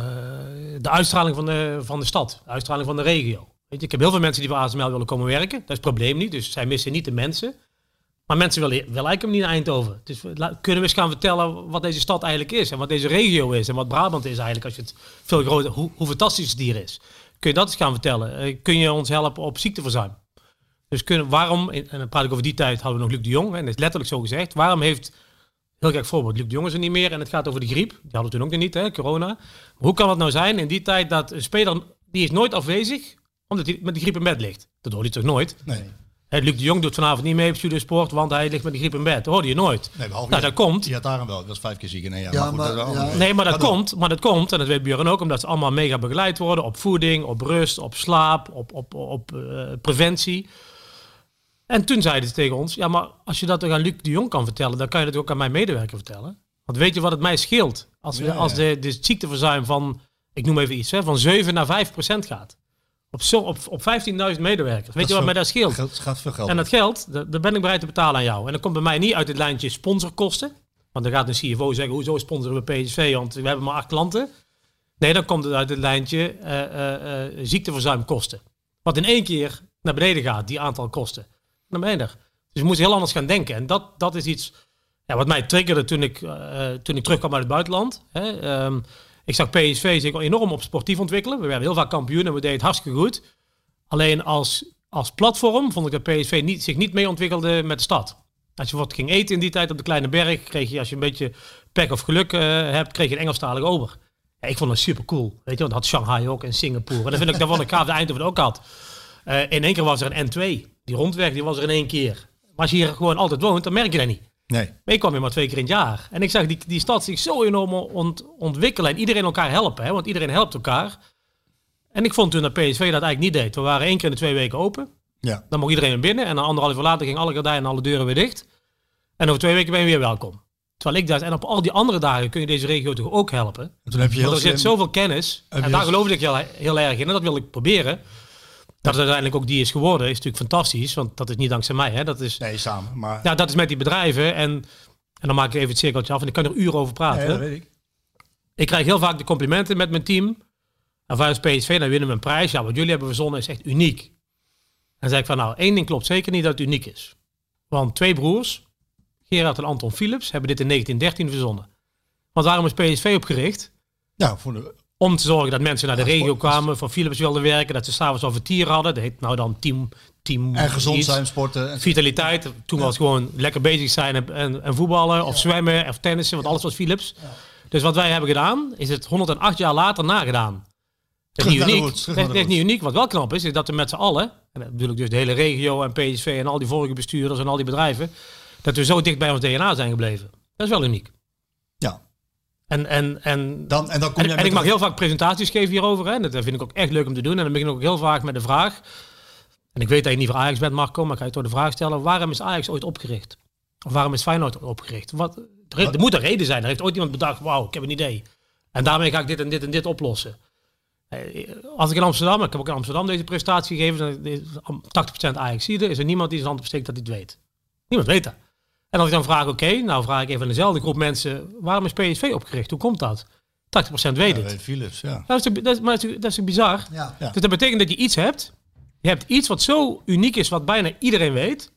de uitstraling van de, van de stad, de uitstraling van de regio. Weet je, ik heb heel veel mensen die bij ASML willen komen werken. Dat is het probleem niet, dus zij missen niet de mensen. Maar mensen willen, willen eigenlijk hem niet naar Eindhoven. Dus kunnen we eens gaan vertellen wat deze stad eigenlijk is. En wat deze regio is. En wat Brabant is eigenlijk. Als je het veel groter, hoe, hoe fantastisch het hier is. Kun je dat eens gaan vertellen? Eh, kun je ons helpen op ziekteverzuim? Dus kunnen, waarom, en dan praat ik over die tijd, hadden we nog Luc de Jong. En dat is letterlijk zo gezegd. Waarom heeft, heel gek voorbeeld, Luc de Jong is er niet meer. En het gaat over de griep. Die hadden we toen ook nog niet, hè, corona. Hoe kan het nou zijn in die tijd dat een speler, die is nooit afwezig. Omdat hij met de griep in bed ligt. Dat hoor je toch nooit? Nee. Luc de Jong doet vanavond niet mee op Studiosport, want hij ligt met de griep in bed. Dat hoorde je nooit. Nee, behalve Nou, dat komt. Die had daar wel. Dat was vijf keer ziek in één jaar. Ja, goed, maar- dat ja. Nee, maar dat komt, maar dat komt, en dat weet Björn ook, omdat ze allemaal mega begeleid worden op voeding, op rust, op slaap, op, op, op eh, preventie. En toen zeiden ze tegen ons, ja, maar als je dat toch aan Luc de Jong kan vertellen, dan kan je dat ook aan mijn medewerker vertellen. Want weet je wat het mij scheelt? Als, we, Ja, als ja. de, de ziekteverzuim van, ik noem even iets, hè, van 7 naar 5 procent gaat. Op, zo, op, op 15.000 medewerkers. Weet je wat mij dat scheelt? Geld, gaat veel geld. En dat geld, dat ben ik bereid te betalen aan jou. En dat komt bij mij niet uit het lijntje sponsorkosten. Want dan gaat een CFO zeggen, hoezo sponsoren we PSV? Want we hebben maar acht klanten. Nee, dan komt het uit het lijntje eh, eh, eh, ziekteverzuimkosten. Wat in één keer naar beneden gaat, die aantal kosten. Dan ben je er. Dus je moet heel anders gaan denken. En dat, dat is iets ja, wat mij triggerde toen ik, toen ik terugkwam uit het buitenland. Hè. Ehm, ik zag PSV zich enorm op sportief ontwikkelen. We werden heel vaak kampioen en we deden het hartstikke goed. Alleen als, als platform vond ik dat PSV niet, zich niet mee ontwikkelde met de stad. Als je wat ging eten in die tijd op de Kleine Berg, kreeg je als je een beetje pek of geluk eh, hebt, kreeg je een Engelstalige ober. Ja, ik vond dat super cool. Weet je, want dat had Shanghai ook en Singapore. En dat vind ik, dat vond ik gaaf, de Eindhoven ook had. Eh, in één keer was er een N2. Die rondweg, die was er in één keer. Maar als je hier gewoon altijd woont, dan merk je dat niet. Nee. Maar ik kwam hier maar twee keer in het jaar. En ik zag die, die stad zich zo enorm ont, ontwikkelen. En iedereen elkaar helpen. Hè? Want iedereen helpt elkaar. En ik vond toen dat PSV dat eigenlijk niet deed. We waren één keer in de twee weken open. Ja. Dan mocht iedereen naar binnen. En dan anderhalf uur later gingen alle gordijnen en alle deuren weer dicht. En over twee weken ben je weer welkom. Terwijl ik dacht, en op al die andere dagen kun je deze regio toch ook helpen. En toen heb je heel Want er zit zoveel kennis. En daar geloofde ik heel, heel erg in. En dat wil ik proberen. Dat het uiteindelijk ook die is geworden, is natuurlijk fantastisch. Want dat is niet dankzij mij. Hè? Dat is, Nee, samen. Maar ja, dat is met die bedrijven. En, en dan maak ik even het cirkeltje af. En ik kan er uren over praten. Nee, dat weet ik. Ik krijg heel vaak de complimenten met mijn team. En vanuit PSV, dan winnen we een prijs. Ja, wat jullie hebben verzonnen is echt uniek. En dan zeg ik van, nou, één ding klopt zeker niet dat het uniek is. Want twee broers, Gerard en Anton Philips, hebben dit in 1913 verzonnen. Want waarom is PSV opgericht? Ja, voor de, Om te zorgen dat mensen naar de regio kwamen, voor Philips wilden werken, dat ze s'avonds al vertier hadden. Dat heet nou dan team, team En gezond iets. zijn, sporten. En Vitaliteit. Toen was gewoon lekker bezig zijn en, en, en voetballen of zwemmen of tennissen, want alles was Philips. Dus wat wij hebben gedaan, is het 108 jaar later nagedaan. Dat is niet uniek. roots, Dat is niet uniek. Wat wel knap is, is dat we met z'n allen, en dat bedoel ik dus de hele regio en PSV en al die vorige bestuurders en al die bedrijven, dat we zo dicht bij ons DNA zijn gebleven. Dat is wel uniek. En, en, en, Dan, en dan kom en, jij en ik mag heel vaak presentaties geven hierover. Hè. Dat vind ik ook echt leuk om te doen. En dan begin ik ook heel vaak met de vraag. En ik weet dat je niet voor Ajax bent, Marco, maar ik ga je toch de vraag stellen. Waarom is Ajax ooit opgericht? Of waarom is Feyenoord ooit opgericht? Wat, er, er moet een reden zijn. Er heeft ooit iemand bedacht, wauw, ik heb een idee. En daarmee ga ik dit en dit en dit oplossen. Eh, Als ik in Amsterdam, ik heb ook in Amsterdam deze presentatie gegeven, dan is 80% Ajax is er niemand die zijn hand opsteekt dat hij het weet. Niemand weet dat. En als ik dan vraag, oké, nou vraag ik even aan dezelfde groep mensen, waarom is PSV opgericht? Hoe komt dat? 80% weet Ja, het. weet Philips, ja. Dat is, dat, is, maar dat is, dat is bizar? Ja. Ja. Dus dat betekent dat je iets hebt. Je hebt iets wat zo uniek is, wat bijna iedereen weet.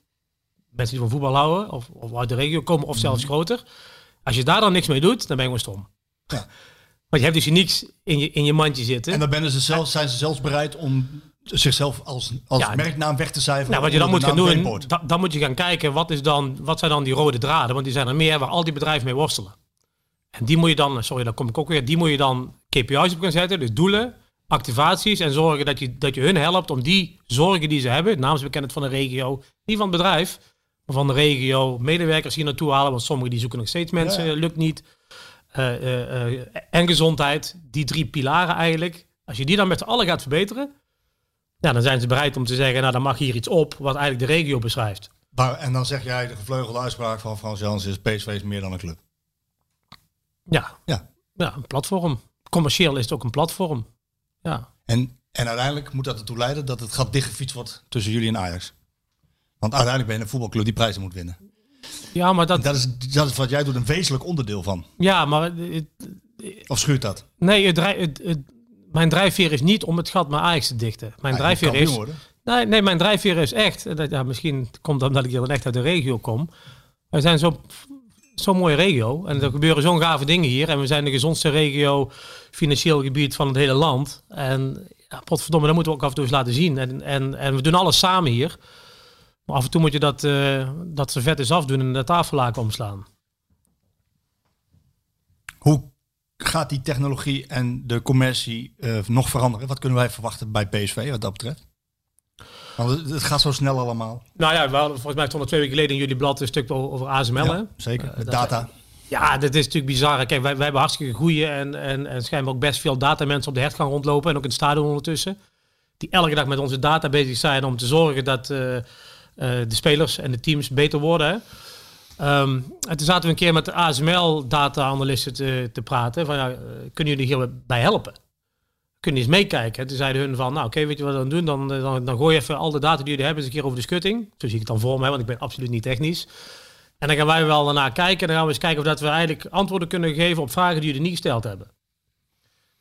Mensen die van voetbal houden, of, of uit de regio komen, of zelfs groter. Als je daar dan niks mee doet, dan ben je gewoon stom. Mhm. Ja. Want je hebt dus niks in je, in je mandje zitten. En dan ben ze zelf, zijn ze zelfs bereid om zichzelf als, als Ja, merknaam weg te cijferen. nou, wat je dan moet gaan doen, da- dan moet je gaan kijken, wat, is dan, wat zijn dan die rode draden? Want die zijn er meer waar al die bedrijven mee worstelen. En die moet je dan, sorry, daar kom ik ook weer, die moet je dan KPI's op gaan zetten, dus doelen, activaties en zorgen dat je, dat je hun helpt om die zorgen die ze hebben, naamsbekendheid van de regio, niet van het bedrijf, maar van de regio, medewerkers hier naartoe halen, want sommigen die zoeken nog steeds mensen, Ja. lukt niet. Eh, eh, eh, en gezondheid, die drie pilaren eigenlijk. Als je die dan met z'n allen gaat verbeteren, ja, dan zijn ze bereid om te zeggen, nou dan mag hier iets op wat eigenlijk de regio beschrijft. Maar, en dan zeg jij de gevleugelde uitspraak van Frans Jans is PSV is meer dan een club. Ja. Ja. Ja, een platform. Commercieel is het ook een platform. Ja. En, en uiteindelijk moet dat ertoe leiden dat het gat dichtgefietst wordt tussen jullie en Ajax. Want uiteindelijk ben je een voetbalclub die prijzen moet winnen. Ja, maar dat, Dat is, dat is wat jij doet, een wezenlijk onderdeel van. ja, maar het, Of schuurt dat? nee, het, het, het- mijn drijfveer is niet om het gat met Ajax te dichten. Mijn Ja, drijfveer is. worden. Nee, nee, mijn drijfveer is echt. Dat, ja, misschien komt dat omdat ik hier dan echt uit de regio kom. Wij zijn zo- zo'n mooie regio. En er gebeuren zo'n gave dingen hier. En we zijn de gezondste regio, financieel gebied van het hele land. En ja, potverdomme, dat moeten we ook af en toe eens laten zien. En, en, en we doen alles samen hier. Maar af en toe moet je dat, eh dat servet eens afdoen en de tafellaken omslaan. Hoe gaat die technologie en de commercie eh, nog veranderen? Wat kunnen wij verwachten bij PSV wat dat betreft? Want het, gaat zo snel allemaal. Nou ja, we hadden, volgens mij stond er twee weken geleden in jullie blad een stuk over ASML. hè? Zeker. Met dat- data. Ja, dat is natuurlijk bizar. Kijk, wij, wij hebben hartstikke goede en, en, en schijnbaar ook best veel datamensen op de hertgang rondlopen. En ook in het stadion ondertussen. Die elke dag met onze data bezig zijn om te zorgen dat eh, de spelers en de teams beter worden. Hè. Ehm, en toen zaten we een keer met de ASML-data-analysten te, te praten. Van, eh, kunnen jullie hierbij helpen? Kunnen eens meekijken? En toen zeiden hun van, nou oké, weet je wat we dan doen? Dan, eh, dan, dan gooi je even al de data die jullie hebben eens een keer over de schutting. Zo zie ik het dan voor me, want ik ben absoluut niet technisch. En dan gaan wij wel daarna kijken. En dan gaan we eens kijken of dat we eigenlijk antwoorden kunnen geven op vragen die jullie niet gesteld hebben. Dat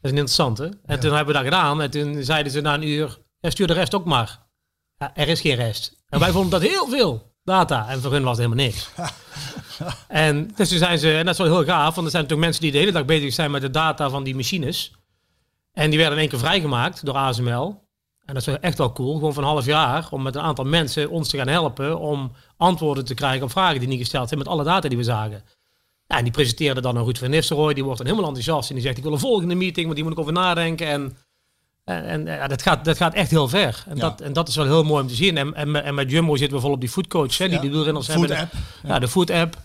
is een interessante. En toen hebben we dat gedaan. En toen zeiden ze na een uur, ja, stuur de rest ook maar. Ja, er is geen rest. En wij vonden dat heel veel data. En voor hun was het helemaal niks. en dus toen zijn ze, en dat is wel heel gaaf, want er zijn natuurlijk mensen die de hele dag bezig zijn met de data van die machines. En die werden in één keer vrijgemaakt door ASML. En dat is echt wel cool, gewoon van een half jaar, om met een aantal mensen ons te gaan helpen om antwoorden te krijgen op vragen die niet gesteld zijn met alle data die we zagen. Ja, en die presenteerde dan aan Ruud van Nistelrooy, die wordt dan helemaal enthousiast en die zegt ik wil een volgende meeting, want die moet ik over nadenken. En, en, en ja, dat, gaat, dat gaat echt heel ver. En, Ja. dat, en dat is wel heel mooi om te zien. En, en, met- en met Jumbo zitten we vol op die foodcoach, hè, die Ja, die wielrenners food hebben. app. Ja, de food app.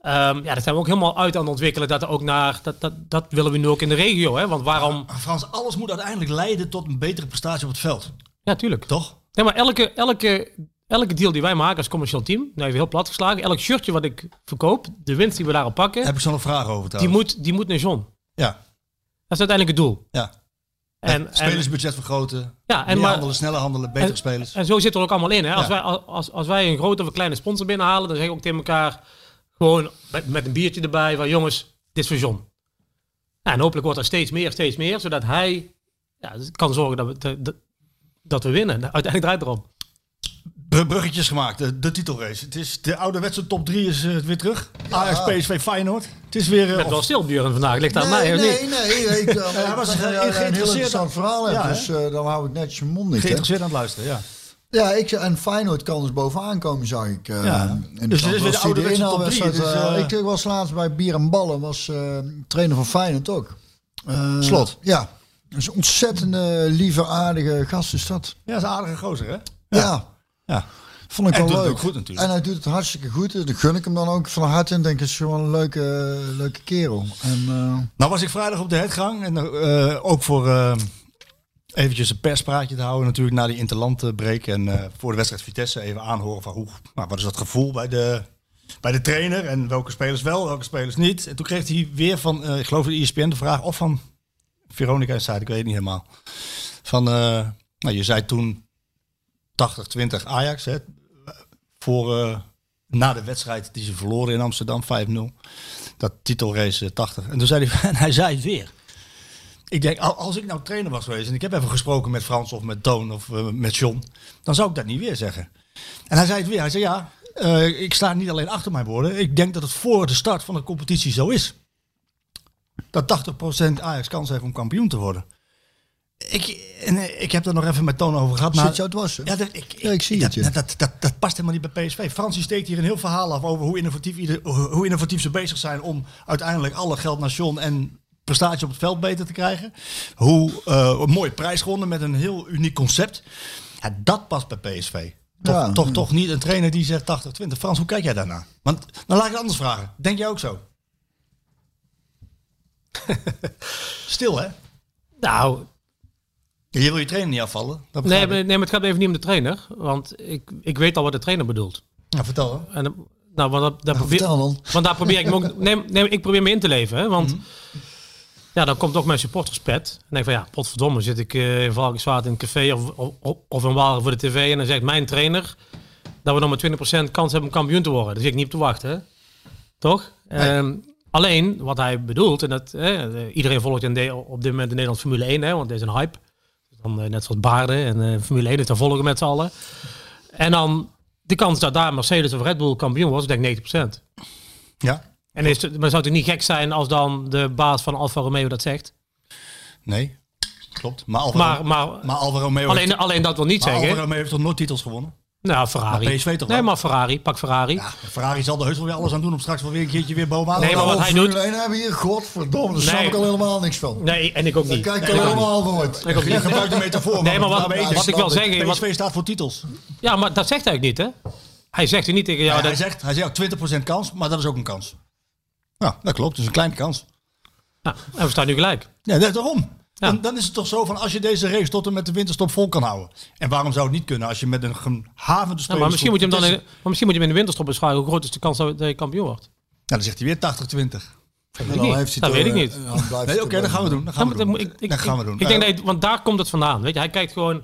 Ehm, ja, dat zijn we ook helemaal uit aan het ontwikkelen. Dat ook naar, dat, dat, dat willen we nu ook in de regio. Hè? Want waarom? Maar Frans, alles moet uiteindelijk leiden tot een betere prestatie op het veld. Ja, tuurlijk. Toch? Nee, maar elke, elke, elke deal die wij maken als commercieel team, nou even heel plat geslagen, elk shirtje wat ik verkoop, de winst die we daarop pakken, Heb ik zo nog vragen over die trouwens. moet, die moet naar John. Ja, Dat is uiteindelijk het doel. ja. En, en, Spelersbudget vergroten. ja, En maar, handelen, sneller handelen, betere en, spelers. en zo zit er ook allemaal in. Hè? Als, Ja. wij, als, als wij een grote of een kleine sponsor binnenhalen, dan zeggen we ook tegen elkaar gewoon met, met een biertje erbij van jongens, dit is voor John. Ja, en hopelijk wordt er steeds meer, steeds meer, zodat hij ja, kan zorgen dat we, dat, dat we winnen. Uiteindelijk draait het erom. Br- bruggetjes gemaakt, de, de titelrace. Het is de ouderwetse top 3 is eh, weer terug. Ajax, PSV, Feyenoord. Het is weer... eh, of- wel stil, Björn, vandaag. Ligt aan mij, nee, of nee, niet? nee, Ik, uh, hij was een heel geïnteresseerd interessant verhaal hebt, Ja, dus eh, dan hou ik netjes mijn mond niet. geïnteresseerd aan het luisteren, ja. Ja, ik, en Feyenoord kan dus bovenaan komen, zag ik. eh, Ja. in Dus is weer de die ouderwetse top drie, inhaalwedstrijd, dus, eh, eh, ik was laatst bij Bier en Ballen, was eh, trainer van Feyenoord ook. Eh, Slot. Ja. Dat is een ontzettende, lieve, aardige gast is dat. Ja, dat is een aardige gozer, hè? Ja. Ja. Vond ik En wel doet het leuk. ook goed natuurlijk. En hij doet het hartstikke goed. Dat gun ik hem dan ook van harte. En denk, het is gewoon een leuke, leuke kerel. En, eh, Nou was ik vrijdag op de hertgang. En eh, ook voor eh, eventjes een perspraatje te houden natuurlijk na die interlandbreek. En eh, voor de wedstrijd Vitesse even aanhoren van hoe, nou, wat is dat gevoel bij de, bij de trainer. En welke spelers wel, welke spelers niet. En toen kreeg hij weer van, eh, ik geloof de ESPN de vraag. Of van Veronica Inside, ik weet het niet helemaal. Van, eh, nou, je zei toen 80-20 Ajax. Hè, voor, eh, na de wedstrijd die ze verloren in Amsterdam 5-0 dat titelrace eh, 80. En toen zei hij, en hij zei het weer. Ik denk, al- als ik nou trainer was geweest en ik heb even gesproken met Frans of met Toon of eh, met John, dan zou ik dat niet weer zeggen. En hij zei het weer. Hij zei ja, eh, ik sta niet alleen achter mijn woorden. Ik denk dat het voor de start van de competitie zo is. Dat 80% Ajax kans heeft om kampioen te worden. Ik, en, eh, ik heb er nog even met Toon over gehad. Zit maar- het was, hè? ja, dat, ik, Ja, ik zie dat, het, ja. Dat, dat, dat, dat past helemaal niet bij PSV. Fransie steekt hier een heel verhaal af over hoe innovatief, ieder, hoe innovatief ze bezig zijn om uiteindelijk alle geld naar John en prestatie op het veld beter te krijgen. Hoe eh, een mooie prijs gewonnen met een heel uniek concept. Ja, dat past bij PSV. Toch, Ja. toch, toch niet een trainer die zegt 80-20. Frans, hoe kijk jij daarna? Want dan laat ik het anders vragen. Denk jij ook zo? Stil, hè? Nou, Je wil je trainer niet afvallen. Dat nee, maar, nee, maar het gaat even niet om de trainer. Want ik, ik weet al wat de trainer bedoelt. Nou, vertel. hè. En, nou, want, dat, dat Nou, probeer, vertel dan. want daar probeer ik me ook... Nee, nee, ik probeer me in te leven. Hè, want Mhm. ja, dan komt ook mijn supporterspet. En denk van ja, potverdomme, zit ik eh, in Valkenswaard in een café of, of, of in Walen voor de tv. En dan zegt mijn trainer dat we nog maar 20% kans hebben om kampioen te worden. Daar zit ik niet op te wachten. Hè? Toch? Ehm, alleen, wat hij bedoelt, en dat eh, iedereen volgt in de, op dit moment de Nederlandse Formule 1, hè, want er is een hype. Dan, eh, net zoals baarden en eh, Formule 1, dus daar volgen met z'n allen. En dan de kans dat daar Mercedes of Red Bull kampioen wordt, is denk ik 90%. Ja? En is het, maar zou het niet gek zijn als dan de baas van Alfa Romeo dat zegt? Nee. Klopt. Maar Alfa, Maar, maar maar Alfa Romeo alleen, heeft, alleen dat wil niet maar Alfa zeggen. Romeo heeft toch nooit titels gewonnen? Nou, Ferrari. Maar PSV toch nee, wel? maar Ferrari. Pak Ferrari. Ja, Ferrari zal er heus wel weer alles aan doen om straks wel weer een keertje weer bovenaan Nee, te maar komen. wat hij doet- 1 hebben we hier, godverdomme, daar Nee. snap ik al helemaal niks van. Nee, en ik ook Daar niet. kijk ik Nee, al helemaal nooit. Ik ook Je niet. gebruikt de metafoor. Nee, maar wat, ik ik. zeggen... Wat, PSV staat voor titels. ja, maar dat zegt hij ook niet, hè? Hij zegt er niet tegen jou Ja, hij, dat... zegt, hij zegt ook 20% kans, maar dat is ook een kans. Ja, dat klopt. Dus een kleine kans. Nou, en we staan nu gelijk. Ja, dat, daarom. Ja. Dan, dan is het toch zo van als je deze race tot en met de winterstop vol kan houden. En waarom zou het niet kunnen als je met een gehavende Ja, maar, misschien moet je hem dan in, maar misschien moet je hem in de winterstop beschrijven. Hoe groot is de kans dat je kampioen wordt? Ja, dan zegt hij weer 80-20. Dat weet ik dan niet. heeft hij Dat toch, weet ik eh, niet. dan Nee, hij oké, toch dat gaan we doen. Dat gaan we doen. ik, ik, Dat gaan we doen. Ik denk dat, hij- want daar komt het vandaan. Weet je, hij kijkt gewoon,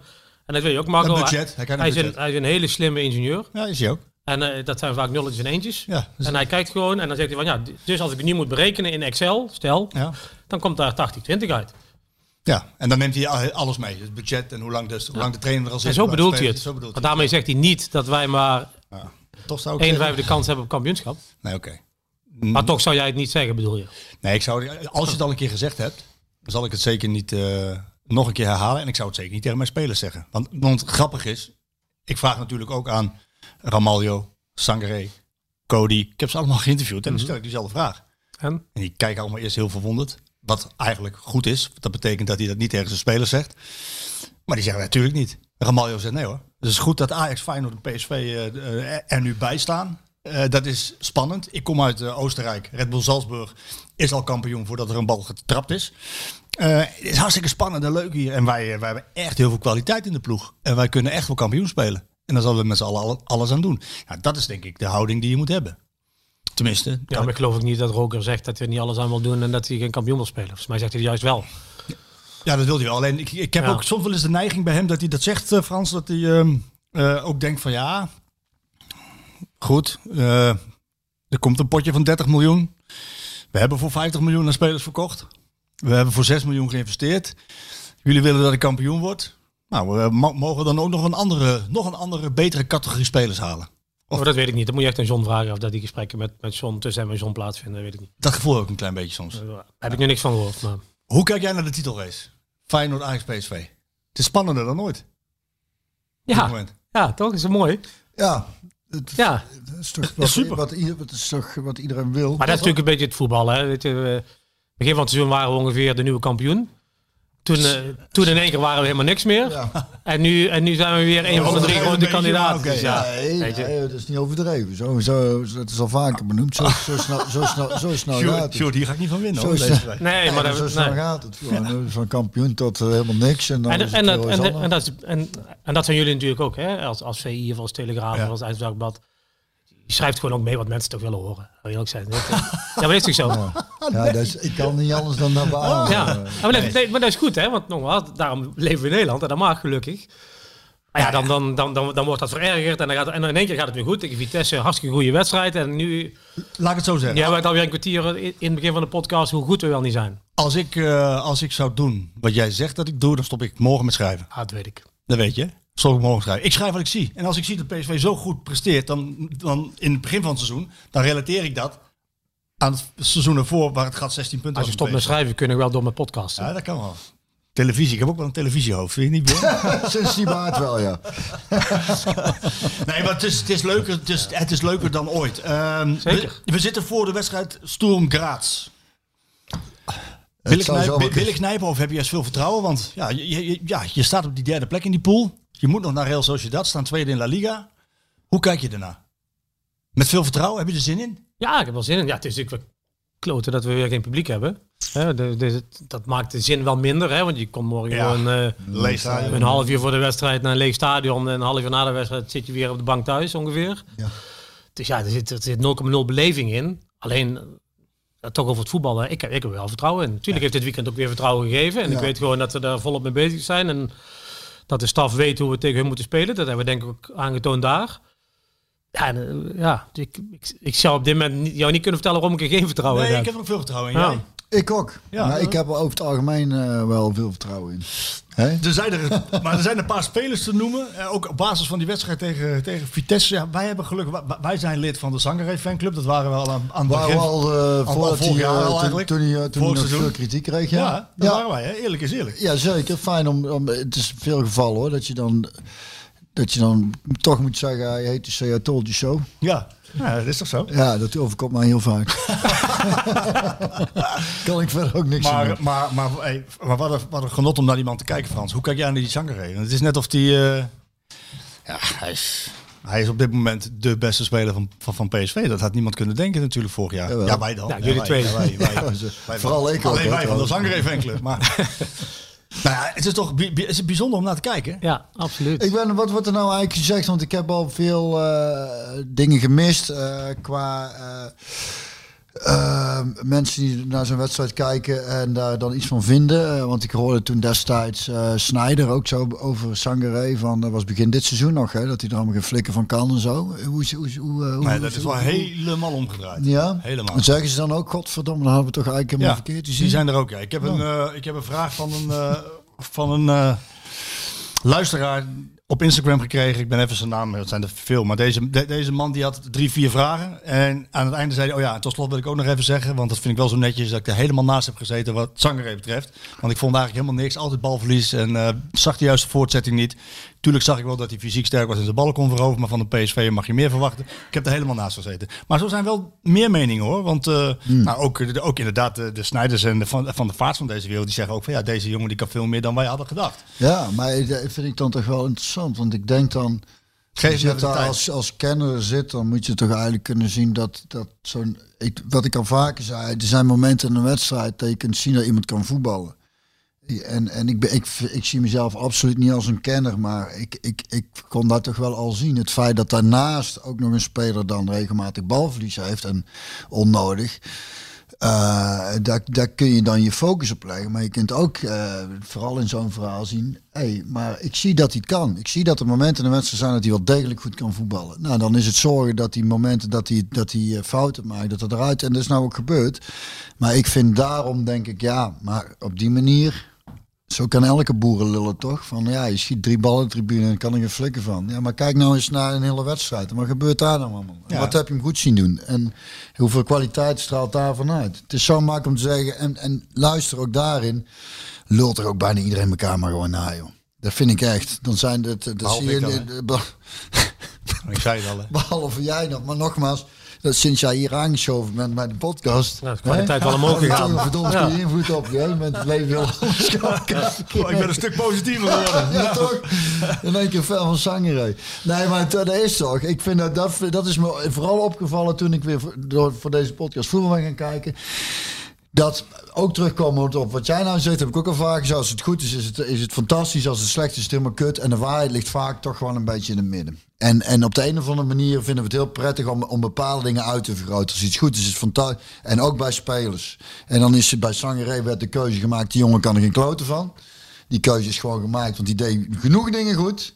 en dat weet je ook, Marco. Een budget. Hij Hij is, een, hij is een hele slimme ingenieur. Ja, is hij ook. En eh, dat zijn vaak nulletjes en eentjes. Ja, dus- En hij kijkt gewoon en dan zegt hij van ja, dus als ik het nu moet berekenen in Excel, stel, Ja. dan komt daar 80-20 uit. Ja, en dan neemt hij al- alles mee. Het budget en hoe lang, dus, hoe lang de trainer er al zit. En zo bedoelt hij het. Zo bedoelt Want daarmee zegt hij niet dat wij maar. Ja. Toch zou ik 1 zeggen- vijfde kans hebben op kampioenschap. Nee, oké. Maar toch zou jij het niet zeggen, bedoel je? Nee, ik zou, als je het al een keer gezegd hebt, dan zal ik het zeker niet eh, nog een keer herhalen. En ik zou het zeker niet tegen mijn spelers zeggen. Want, want grappig is, ik vraag natuurlijk ook aan Ramaljo, Sangaré, Cody. Ik heb ze allemaal geïnterviewd en dan stel ik diezelfde vraag. En? En die kijken allemaal eerst heel verwonderd. Wat eigenlijk goed is. Dat betekent dat hij dat niet tegen zijn spelers zegt. Maar die zeggen natuurlijk niet. Ramaljo zegt nee hoor. Dus het is goed dat Ajax, Feyenoord en PSV eh, eh, er nu bij staan. Eh, dat is spannend. Ik kom uit Oostenrijk. Red Bull Salzburg is al kampioen voordat er een bal getrapt is. Het is hartstikke spannend en leuk hier. En wij, wij hebben echt heel veel kwaliteit in de ploeg. En wij kunnen echt wel kampioen spelen. En daar zullen we met z'n allen alle- alles aan doen. Dat is denk ik de houding die je moet hebben. Tenminste, Ja, maar ik geloof ook niet dat Roker zegt dat hij er niet alles aan wil doen en dat hij geen kampioen wil spelen. Volgens mij zegt hij het juist wel. Ja, dat wil hij wel. Alleen ik, ik heb Ja. ook soms wel eens de neiging bij hem dat hij dat zegt, eh, Frans, dat hij ehm, eh, ook denkt van ja, goed, eh, er komt een potje van 30 miljoen. We hebben voor 50 miljoen aan spelers verkocht. We hebben voor 6 miljoen geïnvesteerd. Jullie willen dat ik kampioen word. Nou, we mo- mogen dan ook nog een andere, nog een andere betere categorie spelers halen. Oh, dat weet ik niet. Dat moet je echt aan John vragen of dat die gesprekken met, met John tussen hem en John plaatsvinden. Dat weet ik niet. Dat gevoel ik een klein beetje soms. Daar heb ik nu niks van gehoord. Maar... Hoe kijk jij naar de titelrace? Feyenoord, Ajax, PSV. Het is spannender dan ooit. Ja, ja, toch? Is het mooi? Ja, het, Ja. het is toch wat, super. Wat, ieder- het is toch wat iedereen wil. Maar dat is natuurlijk een beetje het voetbal. Hè? Weet je, we- begin van het seizoen waren we ongeveer de nieuwe kampioen. Toen, eh, toen in één keer waren we helemaal niks meer. Ja. En, nu, en nu zijn we weer een van de drie grote kandidaten. Dus ja, dat is niet overdreven. Zo, zo, dat is al vaker benoemd. Zo, zo, snel, zo, snel, zo snel gaat Sjoerd, het. Sjoerd, hier ga ik niet van winnen. Zo Hoor, deze. Nee, maar dat, zo snel nee. gaat het. Van kampioen tot eh, helemaal niks. En, dan En, is het en, dat, heel en, eens dat- anders. en, dat, is- en, en dat zijn jullie natuurlijk ook, hè? Als, als VI of als Telegraaf Ja. of als Eindhovenblad. Je schrijft gewoon ook mee wat mensen toch willen horen. Ook zijn. ja, maar dat is toch zo? Ja, Ja, dat is, ik kan niet anders dan dat beamen. Ja, maar, dat, nee, maar dat is goed, hè? Want nogmaals, daarom leven we in Nederland en dat mag gelukkig. Maar ja, dan, dan, dan, dan, dan wordt dat verergerd en, dan gaat, en in één keer gaat het weer goed. Tegen Vitesse, hartstikke goede wedstrijd. En nu Laat ik het zo zeggen. ja, we hebben alweer een kwartier in, in het begin van de podcast hoe goed we wel niet zijn. Als, ik, eh, als ik zou doen wat jij zegt dat ik doe, dan stop ik morgen met schrijven. Ah, dat weet ik. Dat weet je. Ik morgen schrijven. Ik schrijf wat ik zie. En als ik zie dat PSV zo goed presteert, dan, dan in het begin van het seizoen, dan relateer ik dat aan het seizoen ervoor, waar het gaat 16 punten Als je stopt met schrijven, kun je wel door mijn podcast. Ja, dat kan wel. Televisie. Ik heb ook wel een televisiehoofd. Vind je niet? Sinds die maart wel, ja. Nee, maar het is, het is, leuker, het, is, het is leuker dan ooit. Ehm, Zeker. We, we zitten voor de wedstrijd Sturm Graz. Wil ik, knijpen, zo wil ik knijpen of heb je juist veel vertrouwen? Want ja je, je- ja, je staat op die derde plek in die pool. Je moet nog naar Real Sociedad, staan tweede in La Liga. Hoe kijk je ernaar? Met veel vertrouwen? Heb je er zin in? Ja, ik heb wel zin in. Ja, het is natuurlijk kloten dat we weer geen publiek hebben. Hè, de, de- dat maakt de zin wel minder, hè, want je komt morgen Ja. gewoon eh, een half uur voor de wedstrijd naar een leeg stadion en een half uur na de wedstrijd zit je weer op de bank thuis ongeveer. Ja. Dus ja, er zit, er zit 0,0 beleving in. Alleen toch over het voetballen. Ik, heb- ik heb er wel vertrouwen in. Natuurlijk heeft dit weekend ook weer vertrouwen gegeven. En ik weet gewoon dat we daar volop mee bezig zijn. En dat de staf weet hoe we tegen hun moeten spelen. Dat hebben we denk ik ook aangetoond daar. Ja, en, eh, ja ik, ik, ik zou op dit moment niet, jou niet kunnen vertellen waarom ik er geen vertrouwen Nee, in ik heb. heb er ook veel vertrouwen in. Ja. Ik ook. Ja. maar ik heb er over het algemeen eh, wel veel vertrouwen in. Er zijn er, maar er zijn een paar spelers te noemen. eh, Ook op basis van die wedstrijd tegen, tegen Vitesse. Ja, wij hebben geluk. Wij, zijn lid van de Zangeré fanclub. Dat waren we al aan, aan het Waar we begin. al, eh, al voordat vorig jaar eh, al toen, eigenlijk. toen hij, eh, toen hij Vorig nog seizoen. veel kritiek kreeg. Ja, Ja, dat ja. waren wij. Hè? Eerlijk is eerlijk. Ja, zeker. Fijn om, om. Het is veel gevallen hoor. Dat je dan. Dat je dan toch moet zeggen. Hij heet de I Told You So. Ja. Ja, dat is toch zo? Ja, dat overkomt mij heel vaak. kan ik verder ook niks Maar, doen. maar, maar, hey, maar wat, een, wat een genot om naar die man te kijken, Frans. Hoe kijk jij naar die Zangeré? Het is net of die... eh, ja, hij is, hij is op dit moment de beste speler van, van, van PSV. Dat had niemand kunnen denken natuurlijk vorig jaar. Jawel. Ja, wij dan. Ja, jullie wij, twee. ja, wij, wij, Ja, ze- wij vooral ik ook, Alleen wij van de. Zangeré fanclub. Maar nou ja, het is toch bi- bi- het is bijzonder om naar te kijken. Ja, absoluut. Ik ben, wat wordt er nou eigenlijk gezegd? Want ik heb al veel eh, dingen gemist eh, qua eh, eh, mensen die naar zo'n wedstrijd kijken en daar dan iets van vinden. Eh, want ik hoorde toen destijds eh Snijder ook zo over Sangaré van dat was begin dit seizoen nog, hè, dat hij er allemaal geen flikken van kan en zo. Hoe, is- hoe, is- hoe, eh, hoe, Nee, dat is wel helemaal omgedraaid. Ja, Helemaal. Dan zeggen ze dan ook, godverdomme, dan hadden we toch eigenlijk helemaal Ja, verkeerd die gezien. zijn er ook. Ja. Ik, heb een, eh, ik heb een vraag van een, eh, van een eh, luisteraar op Instagram gekregen. Ik ben even zijn naam, het zijn er veel. Maar deze, de- deze man die had drie, vier vragen. En aan het einde zei hij, oh ja, tot slot wil ik ook nog even zeggen. Want dat vind ik wel zo netjes dat ik er helemaal naast heb gezeten wat Zangeré betreft. Want ik vond eigenlijk helemaal niks. Altijd balverlies en eh, zag de juiste voortzetting niet. Tuurlijk zag ik wel dat hij fysiek sterk was en de ballen kon veroveren. Maar van de PSV mag je meer verwachten. Ik heb er helemaal naast gezeten. Maar zo zijn wel meer meningen hoor. Want eh, nou, ook, ook inderdaad de, de Snijders en de, van, van de vaart van deze wereld. Die zeggen ook van ja, deze jongen die kan veel meer dan wij hadden gedacht. Ja, maar dat vind ik dan toch wel interessant. Want ik denk dan, Geef je daar als, als kenner zit, dan moet je toch eigenlijk kunnen zien dat, dat zo'n... Wat ik al vaker zei, er zijn momenten in een wedstrijd dat je kunt zien dat iemand kan voetballen. En, en ik, ik, ik zie mezelf absoluut niet als een kenner, maar ik, ik, ik kon dat toch wel al zien. Het feit dat daarnaast ook nog een speler dan regelmatig balverlies heeft en onnodig. eh, daar, daar kun je dan je focus op leggen. Maar je kunt ook, eh, vooral in zo'n verhaal zien... Hey, maar ik zie dat hij kan. Ik zie dat er momenten in de wedstrijd zijn dat hij wel degelijk goed kan voetballen. Nou, dan is het zorgen dat die momenten dat hij, dat hij eh, fouten maakt, dat het eruit... En dat is nou ook gebeurd. Maar ik vind daarom, denk ik, ja, maar op die manier... Zo kan elke boeren lullen toch? Van ja, je schiet drie ballen tribune en kan er geen flikken van. Ja, maar kijk nou eens naar een hele wedstrijd. Wat gebeurt daar dan allemaal? En Ja. Wat heb je hem goed zien doen? En hoeveel kwaliteit straalt daarvan uit? Het is zo makkelijk om te zeggen, en, en luister ook daarin, lult er ook bijna iedereen elkaar maar gewoon na, joh. Dat vind ik echt. Dan zijn het, dat Behalve zie je, ik dan, de- de- Ik zei het al, hè. behalve jij nog. Maar nogmaals, dat sinds jij hier aangeschoven bent bij de podcast. Ja, de kwaliteit wel omhoog gegaan. Toch verdomd Ja. invloed op je. Met het leven heel anders. Oh, ik ben een stuk positiever geworden. Ja, toch? In één keer fel van zangerij. Nee, maar dat is toch. Ik vind dat, dat, dat is me vooral opgevallen toen ik weer voor, door, voor deze podcast voetbal ben gaan kijken. Dat ook terugkomend op wat jij nou zegt, heb ik ook al vaak gezegd. Als het goed is, is het, is het fantastisch. Als het slecht is, is het helemaal kut. En de waarheid ligt vaak toch gewoon een beetje in het midden. En, en op de een of andere manier vinden we het heel prettig om, om bepaalde dingen uit te vergroten. Als iets goed is, is het fantastisch. En ook bij spelers. En dan is het bij Sangeré werd de keuze gemaakt. Die jongen kan er geen kloten van. Die keuze is gewoon gemaakt, want die deed genoeg dingen goed.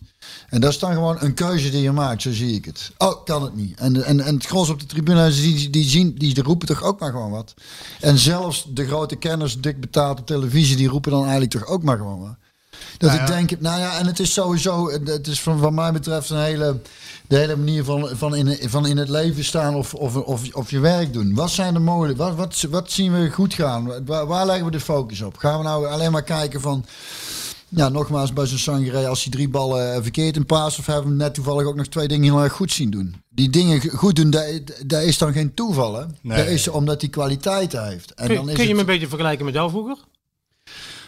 En dat is dan gewoon een keuze die je maakt, zo zie ik het. Oh, kan het niet. En, en, en het gros op de tribune, die, die, zien, die roepen toch ook maar gewoon wat. En zelfs de grote kenners, dik betaald op televisie, die roepen dan eigenlijk toch ook maar gewoon wat. Dat Nou ik denk, nou ja, en het is sowieso, het is van, van mij betreft een hele, de hele manier van, van, in, van in het leven staan of, of, of, of je werk doen. Wat zijn de mogelijkheden? Wat, wat, wat zien we goed gaan? Waar, waar leggen we de focus op? Gaan we nou alleen maar kijken van, ja, nogmaals, bij zo'n Sangeré, als hij drie ballen eh, verkeerd in paas, of hebben we net toevallig ook nog twee dingen heel erg goed zien doen. Die dingen goed doen, dat, dat is dan geen toeval, hè? Nee. Dat is omdat hij kwaliteit heeft. En Kun, dan is kun je het- hem een beetje vergelijken met jou vroeger?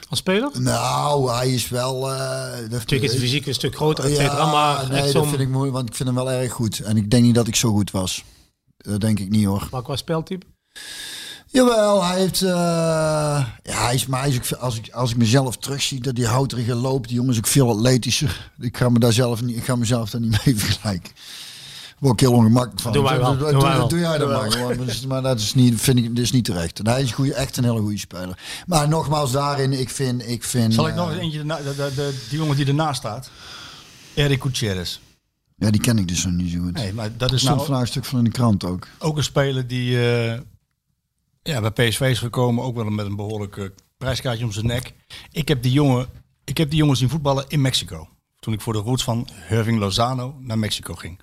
Als speler? Nou, hij is wel... eh, Natuurlijk is de fysiek een stuk groter, et cetera, Ja, maar nee, dat vind ik moeilijk, want ik vind hem wel erg goed. En ik denk niet dat ik zo goed was. Dat denk ik niet hoor. Maar qua speltype? Jawel, hij heeft. eh, ja, hij is, maar hij is ook, veel- als, ik, als ik mezelf terugzie, dat die houterige loopt, die jongen is ook veel atletischer. Ik ga me daar zelf niet, ik ga mezelf daar niet mee vergelijken. Word ik heel ongemakkelijk van. Doen wij wel, Doe, doe- wel. doe jij dat maar gewoon. Maar dat is- Maar dat is niet, vind ik, dat is niet terecht. En hij is goeie, echt een hele goede speler. Maar nogmaals, daarin, ik vind. Ik vind Zal ik eh, nog eens eentje, erna- de, de, de, die jongen die ernaast staat? Eric Gutierrez. Ja, die ken ik dus nog niet zo goed. Nee, maar dat is stond nou vandaag een stuk van in de krant ook. ook een speler die eh, ja, bij PSV is gekomen. Ook wel met een behoorlijk eh, prijskaartje om zijn nek. Ik heb die jongen, ik heb die jongen zien voetballen in Mexico. Toen ik voor de roots van Irving Lozano naar Mexico ging.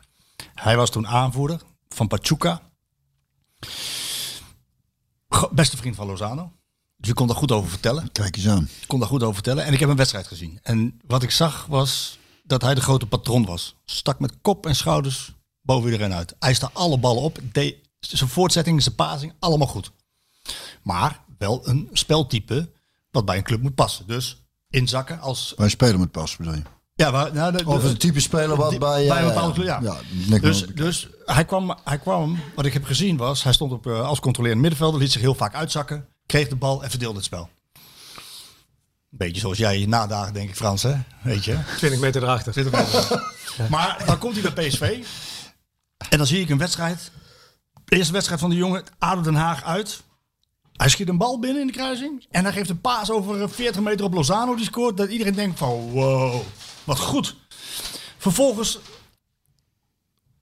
Hij was toen aanvoerder van Pachuca. Beste vriend van Lozano. Dus ik kon daar goed over vertellen. Kijk eens aan. Ik kon daar goed over vertellen. En ik heb een wedstrijd gezien. En wat ik zag was dat hij de grote patron was. Stak met kop en schouders boven iedereen uit. Hij sta alle ballen op. Deed zijn voortzetting, zijn passing, allemaal goed. Maar wel een speltype wat bij een club moet passen. Dus inzakken als... Wij spelen met pas, bedoel je? Ja, maar, nou, de- Of een type speler wat die- bij... bij een ja, bepaalde club, ja. dus, dus hij kwam, hij kwam, wat ik heb gezien was, hij stond op, eh, als controlerend middenvelder, liet zich heel vaak uitzakken, kreeg de bal en verdeelde het spel. Beetje zoals jij je nadagen, denk ik, Frans, hè? Weet je? 20 meter erachter. Maar dan komt hij bij PSV en dan zie ik een wedstrijd. De eerste wedstrijd van de jongen, ADO Den Haag uit. Hij schiet een bal binnen in de kruising en hij geeft een paas over eh, 40 meter op Lozano die scoort. Dat iedereen denkt van wow, wat goed. Vervolgens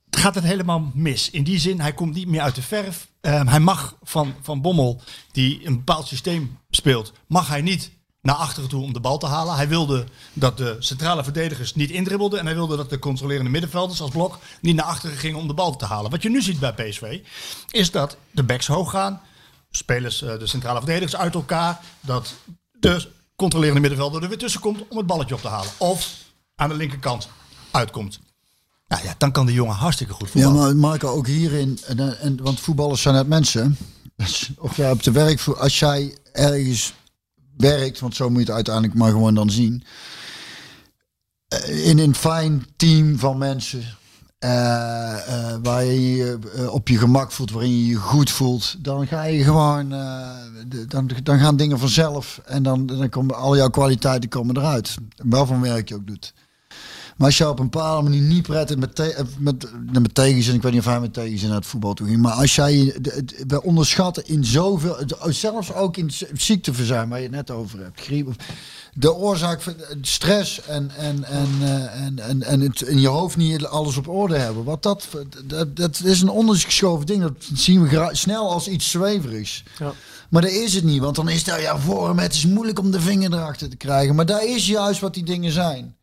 gaat het helemaal mis. In die zin, hij komt niet meer uit de verf. Ehm, hij mag van, van Bommel, die een bepaald systeem speelt, mag hij niet naar achteren toe om de bal te halen. Hij wilde dat de centrale verdedigers niet indribbelden. En hij wilde dat de controlerende middenvelders als blok niet naar achteren gingen om de bal te halen. Wat je nu ziet bij PSV, is dat de backs hoog gaan. Spelers, eh, de centrale verdedigers uit elkaar. Dat de controlerende middenvelder er weer tussen komt om het balletje op te halen. Of aan de linkerkant uitkomt. Nou ja, dan kan de jongen hartstikke goed Ja, voetballen. maar Marco, ook hierin, en, en, want voetballers zijn net mensen. Of jij op de werk, als jij ergens werkt, want zo moet je het uiteindelijk maar gewoon dan zien. eh, In een fijn team van mensen, eh, eh, waar je je eh, op je gemak voelt, waarin je je goed voelt, dan ga je gewoon, dan, dan gaan dingen vanzelf en dan, dan komen al jouw kwaliteiten komen eruit. Wel van werk je ook doet. Maar als je op een bepaalde manier niet prettig met, te, eh, met, eh, met tegenzin, ik weet niet of hij met tegenzin naar het voetbal toe ging, maar als jij, we onderschatten in zoveel, het- zelfs ook in ziekteverzuim waar je het net over hebt, griep, of- de oorzaak van eh, stress en, en, en, en, en, en het in je hoofd niet alles op orde hebben. Wat dat, dat, dat is een ondergeschoven ding, dat zien we snel als iets zweverigs. Ja. Maar dat is het niet, want dan is dat ja vorm. Het is moeilijk om de vinger erachter te krijgen. Maar dat is juist wat die dingen zijn.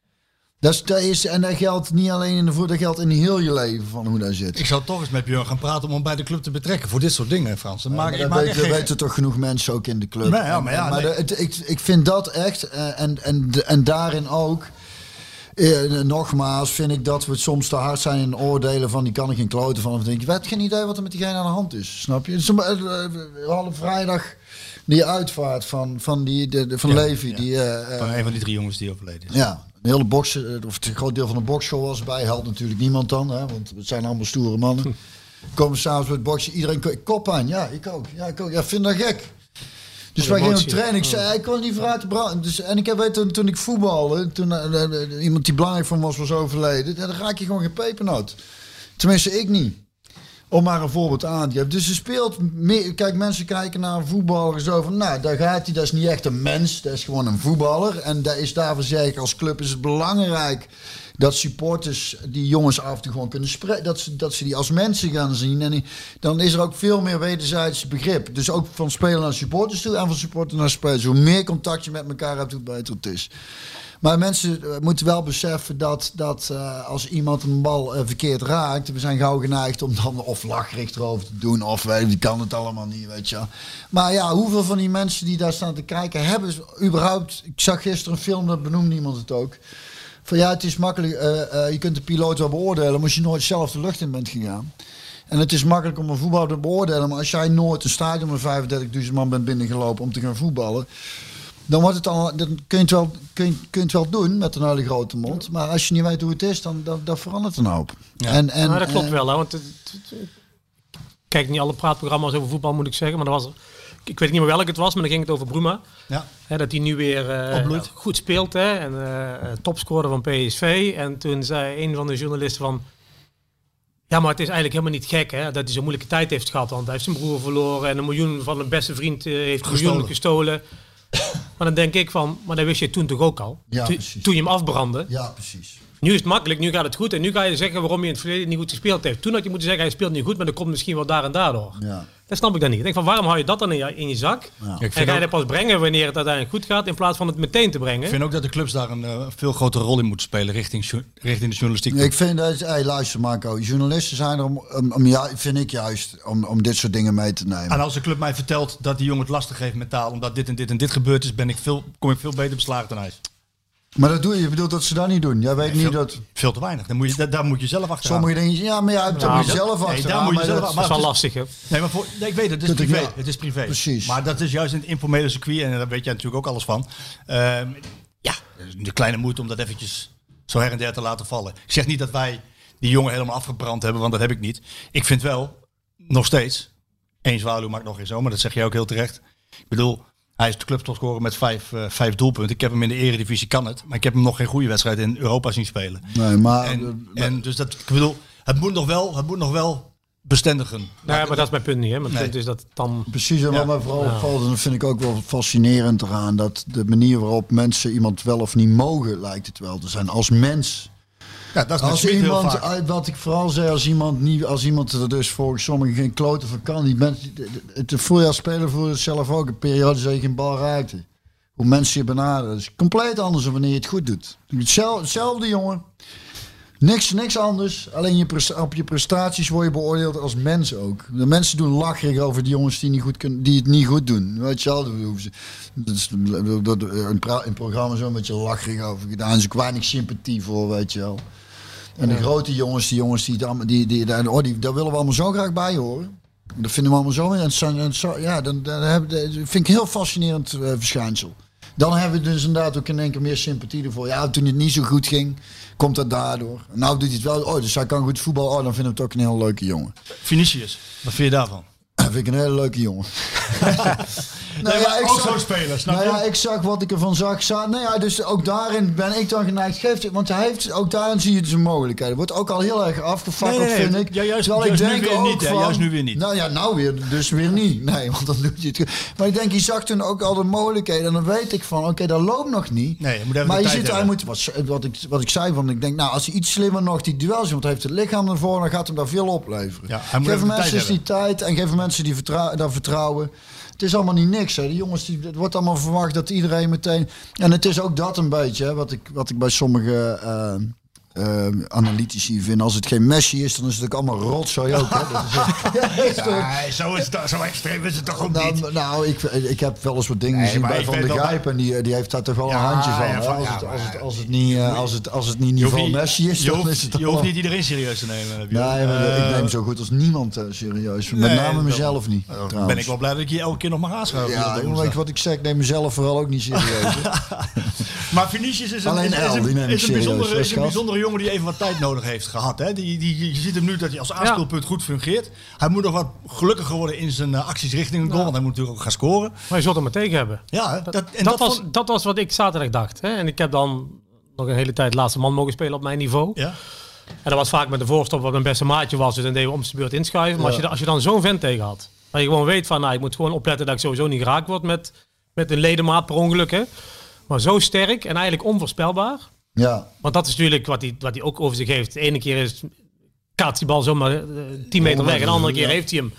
Dat is, dat is, en dat geldt niet alleen in de voet, dat geldt in heel je leven van hoe dat zit. Ik zou toch eens met Björn gaan praten om hem bij de club te betrekken voor dit soort dingen, Frans. Dat maak, weet- dat geen- weten toch genoeg mensen ook in de club. Nee, ja, maar ja, nee. ik, ik vind dat echt, eh, en, en, en daarin ook, eh, nogmaals, vind ik dat we soms te hard zijn in oordelen van die kan ik geen kloten van. Of denk je, weet geen idee wat er met diegene aan de hand is. Snap je? Eh, hadden vrijdag die uitvaart van, van, die, de, de- van Ja, Levi. Die, eh, Van een van die drie jongens die overleden is. ja, een hele box, eh, of een groot deel van de boxshow was erbij. Helpt natuurlijk niemand dan, hè, want het zijn allemaal stoere mannen. Komen s'avonds met boksen, iedereen ko- kop aan. Ja, ik ook. Ja, ik ook. Ja, vind dat gek. Dus De wij gingen op training. Ik zei, ik kon niet vooruit te branden. Dus, en ik heb weet, toen, toen ik voetbalde, toen eh, eh, iemand die belangrijk van was, was overleden. Ja, dan raak je gewoon geen pepernoot. Tenminste, ik niet. Om maar een voorbeeld aan te geven. Dus er speelt meer. Kijk, mensen kijken naar een voetballer zo van. Nou, daar gaat hij. Dat is niet echt een mens. Dat is gewoon een voetballer. En dat is daarvoor ik als club is het belangrijk. Dat supporters die jongens af en toe gewoon kunnen spreken. Dat ze, dat ze die als mensen gaan zien. En dan is er ook veel meer wederzijds begrip. Dus ook van speler naar supporters toe. En van supporter naar spelers. Hoe meer contact je met elkaar hebt, hoe beter het is. Maar mensen eh, moeten wel beseffen dat, dat eh, als iemand een bal eh, verkeerd raakt, we zijn gauw geneigd om dan of lachricht erover te doen, of weet, die kan het allemaal niet, weet je. Maar ja, hoeveel van die mensen die daar staan te kijken, hebben ze überhaupt, ik zag gisteren een film, dat benoemde iemand het ook, van ja, het is makkelijk, je kunt de piloot wel beoordelen, maar je nooit zelf de lucht in bent gegaan. En het is makkelijk om een voetballer te beoordelen, maar als jij nooit een stadion met 35.000 man bent binnengelopen om te gaan voetballen, dan, wordt het dan, dan kun, je het wel, kun, je, kun je het wel doen met een hele grote mond. Maar als je niet weet hoe het is, dan, dan, dan verandert een hoop. Ja. En, en, maar dat klopt wel, hè, want het, het- het- ik kijk niet alle praatprogramma's over voetbal, moet ik zeggen. Maar er was ik weet niet meer welk het was, maar dan ging het over Bruma. Ja. Hè, dat hij nu weer eh, goed speelt hè, en eh, topscorer van PSV. En toen zei een van de journalisten van... Ja, maar het is eigenlijk helemaal niet gek hè, dat hij zo'n moeilijke tijd heeft gehad. Want hij heeft zijn broer verloren en een miljoen van een beste vriend eh, heeft miljoen gestolen. Maar dan denk ik van, maar dat wist je toen toch ook al? Ja, Toen- precies. toen je hem afbrandde. Ja, precies. Nu is het makkelijk, nu gaat het goed. En nu ga je zeggen waarom je in het verleden niet goed gespeeld heeft. Toen had je moeten zeggen, hij speelt niet goed, maar dat komt misschien wel daar en daardoor. Ja. Dat snap ik dan niet. Ik denk van, waarom hou je dat dan in je, in je zak? Ja. Ik En ga je dat pas brengen wanneer het uiteindelijk goed gaat, in plaats van het meteen te brengen? ik vind ook dat de clubs daar een eh, veel grotere rol in moeten spelen richting, richting de journalistiek. Ik vind dat, hey, luister Marco, journalisten zijn er om, om, om ja, vind ik juist, om, om dit soort dingen mee te nemen. En als de club mij vertelt dat die jongen het lastig heeft mentaal omdat dit en dit en dit gebeurd is, ben ik veel, kom ik veel beter beslagen dan hij. is. Maar dat doe je, je bedoelt dat ze dat niet doen. Jij weet niet veel, dat Veel te weinig. Dan moet je, daar, daar moet je zelf achter sommige dingen, ja, maar ja, daar moet je dat- zelf nee, achter. daar moet je zelf dat is maar wel het is- lastig, hè? Nee, maar voor, nee, ik weet het, het is Dat ik- privé. ja. Het is privé. Precies. Maar dat is juist in het informele circuit en daar weet jij natuurlijk ook alles van. Ehm, ja, de kleine moeite om dat eventjes zo her en der te laten vallen. Ik zeg niet dat wij die jongen helemaal afgebrand hebben, want dat heb ik niet. Ik vind wel, nog steeds, één zwaluw maakt nog geen zomer, dat zeg jij ook heel terecht. Ik bedoel, hij is de clubtopscorer met vijf, eh, vijf doelpunten. Ik heb hem in de eredivisie, kan het. Maar ik heb hem nog geen goede wedstrijd in Europa zien spelen. Nee, maar En, en dus dat, ik bedoel, het moet nog wel, het moet nog wel bestendigen. Nou, ja, maar dat is mijn punt niet, hè? Mijn Nee. punt is dat het dan... Precies, en wat Ja. mij vooral Ja. opvalt, en dat vind ik ook wel fascinerend eraan, dat de manier waarop mensen iemand wel of niet mogen, lijkt het wel te zijn, als mens. Ja, dat is Als iemand, wat ik vooral zei, als iemand, niet, als iemand er dus volgens sommigen geen kloten van kan, die mensen, het voorjaar spelen voor het zelf ook een periode dat je geen bal raakte. Hoe mensen je benaderen. Dat is compleet anders dan wanneer je het goed doet. Hetzelfde, hetzelfde jongen. Niks, niks anders. Alleen je op je prestaties word je beoordeeld als mens ook. De mensen doen lacherig over die jongens die, niet goed kunnen, die het niet goed doen. Weet je wel, daar hoeven ze- dat is dat- een, pra- een programma zo een beetje lacherig over gedaan. Er is ook weinig sympathie voor, weet je wel. En de grote jongens, die jongens die, die, die, die, oh, die, daar willen we allemaal zo graag bij horen. Dat vinden we allemaal zo. En en zo ja, dan, dan hebben, dat vind ik een heel fascinerend eh, verschijnsel. Dan hebben we dus inderdaad ook in één keer meer sympathie ervoor. Ja, toen het niet zo goed ging, komt dat daardoor. Nou doet hij het wel. Oh, dus hij kan goed voetbal. Oh, dan vinden we het ook een heel leuke jongen. Vinicius, wat vind je daarvan? Dat vind ik een hele leuke jongen. Nou ja, ik ook zag- zo'n speler, snap nou je? ja, ik zag wat ik ervan zag. Za- nou ja, dus ook daarin ben ik dan geneigd. Geeft het, want hij heeft, ook daarin zie je zijn mogelijkheden. Wordt ook al heel erg afgefakkeld, Nee, nee, nee. vind ik. Ja, juist- Terwijl juist ik nu denk weer ook niet, van- Juist nu weer niet. Nou ja, nou weer, dus weer niet. Nee, want dan doet hij het. Maar ik denk, je zag toen ook al de mogelijkheden. En dan weet ik van, oké, dat loopt nog niet. Nee, je moet even maar je ziet, hij moet, wat, wat, ik, wat ik zei, van, ik denk, nou, als hij iets slimmer nog die duels, want hij heeft het lichaam ervoor, dan gaat hem daar veel opleveren. Ja, geef mensen dus die tijd en geef mensen die vertrou- daar vertrouwen. Het is allemaal niet niks. Hè. Die jongens, die, het wordt allemaal verwacht dat iedereen meteen. En het is ook dat een beetje, hè, wat, ik, wat ik bij sommige eh, eh, analytici vind. Als het geen Messi is, dan is het ook allemaal rotzooi ook. Hè. Dat is, ja, toch- zo, is het, zo extreem is het toch ook niet. nou, nou ik, ik heb wel eens wat dingen gezien bij ik Van der Gijp. En die, die heeft daar toch wel Ja, een handje van. als, het, als, het, als, het niet, eh, als, het, als het niet niveau niet- Messi is, dan hoeft, is het je hoeft niet iedereen serieus te nemen. Nee, maar Eh, ik neem zo goed als niemand eh, serieus. Met nee, name dat- mezelf niet. dan trouwens. ben ik wel blij dat ik je elke keer nog mag aanschuiven. Ja, Dat weet wat ik zeg? Ik neem mezelf vooral ook niet serieus. Maar Vinicius is een, is, een, ik is een, bijzondere, jongen die even wat tijd nodig heeft gehad. Hè? Die, die, je ziet hem nu dat hij als aanspeelpunt goed fungeert. Hij moet nog wat gelukkiger worden in zijn eh, acties richting een goal. Want hij moet natuurlijk ook gaan scoren. Maar je zult er maar tegen hebben. Ja, dat, Dat, en dat, dat, was, vond- dat was wat ik zaterdag dacht. Hè? En ik heb dan nog een hele tijd laatste man mogen spelen op mijn niveau. ja. En dat was vaak met de voorstop wat mijn beste maatje was. Dus dan deden we om zijn beurt inschuiven. Maar als, je, als je dan zo'n vent tegen had. Dat je gewoon weet van, nou, ik moet gewoon opletten dat ik sowieso niet geraakt word met, met een ledemaat per ongeluk. Hè? Maar zo sterk en eigenlijk onvoorspelbaar. Ja, Want dat is natuurlijk wat hij, wat hij ook over zich heeft. De ene keer is kaatst die bal zomaar eh, 10 meter weg. En de andere keer Ja. heeft hij hem.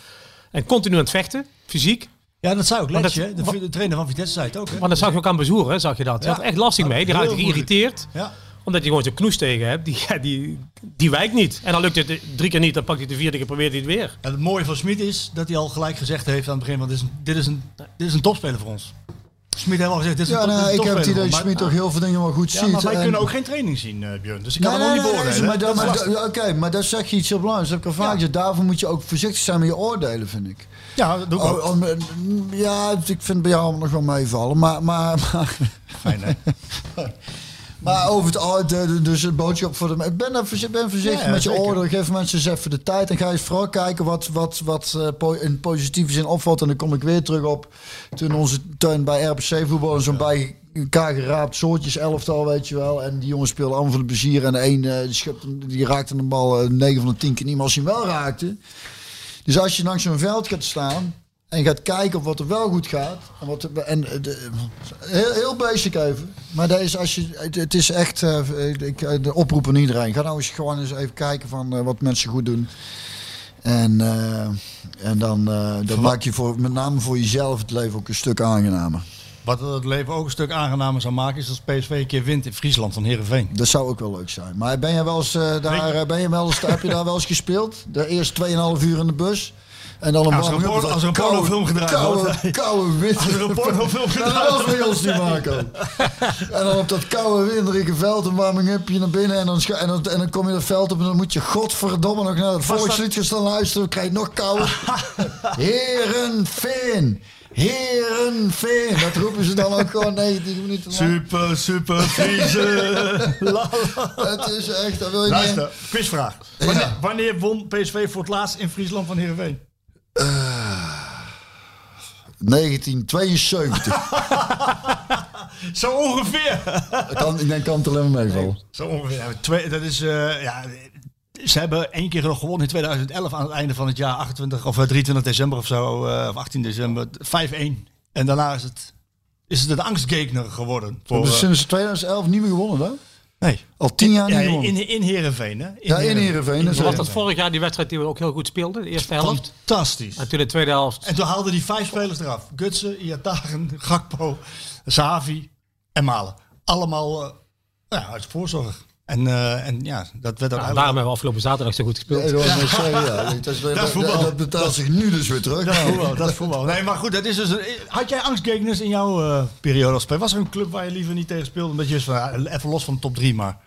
En continu aan het vechten, fysiek. ja, dat zei ook Letje, de, de trainer van Vitesse, zei het ook. Hè? Maar dat zag je ook aan Bezoer, hè, zag je dat. Hij Ja. had er echt lastig mee. Die raakte geïrriteerd. Ja. Omdat je gewoon zo'n knoes tegen hebt. Die, die, die wijkt niet. En dan lukt het drie keer niet. Dan pakt hij de vierde keer, probeert hij het weer. En het mooie van Smit is dat hij al gelijk gezegd heeft aan het begin: van, dit, is een, dit, is een, dit is een topspeler voor ons. Smit heeft al gezegd: dit is ja een, nou, ik heb het idee dat. Smit toch heel veel dingen wel goed Ja, ziet. maar wij en- kunnen ook geen training zien, eh, Björn. Dus ik kan Nee, hem ook nee, niet nee, beoordelen. dat- Dat maar, dat- Oké, maar daar zeg je iets heel belangrijks. Dat heb ik al vaak gezegd. Daarvoor moet je ook voorzichtig zijn met je oordelen, vind ik. Ja, dat doe ik ook. Oh, om, eh, ja, ik vind bij jou allemaal nog wel meevallen. Maar, maar, maar, Fijn, hè? maar over het al- de- de- dus een boodschap voor de. Ik ben, er voorzi- ben voorzichtig Ja, met je oordelen. Geef mensen eens even de tijd. En ga eens vooral kijken wat, wat, wat eh, in positieve zin opvalt. En dan kom ik weer terug op toen onze tuin bij RPC voetbal zo'n bij elkaar geraapt soortjes elftal, weet je wel. En die jongens speelden allemaal voor de plezier. En de een eh, die, raakte een bal eh, 9 van de 10 keer niet. Maar als hij hem wel raakte. Dus als je langs zo'n veld gaat staan en gaat kijken op wat er wel goed gaat. En, wat en eh, de, heel, heel basic even. Maar dat is als je, het, het is echt eh, ik, eh, de oproep aan iedereen. Ga nou eens gewoon eens even kijken van wat mensen goed doen. En, en dan dat maak je voor, met name voor jezelf het leven ook een stuk aangenamer. Wat het leven ook een stuk aangenamer zou maken, is als PSV een keer wint in Friesland van Heerenveen. Dat zou ook wel leuk zijn. Maar ben je wel eens daar, ben je wel eens, heb je daar wel eens gespeeld? De eerste 2,5 uur in de bus. En dan een Als een porno- als er een pornofilm gedraaid koude, wordt. Koude wind. Als er een pornofilm gedraaid dat bij ons die Marco. En dan op dat koude winderige veld een warming-upje naar binnen. En dan, en, dan, en dan kom je dat veld op en dan moet je godverdomme nog naar het volkslied gaan staan luisteren. Dan krijg je nog kouder. Herenveen. Herenveen. Dat roepen ze dan ook gewoon 19 minuten lang. Super, super la. Het is echt, dat wil je niet. Luister, quizvraag. Wanneer, Ja. wanneer won PSV voor het laatst in Friesland van Heerenveen? 1972. Zo ongeveer. Ik kan, ik denk, kan het alleen maar meevallen. Zo ongeveer. Ja, twee, dat is, eh, ja, ze hebben één keer nog gewonnen in 2011 aan het einde van het jaar, 28 of eh, 23 december of zo, eh, of 18 december, 5-1. En daarna is het, is het een angstgegner geworden. Voor, Dus eh, sinds 2011 niet meer gewonnen dan? Nee. Al tien jaar Ja, niet gewonnen. in, in Heerenveen, hè? Ja, in Heerenveen, dat Was het. dat vorig jaar die wedstrijd die we ook heel goed speelden? De eerste helft. Fantastisch. En toen de tweede helft. En toen haalden die vijf spelers eraf. Gutsen, Iataren, Gakpo, Savi en Malen. Allemaal eh, nou ja, uit voorzorg. En, eh, en ja, dat werd Nou, uiteindelijk... daarom hebben we afgelopen zaterdag zo goed gespeeld. Ja, dat, was net zeggen, ja. dat, is- dat, voetbal. dat, dat betaalt zich nu dus weer terug. Dat is Nou, voetbal, dat is voetbal. Nee, maar goed, dat is dus een, had jij angstgegners in jouw eh, periode als speler? Was er een club waar je liever niet tegen speelde? Omdat je wist van, even los van de top drie, maar...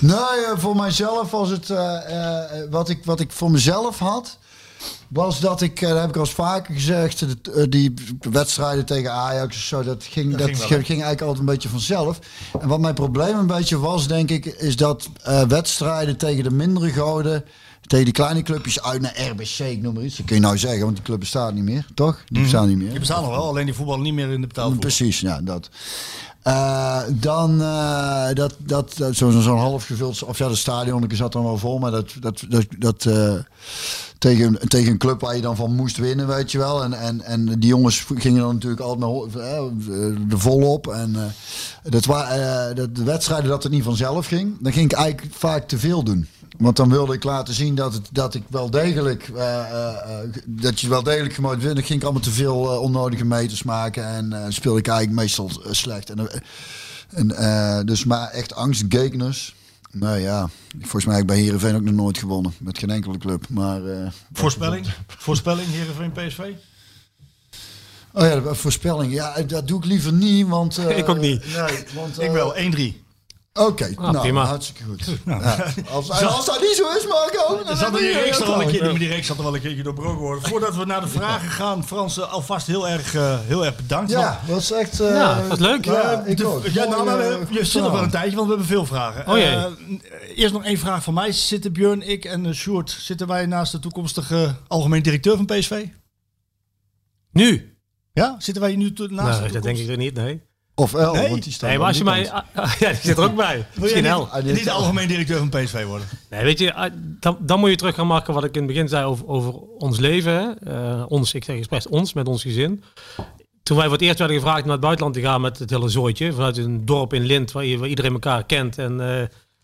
Nee, eh, voor mijzelf was het. eh, eh, wat, ik, wat ik voor mezelf had. Was dat ik, eh, dat heb ik al eens vaker gezegd, eh, die wedstrijden tegen Ajax of zo, dat ging, dat ging eigenlijk altijd een beetje vanzelf. En wat mijn probleem een beetje was, denk ik, is dat eh, wedstrijden tegen de mindere goden Tegen die kleine clubjes uit naar RBC, ik noem maar iets. Dat kun je nou zeggen, want die club bestaat niet meer, toch? Die bestaan niet meer. Die bestaan nog wel, alleen die voetballen niet meer in de betaalvoetbal. Precies, ja, dat. Eh, dan eh, dat, dat, zo'n half gevuld, of ja, de stadion zat dan wel vol, maar dat, dat, dat, dat eh, tegen, tegen een club waar je dan van moest winnen, weet je wel. En, en, en die jongens gingen dan natuurlijk altijd eh, de volop. En dat dat de wedstrijden dat het niet vanzelf ging, dan ging ik eigenlijk vaak te veel doen. Want dan wilde ik laten zien dat, het, dat ik wel degelijk, eh, eh, eh, dat je wel degelijk gemotiveerd bent. Dan ging ik allemaal te veel onnodige meters maken en eh, speelde ik eigenlijk meestal slecht. En, en, dus maar echt angst, gegners. Nou ja, volgens mij heb ik bij Heerenveen ook nog nooit gewonnen. Met geen enkele club. Maar, eh, Voorspelling? Voorspelling, Heerenveen PSV? Oh ja, de voorspelling. Ja, dat doe ik liever niet, want... eh, Ik ook niet. Nee, want... Ik wel, 1-3. Oké, nou, prima. hartstikke goed. Ja. Als, als dat niet zo is, Marco... dan die reeks al een keer, reeks er wel een keertje doorbroken worden. Voordat we naar de vragen gaan, Frans, eh, alvast heel erg, eh, heel erg bedankt. Ja, dat is echt... eh, Ja, dat is leuk. Ja, ik De- ook. ja, nou, maar, eh, eh, je zit nog wel een tijdje, want we hebben veel vragen. Oh, jee. Eh, eerst nog één vraag van mij. Zitten Björn, ik en uh, Sjoerd, zitten wij naast de toekomstige algemeen directeur van PSV? Nu? Ja, zitten wij nu naast Nee, de dat denk ik er niet, nee. Of El, Nee. want die staat Nee, maar als je mij... kant. ah, ja, die zit er ook bij. Misschien niet. Ah, die niet heeft- de algemeen directeur van PSV worden? Nee, weet je, ah, dan, dan moet je terug gaan maken wat ik in het begin zei over, over ons leven. Eh, ons, ik zeg expres ons, met ons gezin. Toen wij voor het eerst werden gevraagd om naar het buitenland te gaan met het hele zooitje. Vanuit een dorp in Lint waar, je- waar iedereen elkaar kent. En eh,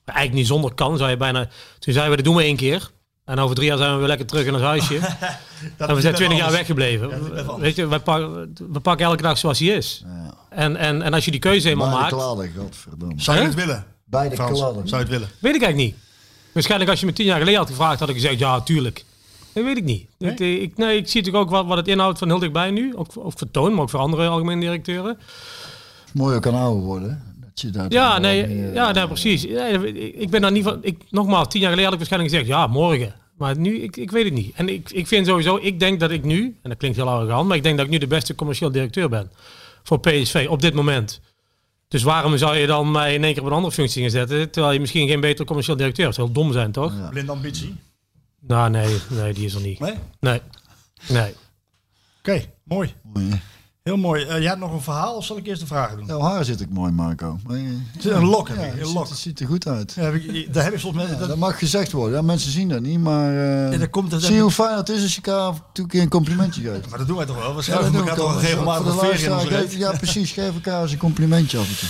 eigenlijk niet zonder kan, zou je bijna... Toen zeiden we, dat doen we één keer. En over drie jaar zijn we weer lekker terug in ons huisje. Dat en we zijn twintig jaar weggebleven. Ja, weet je, wij pakken, we pakken elke dag zoals hij is. En, en, en als je die keuze eenmaal maakt... kladden, godverdomme. Zou je het willen? Bij de Frans, kladden. zou je het willen? Weet ik eigenlijk niet. Waarschijnlijk als je me tien jaar geleden had gevraagd, had ik gezegd, ja, tuurlijk. Dat weet ik niet. Nee? Ik, ik, nee, ik zie natuurlijk ook wat, wat het inhoudt van heel dichtbij nu. Ook, ook voor Toon, maar ook voor andere algemene directeuren. Mooi ook aan ouder worden. Hè? Dat je dat Ja, nee, meer, ja, eh, nee precies. Nee, ik- ben daar niet van... Ik, nogmaals, tien jaar geleden had ik waarschijnlijk gezegd, ja, morgen. Maar nu, ik, ik weet het niet. En ik, ik vind sowieso, ik denk dat ik nu, en dat klinkt heel arrogant, maar ik denk dat ik nu de beste commercieel directeur ben. Voor PSV, op dit moment. Dus waarom zou je dan mij in één keer op een andere functie gaan zetten, terwijl je misschien geen betere commercieel directeur hebt? Dat zou heel dom zijn, toch? Ja. Blinde ambitie? Nou, nee, nee, die is er niet. Nee? Oké, Nee. Nee. mooi. mooi, hè? Heel mooi. Eh, jij hebt nog een verhaal of zal ik eerst de vragen doen? Jouw haar zit ook mooi, Marco. Maar Het is een lok, Ja, ik. het Een ziet, lok. het ziet er goed uit. Ja, heb ik, daar heb ik soms met. Ja, dat, dat mag gezegd worden. Ja, mensen zien dat niet, maar... Ja, dat komt- dat zie ik- hoe fijn het is als je elkaar een keer een complimentje geeft. maar dat doen wij toch wel? We Ja, schuiven dat elkaar ik toch regelmatig een veer in onze geef-? Ja, precies. Geef elkaar eens een complimentje af en toe.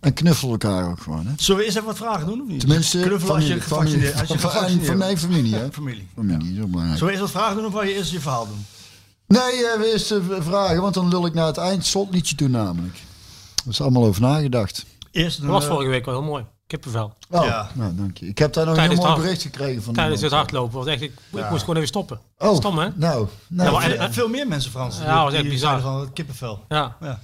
En knuffel elkaar ook gewoon. Hè? Zullen we eerst even wat vragen doen of niet? Tenminste, Knuffelen als je familie, gevaccineerd als je gevaccineerd van, bent. nee, familie, hè? Familie. Familie, zo belangrijk. Zullen we eerst wat vragen doen of wil je eerst je verhaal doen? Nee, eh, we eerst even vragen, want dan lul ik naar het eind slotliedje toe namelijk. Er is allemaal over nagedacht. Eerst Dat was eh, vorige week wel heel mooi. Kippenvel. Oh, Ja. nou, dank je. Ik heb daar nog Tijdens een heel mooi bericht gekregen van Tijdens het hardlopen was echt, ik, Ja. moest gewoon even stoppen. Oh, Stom, hè? Nou, nou Ja, maar- veel, en- veel meer mensen, Frans. Ja, die- was echt bizar. zeiden van het kippenvel. Ja. Ja,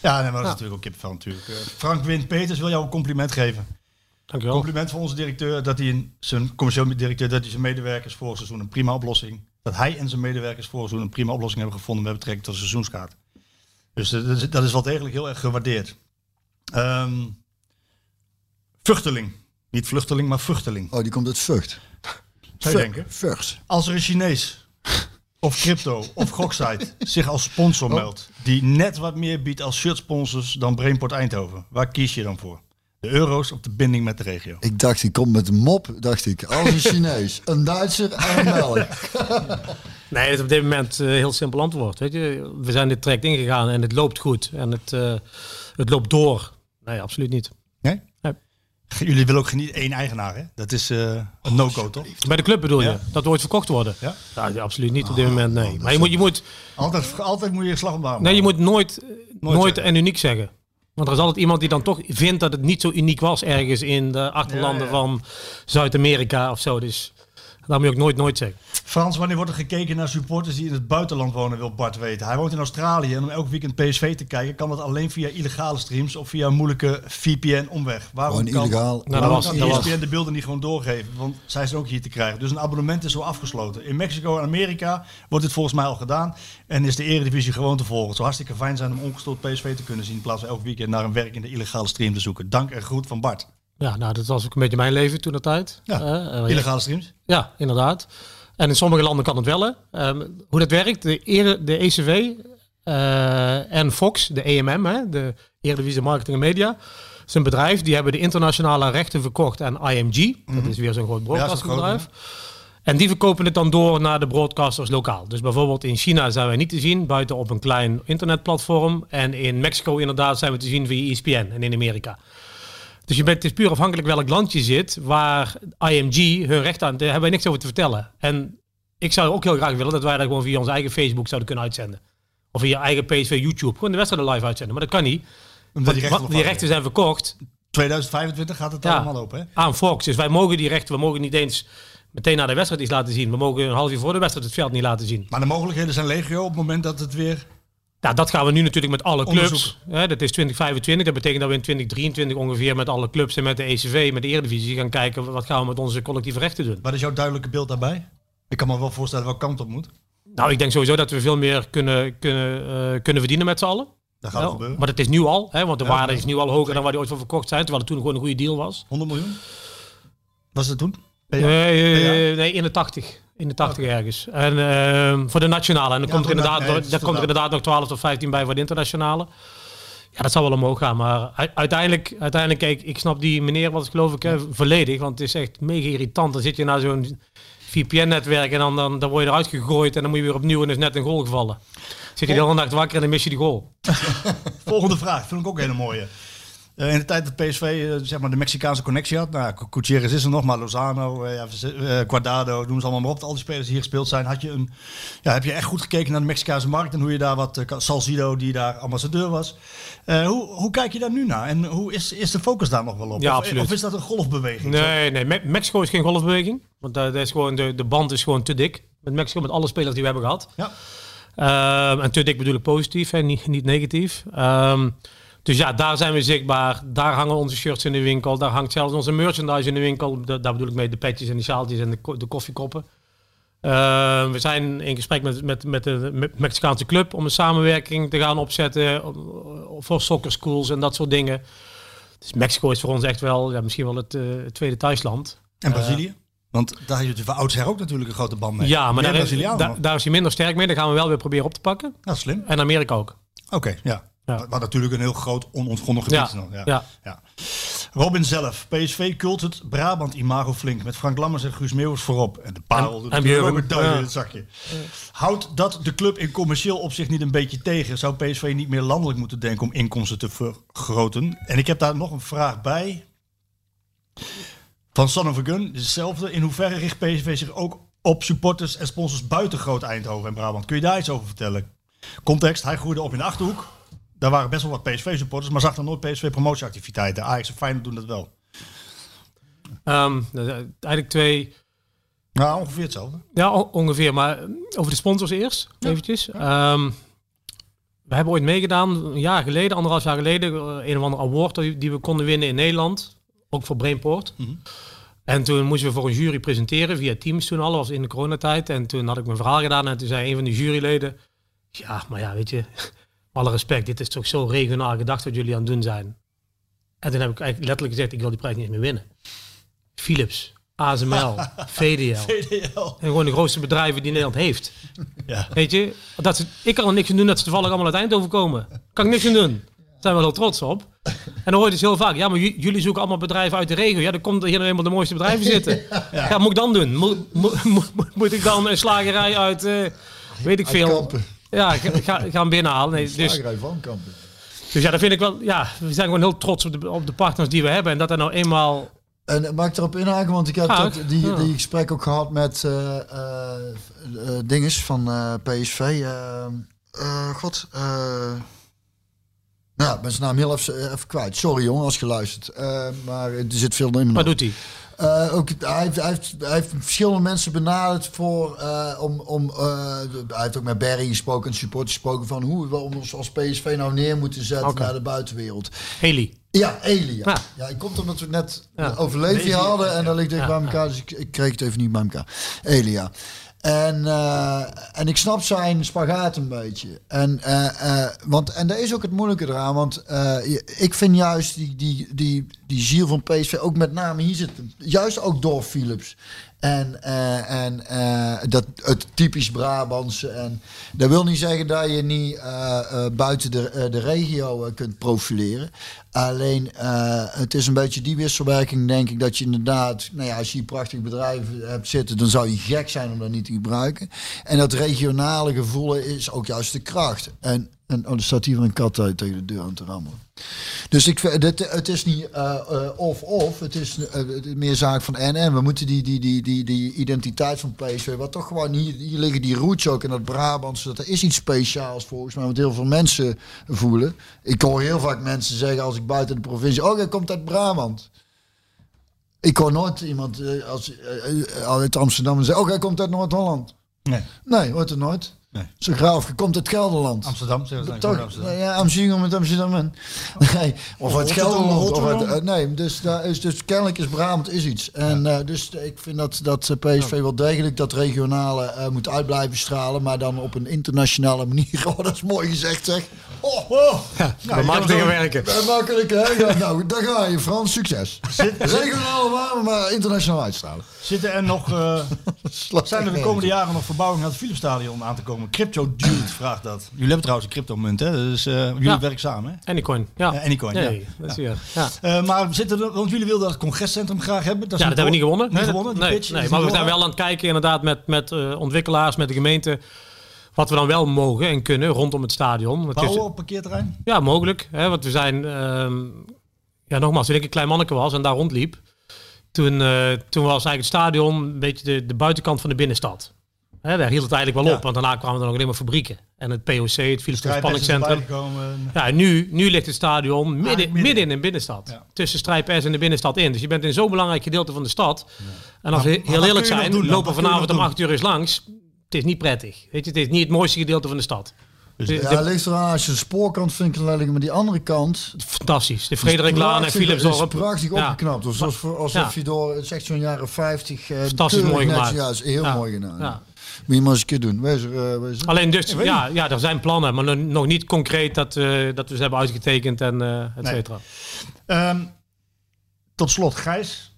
ja nee, maar dat is Ja. natuurlijk ook kippenvel natuurlijk. Eh, Frank Wint Peters wil jou een compliment geven. Dankjewel. Compliment voor onze directeur dat hij een, zijn commercieel directeur dat hij zijn medewerkers vorig seizoen een prima oplossing. Dat hij en zijn medewerkers vorig seizoen een prima oplossing hebben gevonden met betrekking tot de seizoenskaart. Dus dat is, wel degelijk heel erg gewaardeerd. Ehm vluchteling. Niet vluchteling, maar vluchteling. Oh, die komt uit Vught. Zou je denken? Vught. Als er een Chinees of crypto of goksite zich als sponsor meldt, die net wat meer biedt als shirtsponsors dan Brainport Eindhoven, waar kies je dan voor? De euro's of de binding met de regio? Ik dacht, die komt met een mop, dacht ik. Als een Chinees, een Duitser en een Belg. Nee, dat is op dit moment een heel simpel antwoord. Weet je, we zijn dit traject ingegaan en het loopt goed. En het, eh, het loopt door. Nee, absoluut niet. Nee? Nee. Jullie willen ook niet één eigenaar, hè? Dat is eh, een no-go, toch? Bij de club bedoel je? Dat ooit verkocht worden? Ja? Ja, absoluut niet op dit moment, nee. Maar je moet, je moet, Altijd, altijd moet je slag om de nee, je moet nooit, nooit, en uniek zeggen. Want er is altijd iemand die dan toch vindt dat het niet zo uniek was ergens in de achterlanden Ja, ja. van Zuid-Amerika of zo. Dus dat moet je ook nooit, nooit zeggen. Frans, wanneer wordt er gekeken naar supporters die in het buitenland wonen, wil Bart weten. Hij woont in Australië en om elke weekend PSV te kijken, kan dat alleen via illegale streams of via een moeilijke VPN-omweg. Waarom kan, illegaal. Nou, dat waarom was- kan dat was- ESPN de beelden niet gewoon doorgeven? Want zij zijn ook hier te krijgen. Dus een abonnement is zo afgesloten. In Mexico en Amerika wordt dit volgens mij al gedaan. En is de eredivisie gewoon te volgen. Het zou hartstikke fijn zijn om ongestoord PSV te kunnen zien. In plaats van elk weekend naar een werkende illegale stream te zoeken. Dank en groet van Bart. Ja, nou, dat was ook een beetje mijn leven toen de tijd. Ja, Eh, Illegale streams. Ja, inderdaad. En in sommige landen kan het wel. Ehm, hoe dat werkt, de, de ECW eh, en Fox, de EMM, hè, de Eredivisie Marketing en Media, is een bedrijf die hebben de internationale rechten verkocht aan IMG. Dat is weer zo'n groot broadcastingbedrijf. En die verkopen het dan door naar de broadcasters lokaal. Dus bijvoorbeeld in China zijn wij niet te zien, buiten op een klein internetplatform. En in Mexico inderdaad zijn we te zien via ESPN en in Amerika. Dus je bent, het is puur afhankelijk welk land je zit, waar IMG hun recht aan, daar hebben wij niks over te vertellen. En ik zou ook heel graag willen dat wij dat gewoon via onze eigen Facebook zouden kunnen uitzenden. Of via eigen PSV YouTube, gewoon de wedstrijden live uitzenden. Maar dat kan niet, Omdat die rechten, die rechten zijn verkocht 2025 gaat het Ja. allemaal open, hè? aan Fox. Dus wij mogen die rechten, we mogen niet eens meteen naar de wedstrijd iets laten zien. We mogen een half uur voor de wedstrijd het veld niet laten zien. Maar de mogelijkheden zijn legio op het moment dat het weer... Ja, dat gaan we nu natuurlijk met alle clubs. Onderzoek. Hè, dat is 2025. Dat betekent dat we in 2023 ongeveer met alle clubs en met de ECV, met de Eredivisie gaan kijken wat gaan we met onze collectieve rechten doen. Wat is jouw duidelijke beeld daarbij? Ik kan me wel voorstellen welke kant op moet. Nou, ik denk sowieso dat we veel meer kunnen, kunnen, eh, kunnen verdienen met z'n allen. Dat gaat Ja, gebeuren. maar dat is nu al, hè, want de Ja, waarde is nu al hoger dan waar die ooit voor verkocht zijn, terwijl het toen gewoon een goede deal was. 100 miljoen? Was het toen? Nee, eh, nee, in de 80. In de 80 ergens. En ehm, voor de nationale. En dan Ja, komt er inderdaad, nee, nog- daar komt er inderdaad. nog 12 tot 15 bij voor de internationale. Ja, dat zal wel omhoog gaan. Maar uiteindelijk, uiteindelijk kijk, ik snap die meneer, wat geloof ik, hè, volledig. Want het is echt mega irritant. Dan zit je naar zo'n VPN-netwerk en dan, dan, dan word je eruit gegooid. En dan moet je weer opnieuw en is net een goal gevallen. Zit je de hele nacht wakker en dan mis je die goal. Volgende vraag, vind ik ook een hele mooie. Eh, in de tijd dat PSV eh, zeg maar de Mexicaanse connectie had, nou, Gutierrez is er nog, maar Lozano, eh, Guardado, noem ze allemaal maar op. Al die spelers die hier gespeeld zijn, had je een, ja, heb je echt goed gekeken naar de Mexicaanse markt en hoe je daar wat, Salcido die daar ambassadeur was. Hoe, hoe kijk je daar nu naar en hoe is, is de focus daar nog wel op? Ja, of, absoluut. of is dat een golfbeweging? Nee, nee. Me- Mexico is geen golfbeweging. Want daar daar is gewoon de, de band is gewoon te dik. Met Mexico, met alle spelers die we hebben gehad. Ja. Ehm, en te dik bedoel ik positief en niet, niet negatief. Ehm, dus ja, daar zijn we zichtbaar. Daar hangen onze shirts in de winkel. Daar hangt zelfs onze merchandise in de winkel. Da- daar bedoel ik mee de petjes en de sjaaltjes en de, ko- de koffiekoppen. Ehm, we zijn in gesprek met, met, met de Me- Mexicaanse club om een samenwerking te gaan opzetten voor soccer schools en dat soort dingen. Dus Mexico is voor ons echt wel ja, misschien wel het eh, tweede thuisland. En Brazilië? Want daar heb je van oudsher ook natuurlijk een grote band mee. Ja, maar daar is, daar, nog. daar is hij minder sterk mee. Daar gaan we wel weer proberen op te pakken. Nou, slim. En Amerika ook. Oké, ja. Ja. Wat natuurlijk een heel groot onontgonnen gebied is nog. Ja. ja. Robin zelf. PSV kult het Brabant imago flink. Met Frank Lammers en Guus Meeuwis voorop. En de parel En- en een in het zakje. Houdt dat de club in commercieel opzicht niet een beetje tegen? Zou PSV niet meer landelijk moeten denken om inkomsten te vergroten? En ik heb daar nog een vraag bij. Van Son of a Gun. is hetzelfde. In hoeverre richt PSV zich ook op supporters en sponsors buiten Groot Eindhoven en Brabant? Kun je daar iets over vertellen? Context, hij groeide op in de Achterhoek. Daar waren best wel wat PSV-supporters, maar zag dan nooit PSV-promotieactiviteiten. Ajax en Feyenoord doen dat wel. Ehm, is eigenlijk twee, Nou, ongeveer hetzelfde. ja on- ongeveer. Maar over de sponsors eerst, eventjes. Ehm, we hebben ooit meegedaan, een jaar geleden, anderhalf jaar geleden, eh, een of ander award die, we konden winnen in Nederland. Ook voor Brainport. En toen moesten we voor een jury presenteren via Teams toen al, was in de coronatijd. En toen had ik mijn verhaal gedaan en toen zei een van de juryleden, ja, maar ja, weet je, alle respect, dit is toch zo regionaal gedacht wat jullie aan het doen zijn. En toen heb ik eigenlijk letterlijk gezegd, ik wil die prijs niet meer winnen. Philips, ASML, VDL. VDL. En gewoon de grootste bedrijven die Nederland heeft. Ja. Weet je, dat ze, ik kan er niks aan doen dat ze toevallig allemaal uit Eindhoven komen. Kan ik niks aan doen. Daar zijn we wel heel trots op. En dan hoor je dus heel vaak, ja, maar jullie zoeken allemaal bedrijven uit de regio. Ja, dan komt er hier nou eenmaal de mooiste bedrijven zitten. Ja, wat moet ik dan doen? Moet, ik dan een slagerij uit, eh, weet ik veel. Kampen. Ja, ga, ga, gaan binnenhalen. Nee, dus, Slagerij van Kampen. dus ja, dat vind ik wel, ja, we zijn gewoon heel trots op de, op de partners die we hebben. En dat er nou eenmaal, En eh, mag ik erop inhaken? Want ik heb dat, die, ja. die gesprek ook gehad met eh, dinges van PSV. God. nou, ben zijn naam heel even, even kwijt. Sorry jongen als je luistert. Maar er zit veel in wat doet hij? Eh, ook, hij, heeft, hij, heeft, hij heeft verschillende mensen benaderd voor, eh, om, om de- hij heeft ook met Barry gesproken en supporters gesproken van hoe we ons als PSV nou neer moeten zetten naar de buitenwereld. Haley. Ja, Elia. Ja. Ja. ik komt omdat we net Ja. over Levi hadden en dat ligt dicht Ja, bij elkaar, dus ik, ik kreeg het even niet bij elkaar. Elia. En, en ik snap zijn spagaat een beetje. En, eh, want, en daar is ook het moeilijke eraan, want ik vind juist die, die, die, die ziel van PSV, ook met name hier zit, juist ook door Philips. En, eh, en eh, dat, het typisch Brabantse. En dat wil niet zeggen dat je niet eh, buiten de, de regio kunt profileren. Alleen het is een beetje die wisselwerking, denk ik, dat je inderdaad, nou ja, als je hier prachtig bedrijf hebt zitten, dan zou je gek zijn om dat niet te gebruiken. En dat regionale gevoel is ook juist de kracht. En, en oh, er staat hier een kat uit tegen de deur aan te rammelen. Dus ik, vind- dit, het is niet eh, eh, of-of, het is eh, het meer zaak van en-en. We moeten die, die, die, die, die identiteit van PSV, wat toch gewoon hier, hier liggen die roots ook in dat Brabantse, dat er is iets speciaals volgens mij, wat heel veel mensen voelen. Ik hoor heel vaak mensen zeggen als ik buiten de provincie, oh, jij komt uit Brabant. Ik hoor nooit iemand eh, als, eh, eh, uit Amsterdam zeggen, oh, jij komt uit Noord-Holland. Nee. Nee, hoort er nooit. Nee. Zo graaf, je komt uit Gelderland. Amsterdam, zeggen ze dan. Toch? gewoon Amsterdam. Ja, Amsterdam met Amsterdam. en- Nee, of uit Rotterdam, Gelderland. Of uit, eh, nee, dus, daar is, dus kennelijk is Brabant is iets. En eh, dus ik vind dat, dat eh, PSV wel degelijk dat regionale eh, moet uit blijven stralen. Maar dan op een internationale manier. Oh, dat is mooi gezegd zeg. Oh, oh. We maken dingen werken. Makkelijk hè? Ja, nou, daar ga je Frans. Succes. Regionale waarde, maar internationaal uitstralen. Zitten er nog, eh, zijn er de komende jaren nog verbouwingen aan het Philipsstadion aan te komen? Crypto Dude vraagt dat. Jullie hebben trouwens een cryptomunt, hè? Dus eh, jullie Ja. werken samen, hè? Anycoin, ja. Ja, Anycoin, nee, ja. Dat is ja. Eh, maar zitten er, want jullie wilden dat congrescentrum graag hebben. Dat Ja, dat hebben we niet gewonnen. Niet Nee, gewonnen, nee, pitch nee, is maar we zijn wel aan het kijken inderdaad met, met eh, ontwikkelaars, met de gemeente. Wat we dan wel mogen en kunnen rondom het stadion. Het is- Bouwen op parkeerterrein? ja, mogelijk. Hè, want we zijn, ehm, ja nogmaals, toen ik een klein manneke was en daar rondliep. Toen, eh, toen was eigenlijk het stadion een beetje de, de buitenkant van de binnenstad. Hè, daar hield het eigenlijk wel Ja. op, want daarna kwamen er nog alleen maar fabrieken. En het POC, het gekomen. Ja, nu, nu ligt het stadion midden, midden. midden. in de binnenstad. Ja. Tussen Strijp S en de binnenstad in. Dus je bent in zo'n belangrijk gedeelte van de stad. En als we heel eerlijk zijn, doen lopen je vanavond om? 8 uur eens langs. Het is niet prettig. Weet je, het is niet het mooiste gedeelte van de stad. Dus Ja, de- ligt eraan als je de spoorkant vindt, maar die andere kant. fantastisch. De Frederiklaan en Philipsdorp. is prachtig Ja. opgeknapt. Dus alsof, alsof Ja. je door, het is echt zo'n jaren 50. eh, Fantastisch mooi gemaakt. Ja, is heel mooi gedaan. Ja. Moet je maar eens een keer doen. Wees er, eh, wees er. Alleen dus, ja, ja, er zijn plannen, maar nog- niet concreet dat, eh, dat we ze hebben uitgetekend en eh et Nee. cetera. Ehm, tot slot, Gijs.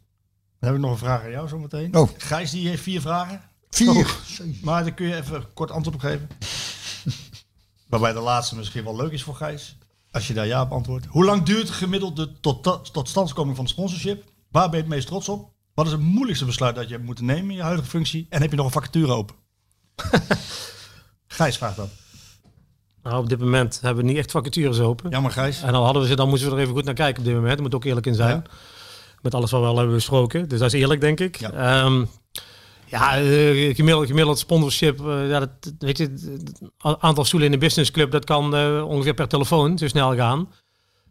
Dan heb ik nog een vraag aan jou zometeen. Oh. Gijs die heeft vier vragen. Vier. Maar daar kun je even kort antwoord op geven. Waarbij de laatste misschien wel leuk is voor Gijs. Als je daar ja op antwoordt. Hoe lang duurt gemiddeld de tot, totstandkoming van de sponsorship? Waar ben je het meest trots op? Wat is het moeilijkste besluit dat je hebt moeten nemen in je huidige functie? En heb je nog een vacature open? Gijs vraagt dat. Nou, op dit moment hebben we niet echt vacatures open. Jammer Gijs. En dan hadden we ze, dan moesten we er even goed naar kijken op dit moment. Daar moet ook eerlijk in zijn. Ja. Met alles wat we al hebben besproken. Dus dat is eerlijk, denk ik. Ja. Ja, ja eh, gemiddeld, gemiddeld sponsorship. eh, ja, dat, weet je, het aantal stoelen in de businessclub, dat kan eh, ongeveer per telefoon zo snel gaan.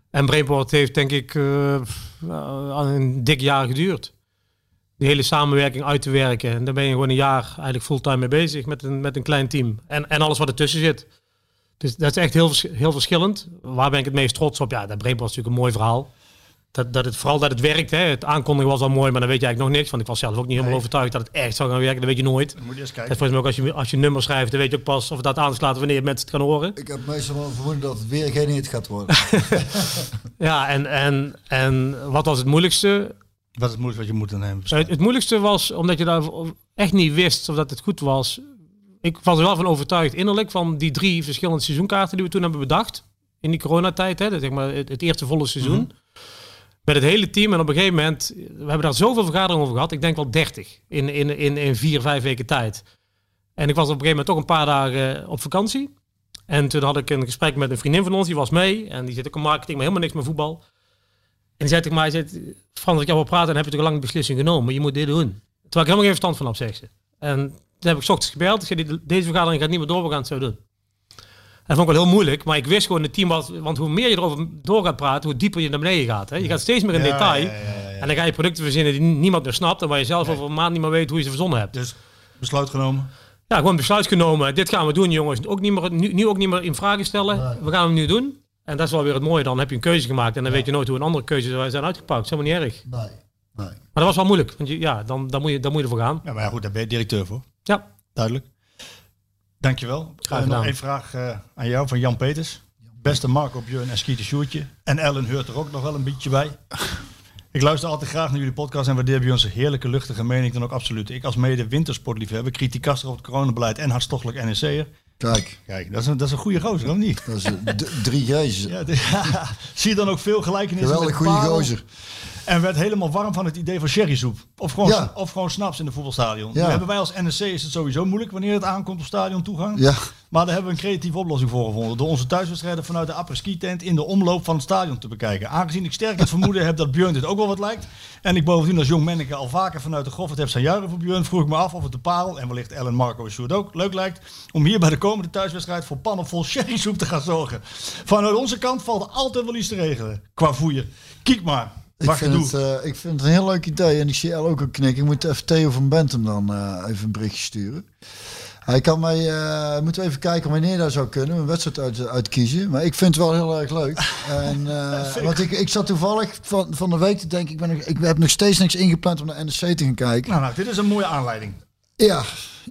En Brainport heeft, denk ik, een dik jaar geduurd. Die hele samenwerking uit te werken. En daar ben je gewoon een jaar eigenlijk fulltime mee bezig met een, met een klein team. En, en alles wat ertussen zit. Dus dat is echt heel, heel verschillend. Waar ben ik het meest trots op? Ja, dat Brainport is natuurlijk een mooi verhaal. Dat, dat het, vooral dat het werkt. Hè. Het aankondigen was al mooi, maar dan weet je eigenlijk nog niks. Want ik was zelf ook niet helemaal Nee. overtuigd dat het echt zou gaan werken. Dat weet je nooit. Dan moet je eens Dat kijken. is volgens mij ook als je, als je nummer schrijft, dan weet je ook pas of dat aanslaat wanneer mensen het gaan horen. Ik heb meestal wel vermoeden dat het weer geen hit gaat worden. Ja, en, en, en wat was het moeilijkste? Wat is het moeilijkste wat je moet nemen? Het, het moeilijkste was omdat je daar echt niet wist of dat het goed was. Ik was er wel van overtuigd innerlijk van die drie verschillende seizoenkaarten die we toen hebben bedacht. In die coronatijd, hè, dat zeg maar het, het eerste volle seizoen. Met het hele team. En op een gegeven moment, we hebben daar zoveel vergaderingen over gehad. Ik denk wel 30 in, in, in, in vier, vijf weken tijd. En ik was op een gegeven moment toch een paar dagen op vakantie. En toen had ik een gesprek met een vriendin van ons, die was mee. En die zit ook in marketing, maar helemaal niks met voetbal. En die zei tegen mij, zei, Frans, ik jou wil praten, dan heb je toch lang een beslissing genomen. Je moet dit doen. Terwijl ik helemaal geen verstand van heb, zegt ze. En toen heb ik 's ochtends gebeld. Ik zei, "Dit- deze vergadering gaat niet meer door, we gaan het zo doen. Dat vond ik wel heel moeilijk, maar ik wist gewoon het team was, want hoe meer je erover door gaat praten, hoe dieper je naar beneden gaat. Hè? Je gaat steeds meer in detail. En dan ga je producten verzinnen die niemand meer snapt en waar je zelf over een maand niet meer weet hoe je ze verzonnen hebt. Dus besluit genomen. Ja, gewoon besluit genomen. Dit gaan we doen, jongens. Ook niet meer, nu, nu ook niet meer in vragen stellen. We gaan hem nu doen. En dat is wel weer het mooie. Dan heb je een keuze gemaakt. En dan weet je nooit hoe een andere keuze zijn uitgepakt. Dat is helemaal niet erg. Nee, nee. Maar dat was wel moeilijk. Want je, ja, dan, dan, moet je, dan moet je ervoor gaan. Ja, maar ja, goed, daar ben je directeur voor. Ja. Duidelijk. Dankjewel. Graag Eh, nog gedaan. één vraag eh, aan jou van Jan Peters. Beste Marco Björn en Skeeter Sjoertje. En Ellen hoort er ook nog wel een beetje bij. Ik luister altijd graag naar jullie podcast en waardeer bij onze heerlijke luchtige mening dan ook absoluut. Ik als mede wintersportliefhebber, kritiekaster op het coronabeleid en hartstochtelijk NEC'er. Kijk, Kijk, dat is een, dat is een goede gozer, of niet? dat is een d- drie G's. Ja, zie je dan ook veel gelijkenissen Geweldig met goede gozer. En werd helemaal warm van het idee van sherrysoep. Of gewoon, Ja. of gewoon snaps in de voetbalstadion. Ja. Hebben wij als NEC is het sowieso moeilijk wanneer het aankomt op stadiontoegang. Ja, Maar daar hebben we een creatieve oplossing voor gevonden. Door onze thuiswedstrijden vanuit de apres-ski tent in de omloop van het stadion te bekijken. Aangezien ik sterk het vermoeden heb dat Björn dit ook wel wat lijkt. En ik bovendien als jong manneke al vaker vanuit de Goffert heb zijn juichen voor Björn. Vroeg ik me af of het de parel en wellicht Ellen, Marco en Sjoerd ook leuk lijkt. Om hier bij de komende thuiswedstrijd voor pannen vol sherrysoep te gaan zorgen. Vanuit onze kant valt er altijd wel iets te regelen. Qua voeien. Kijk maar. Ik vind, het, eh, ik vind het een heel leuk idee. En ik zie El ook een knik. Ik moet even Theo van Bentum dan eh, even een berichtje sturen. Hij kan mij, eh moeten we even kijken wanneer dat zou kunnen, een wedstrijd uit, uitkiezen. Maar ik vind het wel heel erg leuk. En, want ik, ik zat toevallig van, van de week te denken, ik, ben ik heb nog steeds niks ingepland om naar NEC te gaan kijken. Nou, nou, dit is een mooie aanleiding. Ja, Dat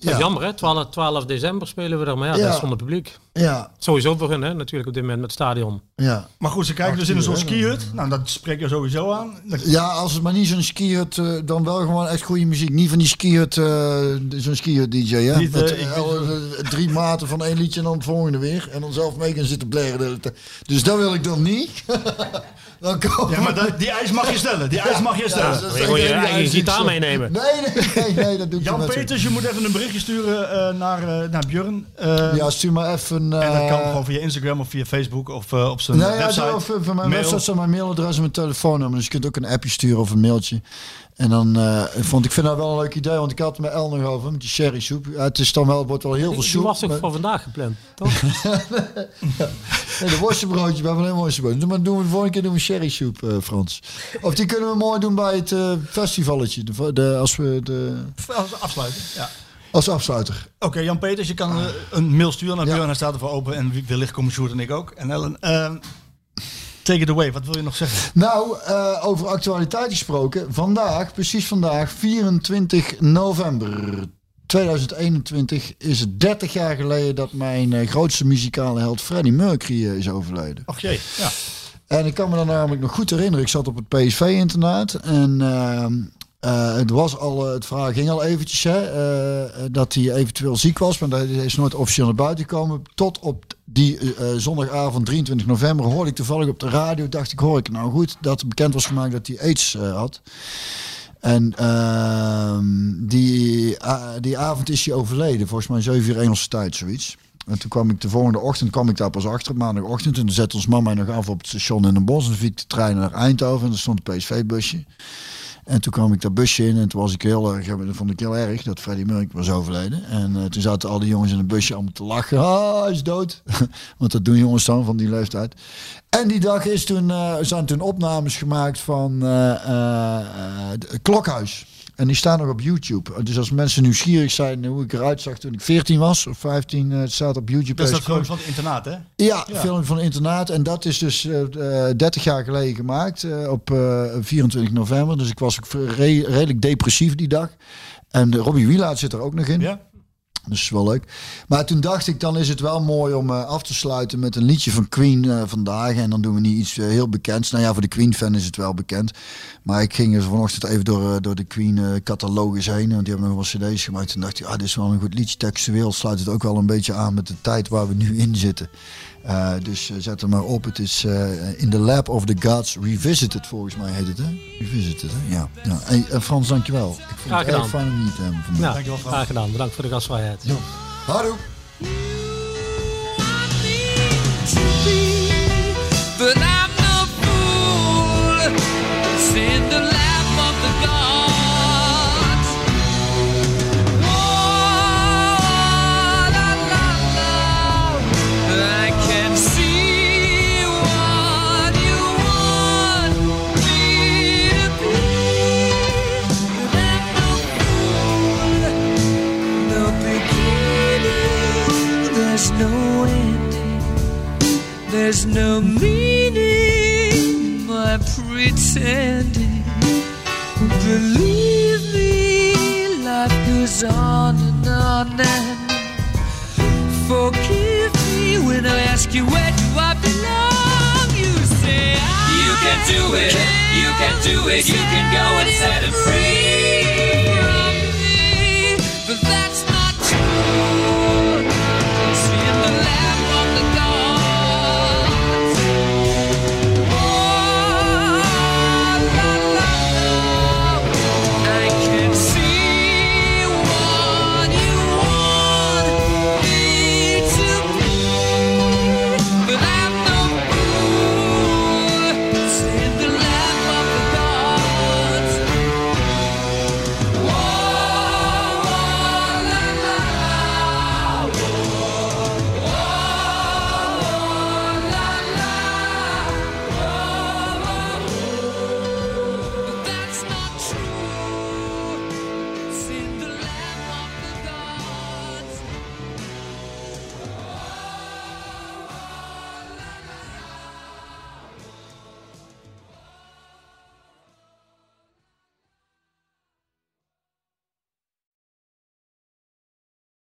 is ja, jammer hè, 12, 12 december spelen we er, maar ja, Ja. dat is zonder publiek. ja, Sowieso voor hun hè, natuurlijk op dit moment met het stadion. ja. Maar goed, ze kijken dus in hè, skihut. Nou, dat spreek je sowieso aan. Ja, als het maar niet zo'n skihut, eh dan wel gewoon echt goede muziek. Niet van die skihut, eh zo'n skihut DJ, hè? Niet, eh, Met, ik- drie maten van één liedje en dan het volgende weer. En dan zelf mee gaan zitten blaren. Dus dat wil ik dan niet. dan komen Ja, maar dat- die eis mag je stellen. Die eis mag je stellen. Wil je gewoon je eigen gitaar meenemen? Nee, nee, nee, nee dat doe ik Jan niet met Peters, je moet even een berichtje sturen eh, naar, eh, naar Björn. Eh. Ja, stuur maar even... en dat kan gewoon via Instagram of via Facebook of eh, op zijn Nee, ja, website. doe of, van mijn Mail. website staat mijn mailadres en mijn telefoonnummer. Dus je kunt ook een appje sturen of een mailtje. En dan eh, vond ik vind dat wel een leuk idee, want ik had het met El nog over met die sherry soep. Het is dan wel, wordt wel heel veel Die soep. was ook maar- voor vandaag gepland, toch? Nee, de worstenbroodje, we hebben alleen worstenbroodje. Maar doen we de volgende keer doen we sherry soep, eh, Frans. Of die kunnen we mooi doen bij het eh, festivalletje. De, de, als we de, Als afsluiten. Ja. als afsluiter. Oké, Jan Peters, je kan een mail sturen naar Ja. Björn. Hij staat ervoor open. En wie- wellicht komen Sjoerd en ik ook. En Ellen, take it away. Wat wil je nog zeggen? Nou, eh, over actualiteit gesproken. Vandaag, precies vandaag, 24 november 2021, is het 30 jaar geleden dat mijn eh, grootste muzikale held Freddie Mercury eh, is overleden. Ach jee. Ja. En ik kan me dan namelijk nog goed herinneren. Ik zat op het PSV-internaat en eh, het was al, eh, het verhaal ging al eventjes hè, eh, dat hij eventueel ziek was, maar dat is nooit officieel naar buiten gekomen. Tot op die zondagavond 23 november hoorde ik toevallig op de radio, dacht ik hoor ik nou goed, dat bekend was gemaakt dat hij aids had. En ehm, die, die avond is hij overleden, volgens mij 7 uur Engelse tijd, zoiets. En toen kwam ik de volgende ochtend kwam ik daar pas achter, maandagochtend. En toen zette ons mama nog af op het station in Den Bosch. En toen de trein naar Eindhoven en er stond een PSV-busje. En toen kwam ik dat busje in en toen was ik heel erg, dat vond ik heel erg dat Freddie Mercury was overleden. En eh, toen zaten al die jongens in het busje allemaal te lachen. Ah, hij is dood. Want dat doen jongens dan van die leeftijd. En die dag is toen, eh, zijn toen opnames gemaakt van het Klokhuis. En die staan nog op YouTube. Dus als mensen nieuwsgierig zijn hoe ik eruit zag toen ik 14 was of 15, eh, het staat op YouTube. Dat is dat filmpje van het internaat, hè? ja, Ja. film van internaat. En dat is dus eh, eh, 30 jaar geleden gemaakt. eh, op eh, 24 november. Dus ik was ook re- redelijk depressief die dag. En Robbie Wielaert zit er ook nog in. Ja. Dus wel leuk. Maar toen dacht ik, dan is het wel mooi om eh, af te sluiten met een liedje van Queen eh, vandaag. En dan doen we niet iets eh, heel bekends. Nou ja, voor de Queen-fan is het wel bekend. Maar ik ging vanochtend even door, door de Queen-catalogus heen. Want die hebben nog wel cd's gemaakt. En dacht ik, ah, dit is wel een goed liedje. Textueel sluit het ook wel een beetje aan met de tijd waar we nu in zitten. Eh, dus eh, zet er maar op. Het is eh, In the Lab of the Gods Revisited, volgens mij heet het, hè? Revisited, hè? Ja. ja. Hey, eh, Frans, dankjewel. Ik vond Graag het erg gedaan. fijn om je te hebben vandaag. Ja, Dankjewel, Frans. graag gedaan. Bedankt voor de gastvrijheid. Hallo. But There's no meaning by pretending. Believe me, life goes on and on and forgive me when I ask you where do I belong. You say I, you can do it. You can do it. You can go and set him free.